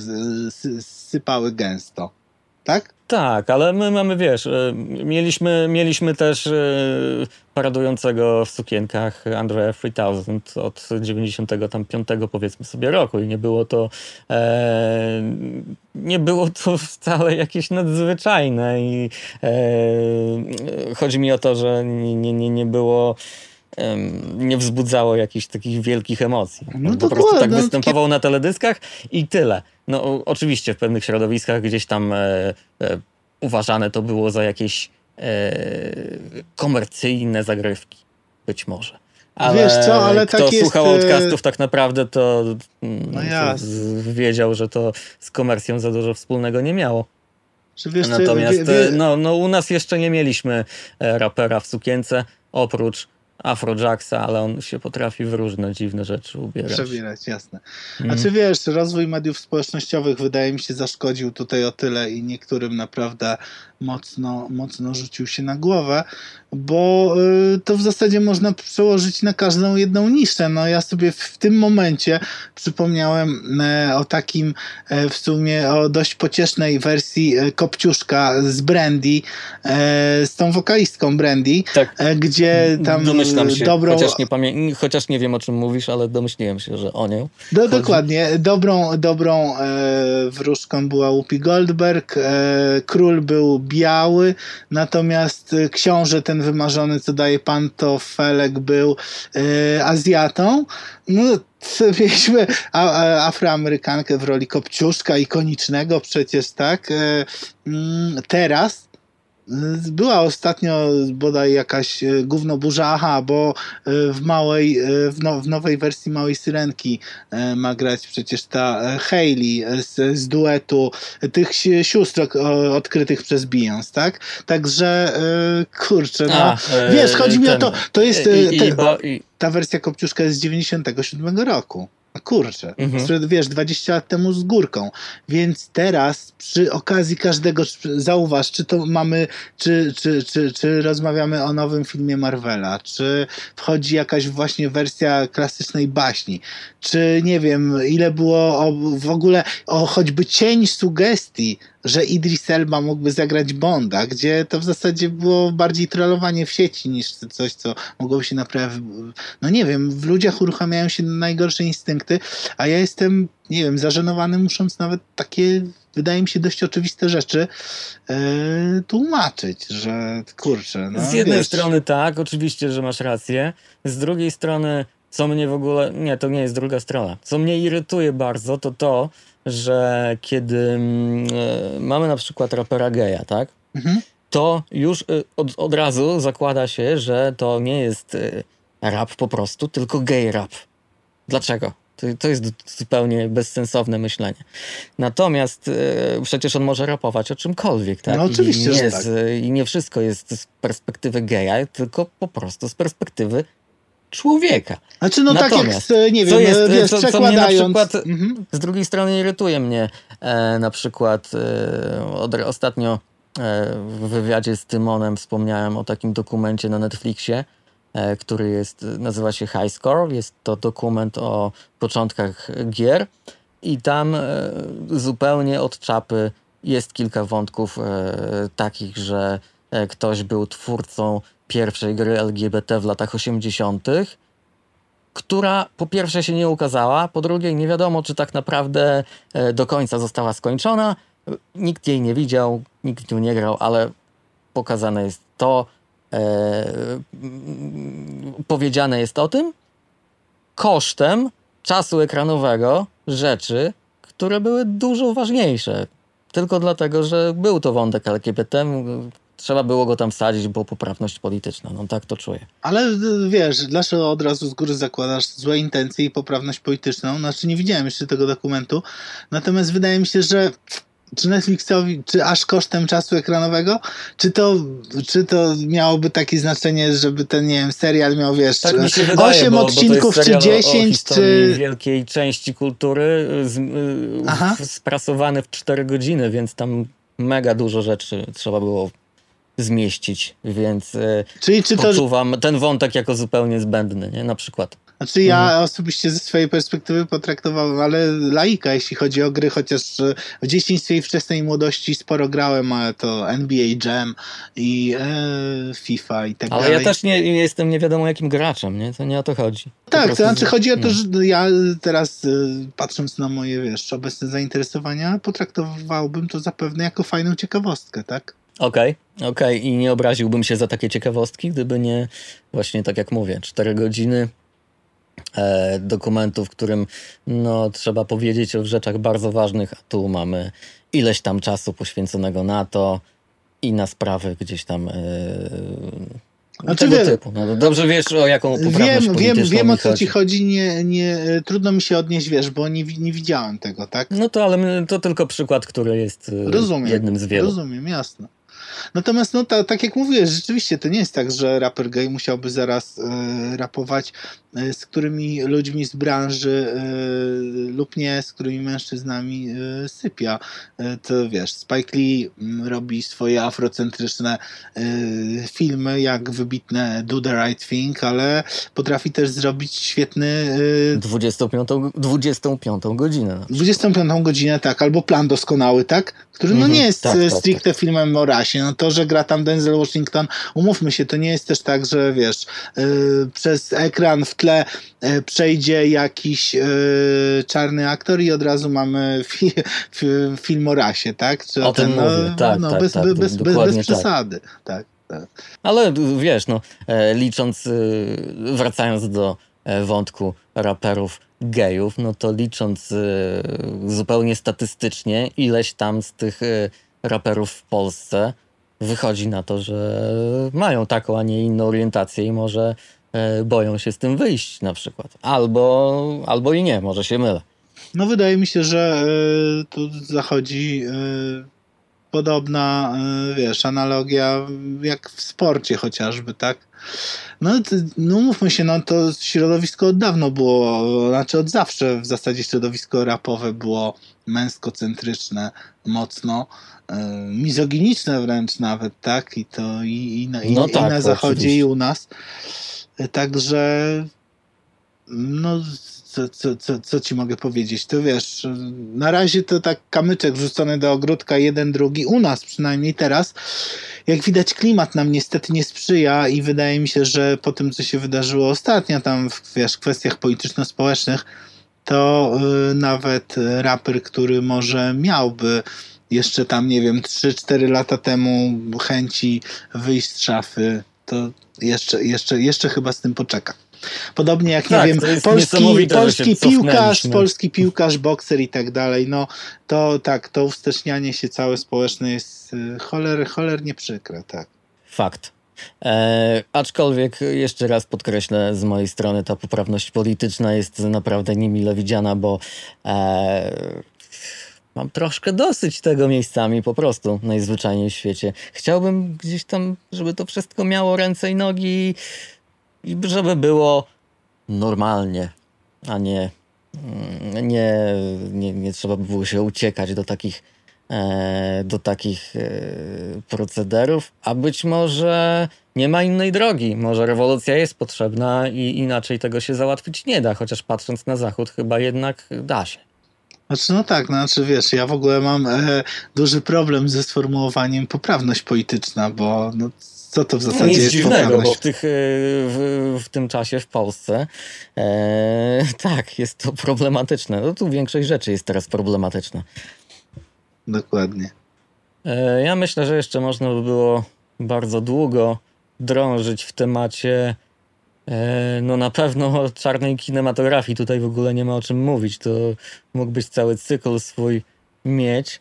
sypały gęsto. Tak? Tak, ale my mamy, wiesz, e, mieliśmy, mieliśmy też e, paradującego w sukienkach Andrea 3000 od 95 powiedzmy sobie roku i nie było to e, nie było to wcale jakieś nadzwyczajne i e, chodzi mi o to, że nie, nie, nie, było nie wzbudzało jakichś takich wielkich emocji. No po prostu tak no, występował na teledyskach i tyle. No oczywiście w pewnych środowiskach gdzieś tam e, e, uważane to było za jakieś e, komercyjne zagrywki. Być może. Ale Wiesz co, ale kto tak jest, słuchał e, podcastów tak naprawdę to, mm, No to wiedział, że to z komercją za dużo wspólnego nie miało. Wiesz, Natomiast wie, wie, e, no, no, u nas jeszcze nie mieliśmy e, rapera w sukience, oprócz Afrojacksa, ale on się potrafi w różne dziwne rzeczy ubierać. przebierać, jasne. Mm. Znaczy wiesz, rozwój mediów społecznościowych wydaje mi się zaszkodził tutaj o tyle i niektórym naprawdę mocno, mocno rzucił się na głowę, bo y, to w zasadzie można przełożyć na każdą jedną niszę. No ja sobie w, tym momencie przypomniałem e, o takim e, w sumie o dość pociesznej wersji e, Kopciuszka z Brandy, z tą wokalistką Brandy, Tak. gdzie tam Domyślam się, dobrą, chociaż, nie pamię- chociaż nie wiem o czym mówisz, ale domyśliłem się, że o nią. Do, dokładnie. Dobrą, dobrą wróżką była Whoopi Goldberg. Król był biały, natomiast e, książę ten wymarzony, co daje pan, to Felek był e, Azjatą. No, mieliśmy Afroamerykankę w roli Kopciuszka, ikonicznego przecież, tak? E, mm, teraz y, była ostatnio bodaj jakaś e, gównoburza, aha, bo e, w małej, e, w, no, w nowej wersji Małej Syrenki ma grać przecież ta Hailey e, z, z duetu tych si- sióstr odkrytych przez Beyoncé, tak? Także kurczę, no. A, Wiesz, chodzi mi o ten- to, to jest I, i, i, ta wersja Kopciuszka jest z 97 roku. A kurczę, Mhm. wiesz, 20 lat temu z górką. Więc teraz przy okazji każdego, zauważ, czy to mamy, czy, czy, czy, czy rozmawiamy o nowym filmie Marvela, czy wchodzi jakaś właśnie wersja klasycznej baśni, czy nie wiem, ile było o, w ogóle o choćby cień sugestii, że Idris Elba mógłby zagrać Bonda, gdzie to w zasadzie było bardziej trollowanie w sieci niż coś, co mogłoby się naprawdę no nie wiem, w ludziach uruchamiają się najgorsze instynkty, a ja jestem, nie wiem, zażenowany, musząc nawet takie, wydaje mi się, dość oczywiste rzeczy e, tłumaczyć, że kurczę. No, z jednej wiesz, strony tak, oczywiście, że masz rację. Z drugiej strony, co mnie w ogóle. Nie, to nie jest druga strona. Co mnie irytuje bardzo, to to, że kiedy mm, e, mamy na przykład rapera geja, tak? Mhm. to już y, od, od razu zakłada się, że to nie jest y, rap po prostu, tylko gay rap. Dlaczego? To, to jest zupełnie bezsensowne myślenie. Natomiast y, przecież on może rapować o czymkolwiek, tak? No oczywiście, I nie, tak. I nie wszystko jest z perspektywy geja, tylko po prostu z perspektywy człowieka. Znaczy, no tak jak, Natomiast, e, nie co wiem, jest, e, wiesz, co- co mnie na przykład- Mhm. Z drugiej strony irytuje mnie e, na przykład e, od, ostatnio e, w wywiadzie z Tymonem wspomniałem o takim dokumencie na Netflixie, e, który jest, nazywa się High Score. Jest to dokument o początkach gier i tam zupełnie od czapy jest kilka wątków takich, że ktoś był twórcą pierwszej gry LGBT w latach 80., która po pierwsze się nie ukazała, po drugie nie wiadomo, czy tak naprawdę e, do końca została skończona. Nikt jej nie widział, nikt nią nie grał, ale pokazane jest to, e, mm, powiedziane jest o tym kosztem czasu ekranowego rzeczy, które były dużo ważniejsze. Tylko dlatego, że był to wątek LGBT, trzeba było go tam wsadzić, bo poprawność polityczna. No tak to czuję. Ale e, wiesz, dlaczego od razu z góry zakładasz złe intencje i poprawność polityczną? Znaczy nie widziałem jeszcze tego dokumentu, natomiast wydaje mi się, że czy Netflixowi, czy aż kosztem czasu ekranowego? Czy to, czy to miałoby takie znaczenie, żeby ten, nie wiem, serial miał, wiesz, Tak mi się wydaje, 8 bo, odcinków, bo czy serial o- 10, o czy... wielkiej części kultury z, y, Aha. w- sprasowany w 4 godziny, więc tam mega dużo rzeczy trzeba było zmieścić, więc y, Czyli czy to, poczuwam ten wątek jako zupełnie zbędny, nie? Na przykład. Znaczy ja Mhm. osobiście ze swojej perspektywy potraktowałem, ale laika, jeśli chodzi o gry, chociaż e, w dzieciństwie i wczesnej młodości sporo grałem, ale to NBA Jam i e, FIFA i tak Ale dalej. ja też nie, nie jestem nie wiadomo jakim graczem, nie? To nie o to chodzi. Po Tak, to znaczy z- chodzi o to, no. że ja teraz e, patrząc na moje, wiesz, obecne zainteresowania, potraktowałbym to zapewne jako fajną ciekawostkę, tak? Okej, okej. I nie obraziłbym się za takie ciekawostki, gdyby nie właśnie tak jak mówię, 4 godziny e, dokumentu, w którym no, trzeba powiedzieć o rzeczach bardzo ważnych, a tu mamy ileś tam czasu poświęconego na to i na sprawy gdzieś tam e, Znaczy, tego typu. No, dobrze wiesz, o jaką Wiem, wiem, wiem o co ci chodzi. nie, nie, trudno mi się odnieść, wiesz, bo nie, nie widziałem tego, tak? No to ale to tylko przykład, który jest e, Rozumiem. jednym z wielu. Rozumiem, jasne. Natomiast, no ta, tak jak mówiłeś, rzeczywiście to nie jest tak, że raper gay musiałby zaraz e, rapować e, z którymi ludźmi z branży e, lub nie, z którymi mężczyznami e, sypia. E, to wiesz, Spike Lee mm, robi swoje afrocentryczne e, filmy, jak wybitne Do the Right Thing, ale potrafi też zrobić świetny e, 25, 25 godzinę. no. 25 godzinę, tak, albo plan doskonały, tak? Który no Mhm, nie jest tak, tak, stricte filmem o rasie. No to, że gra tam Denzel Washington, umówmy się, to nie jest też tak, że wiesz, e, przez ekran w tle e, przejdzie jakiś e, czarny aktor i od razu mamy [laughs] fi, fi, film o rasie, tak? Czy O tym mówię, tak, no, tak, bez, tak, bez, bez, bez tak. przesady, tak. tak. Ale wiesz, no, e, licząc, y, wracając do e, wątku raperów gejów, no to licząc y, zupełnie statystycznie, ileś tam z tych y, raperów w Polsce wychodzi na to, że mają taką, a nie inną orientację i może e, boją się z tym wyjść na przykład. Albo, albo i nie, może się mylę. No wydaje mi się, że y, tu zachodzi y, podobna, wiesz, analogia jak w sporcie chociażby, tak? No, no mówmy się, no to środowisko od dawno było, znaczy od zawsze w zasadzie środowisko rapowe było męskocentryczne mocno, mizoginiczne wręcz nawet, tak? I to i, i, na, i, No i tak, na to zachodzie oczywiście. i u nas. Y, Także no, co, co, co, co ci mogę powiedzieć? To wiesz, na razie to tak kamyczek wrzucony do ogródka, jeden, drugi, u nas przynajmniej teraz. Jak widać, klimat nam niestety nie sprzyja i wydaje mi się, że po tym, co się wydarzyło ostatnio tam w wiesz, kwestiach polityczno-społecznych, to y, nawet raper, który może miałby jeszcze tam, nie wiem, 3-4 lata temu chęci wyjść z szafy, to jeszcze, jeszcze, jeszcze chyba z tym poczeka. Podobnie jak, Tak, nie wiem, polski, polski piłkarz, polski piłkarz, bokser i tak dalej, no to tak, to ustecznianie się całe społeczne jest y, choler, cholernie przykre, tak. Fakt. E, aczkolwiek jeszcze raz podkreślę z mojej strony, ta poprawność polityczna jest naprawdę niemile widziana, bo e, mam troszkę dosyć tego miejscami po prostu najzwyczajniej w świecie. Chciałbym gdzieś tam, żeby to wszystko miało ręce i nogi i żeby było normalnie, a nie, mm, nie, nie, nie trzeba by było się uciekać do takich e, do takich e, procederów, a być może nie ma innej drogi. Może rewolucja jest potrzebna i inaczej tego się załatwić nie da, chociaż patrząc na zachód chyba jednak da się. Znaczy, no tak, no, znaczy wiesz, ja w ogóle mam e, duży problem ze sformułowaniem poprawność polityczna, bo no, co to w zasadzie Nic jest dziwnego, bo poprawność? w, tych, e, w, w tym czasie w Polsce e, tak, jest to problematyczne. No tu większość rzeczy jest teraz problematyczna. Dokładnie. E, Ja myślę, że jeszcze można by było bardzo długo drążyć w temacie. E, No na pewno o czarnej kinematografii tutaj w ogóle nie ma o czym mówić. To mógłbyś cały cykl swój mieć.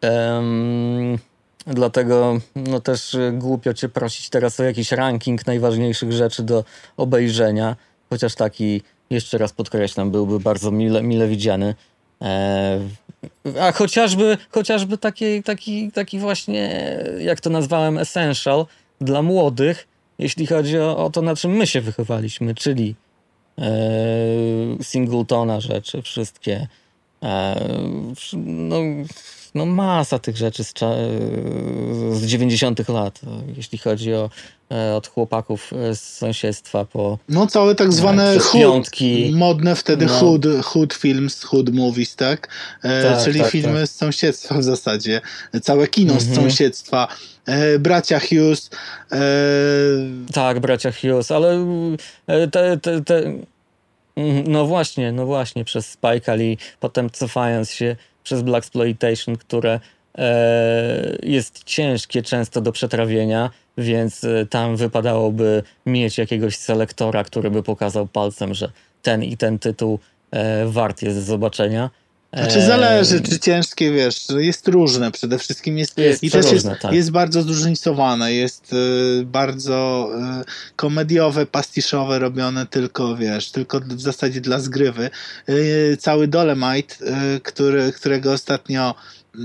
Em, dlatego no też e, głupio cię prosić teraz o jakiś ranking najważniejszych rzeczy do obejrzenia. Chociaż taki, jeszcze raz podkreślam, byłby bardzo mile, mile widziany. E, A chociażby, chociażby taki, taki, taki właśnie, jak to nazwałem, essential dla młodych, jeśli chodzi o, o to, na czym my się wychowaliśmy, czyli e, singletona rzeczy, wszystkie. E, no, no masa tych rzeczy z, z 90 lat, jeśli chodzi o e, od chłopaków z sąsiedztwa po No całe tak zwane przez hood, piątki. modne wtedy No. hood, hood films, hood movies, tak? E, Tak, czyli tak, filmy z sąsiedztwa w zasadzie. Całe kino z Mhm. sąsiedztwa. E, bracia Hughes. E, Tak, bracia Hughes, ale e, te, te, te, mm, no właśnie, no właśnie, przez Spike Lee, potem cofając się przez Black Exploitation, które e, jest ciężkie często do przetrawienia, więc e, tam wypadałoby mieć jakiegoś selektora, który by pokazał palcem, że ten i ten tytuł e, wart jest zobaczenia. Znaczy zależy, czy ciężkie, wiesz, jest różne przede wszystkim. Jest, Jest I też jest, tak. jest bardzo zróżnicowane, jest y, bardzo y, komediowe, pastiszowe, robione tylko, wiesz, tylko w zasadzie dla zgrywy. Y, cały Dolemite, y, który, którego ostatnio y,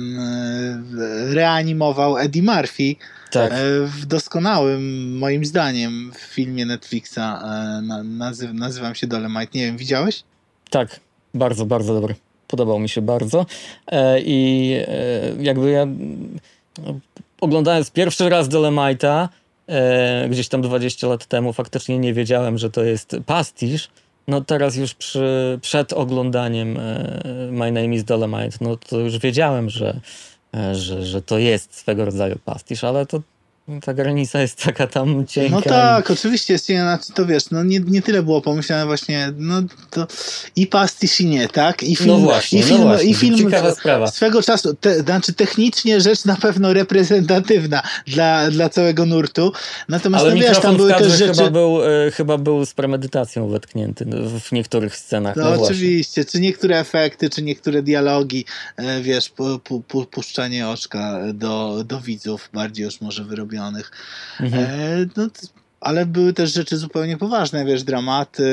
reanimował Eddie Murphy, Tak, e, w doskonałym, moim zdaniem, w filmie Netflixa na, nazy- nazywam się Dolemite. Nie wiem, widziałeś? Tak, bardzo, bardzo dobry. Podobał mi się bardzo. E, I e, jakby ja mm, oglądając pierwszy raz Dolemite'a, e, gdzieś tam 20 lat temu, faktycznie nie wiedziałem, że to jest pastisz. No teraz już przy, przed oglądaniem My Name is Dolemite, no to już wiedziałem, że, że, że to jest swego rodzaju pastisz, ale to ta granica jest taka tam cienka. No tak, oczywiście jest znaczy to wiesz, no nie, nie tyle było pomyślane właśnie, no to i pastisz i nie, tak? I film, No właśnie, i film, no właśnie. i film Ciekawa sprawa. swego czasu, te, znaczy technicznie rzecz na pewno reprezentatywna dla, dla całego nurtu, natomiast Ale no wiesz, tam były też rzeczy... chyba, był, e, chyba był z premedytacją wetknięty no, w niektórych scenach. No, No, oczywiście, czy niektóre efekty, czy niektóre dialogi, e, wiesz, pu, pu, pu, puszczanie oczka do, do widzów, bardziej już może wyrobionych. Mhm. E, no, ale były też rzeczy zupełnie poważne, wiesz, dramaty,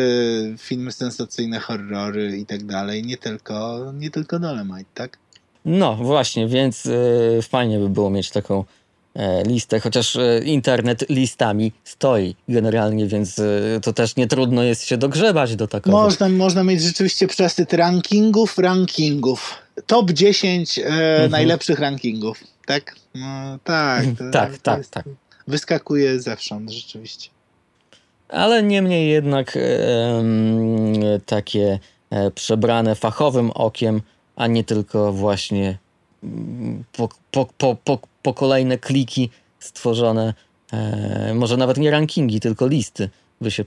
filmy sensacyjne, horrory i tak dalej, nie tylko, nie tylko Dolemite, tak? No właśnie, więc e, fajnie by było mieć taką e, listę, chociaż e, internet listami stoi generalnie, więc to też nie trudno jest się dogrzebać do takiego. Można, można mieć rzeczywiście przesyt rankingów, rankingów. Top 10 e, najlepszych rankingów, tak? No, tak. to- Mhm. Tak, to tak, jest- tak. Wyskakuje zewsząd, rzeczywiście. Ale niemniej jednak e, takie przebrane fachowym okiem, a nie tylko właśnie mm, po, po, po, po, kolejne kliki stworzone, e, może nawet nie rankingi, tylko listy by się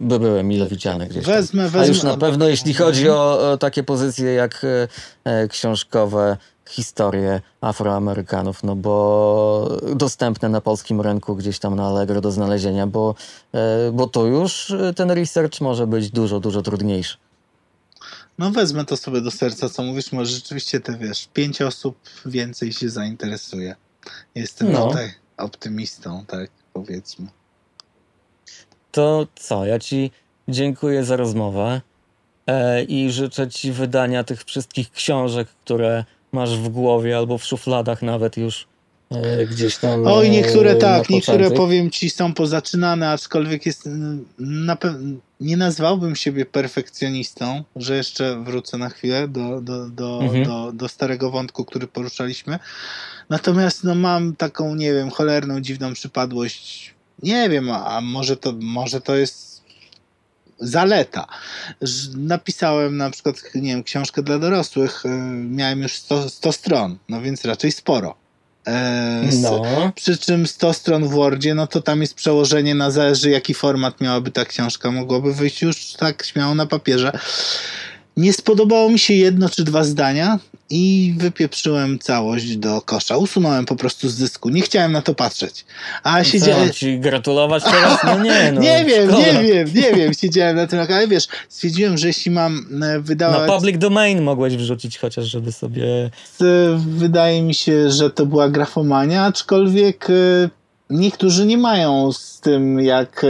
by były mile widziane gdzieś tam. Wezmę, A wezmę. już na pewno jeśli chodzi o, o takie pozycje jak e, e, książkowe historie Afroamerykanów, no bo dostępne na polskim rynku gdzieś tam na Allegro do znalezienia, bo, e, bo to już e, ten research może być dużo, dużo trudniejszy. No wezmę to sobie do serca, co mówisz, może rzeczywiście te, wiesz, pięć osób więcej się zainteresuje. Jestem No. tutaj optymistą, tak powiedzmy. To co, ja ci dziękuję za rozmowę e, i życzę ci wydania tych wszystkich książek, które masz w głowie albo w szufladach nawet już e, gdzieś tam. Oj, niektóre e, tak, na niektóre powiem ci są pozaczynane, aczkolwiek jest na pewno nie nazwałbym siebie perfekcjonistą, że jeszcze wrócę na chwilę do, do, do, Mhm. do, do starego wątku, który poruszaliśmy. Natomiast no, mam taką, nie wiem, cholerną, dziwną przypadłość. Nie wiem, a a może to, może to jest zaleta. Napisałem na przykład, nie wiem, książkę dla dorosłych, y, miałem już 100, 100 stron, no więc raczej sporo. E, s- No, Przy czym 100 stron w Wordzie, no to tam jest przełożenie na zależy jaki format miałaby ta książka. Mogłoby wyjść już tak śmiało na papierze. Nie spodobało mi się jedno czy dwa zdania i wypieprzyłem całość do kosza. Usunąłem po prostu z dysku. Nie chciałem na to patrzeć. A co, siedziałem... ci gratulować teraz? No nie, [laughs] no. nie wiem, szkoda. nie wiem, nie wiem. Siedziałem na tym, ale wiesz, stwierdziłem, że jeśli mam e, Na wydawać... public domain mogłeś wrzucić chociaż, żeby sobie... E, Wydaje mi się, że to była grafomania, aczkolwiek e, niektórzy nie mają z tym, jak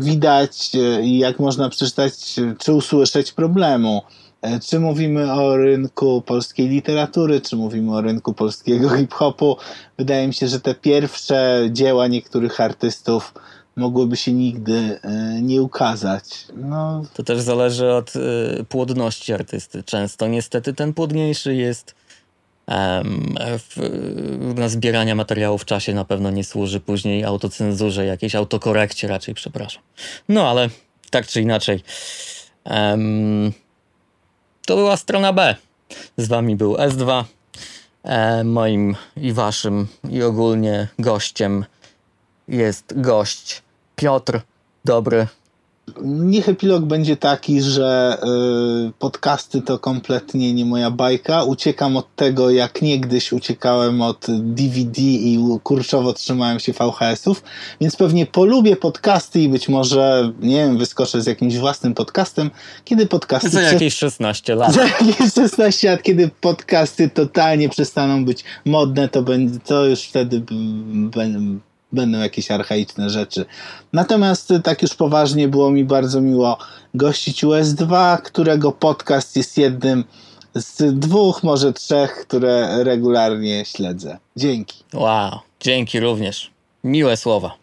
widać i jak można przeczytać czy usłyszeć problemu. E, Czy mówimy o rynku polskiej literatury, czy mówimy o rynku polskiego hip-hopu? Wydaje mi się, że te pierwsze dzieła niektórych artystów mogłyby się nigdy e, nie ukazać. No, To też zależy od y, płodności artysty. Często niestety ten płodniejszy jest w, na zbierania materiału w czasie na pewno nie służy później autocenzurze, jakiejś autokorekcie raczej, przepraszam. No ale tak czy inaczej. em, to była strona B. Z wami był S2. E, moim i waszym i ogólnie gościem jest gość Piotr Dobry. Niech epilog będzie taki, że y, podcasty to kompletnie nie moja bajka. Uciekam od tego, jak niegdyś uciekałem od DVD i kurczowo trzymałem się VHS-ów, więc pewnie polubię podcasty i być może, nie wiem, wyskoczę z jakimś własnym podcastem, kiedy podcasty... Za jakieś 16 lat. za jakieś 16 lat, kiedy podcasty totalnie przestaną być modne, to, będzie, to już wtedy b- b- będą jakieś archaiczne rzeczy. Natomiast y, tak już poważnie było mi bardzo miło gościć US2, którego podcast jest jednym z dwóch, może trzech, które regularnie śledzę. Dzięki. Wow, dzięki również. Miłe słowa.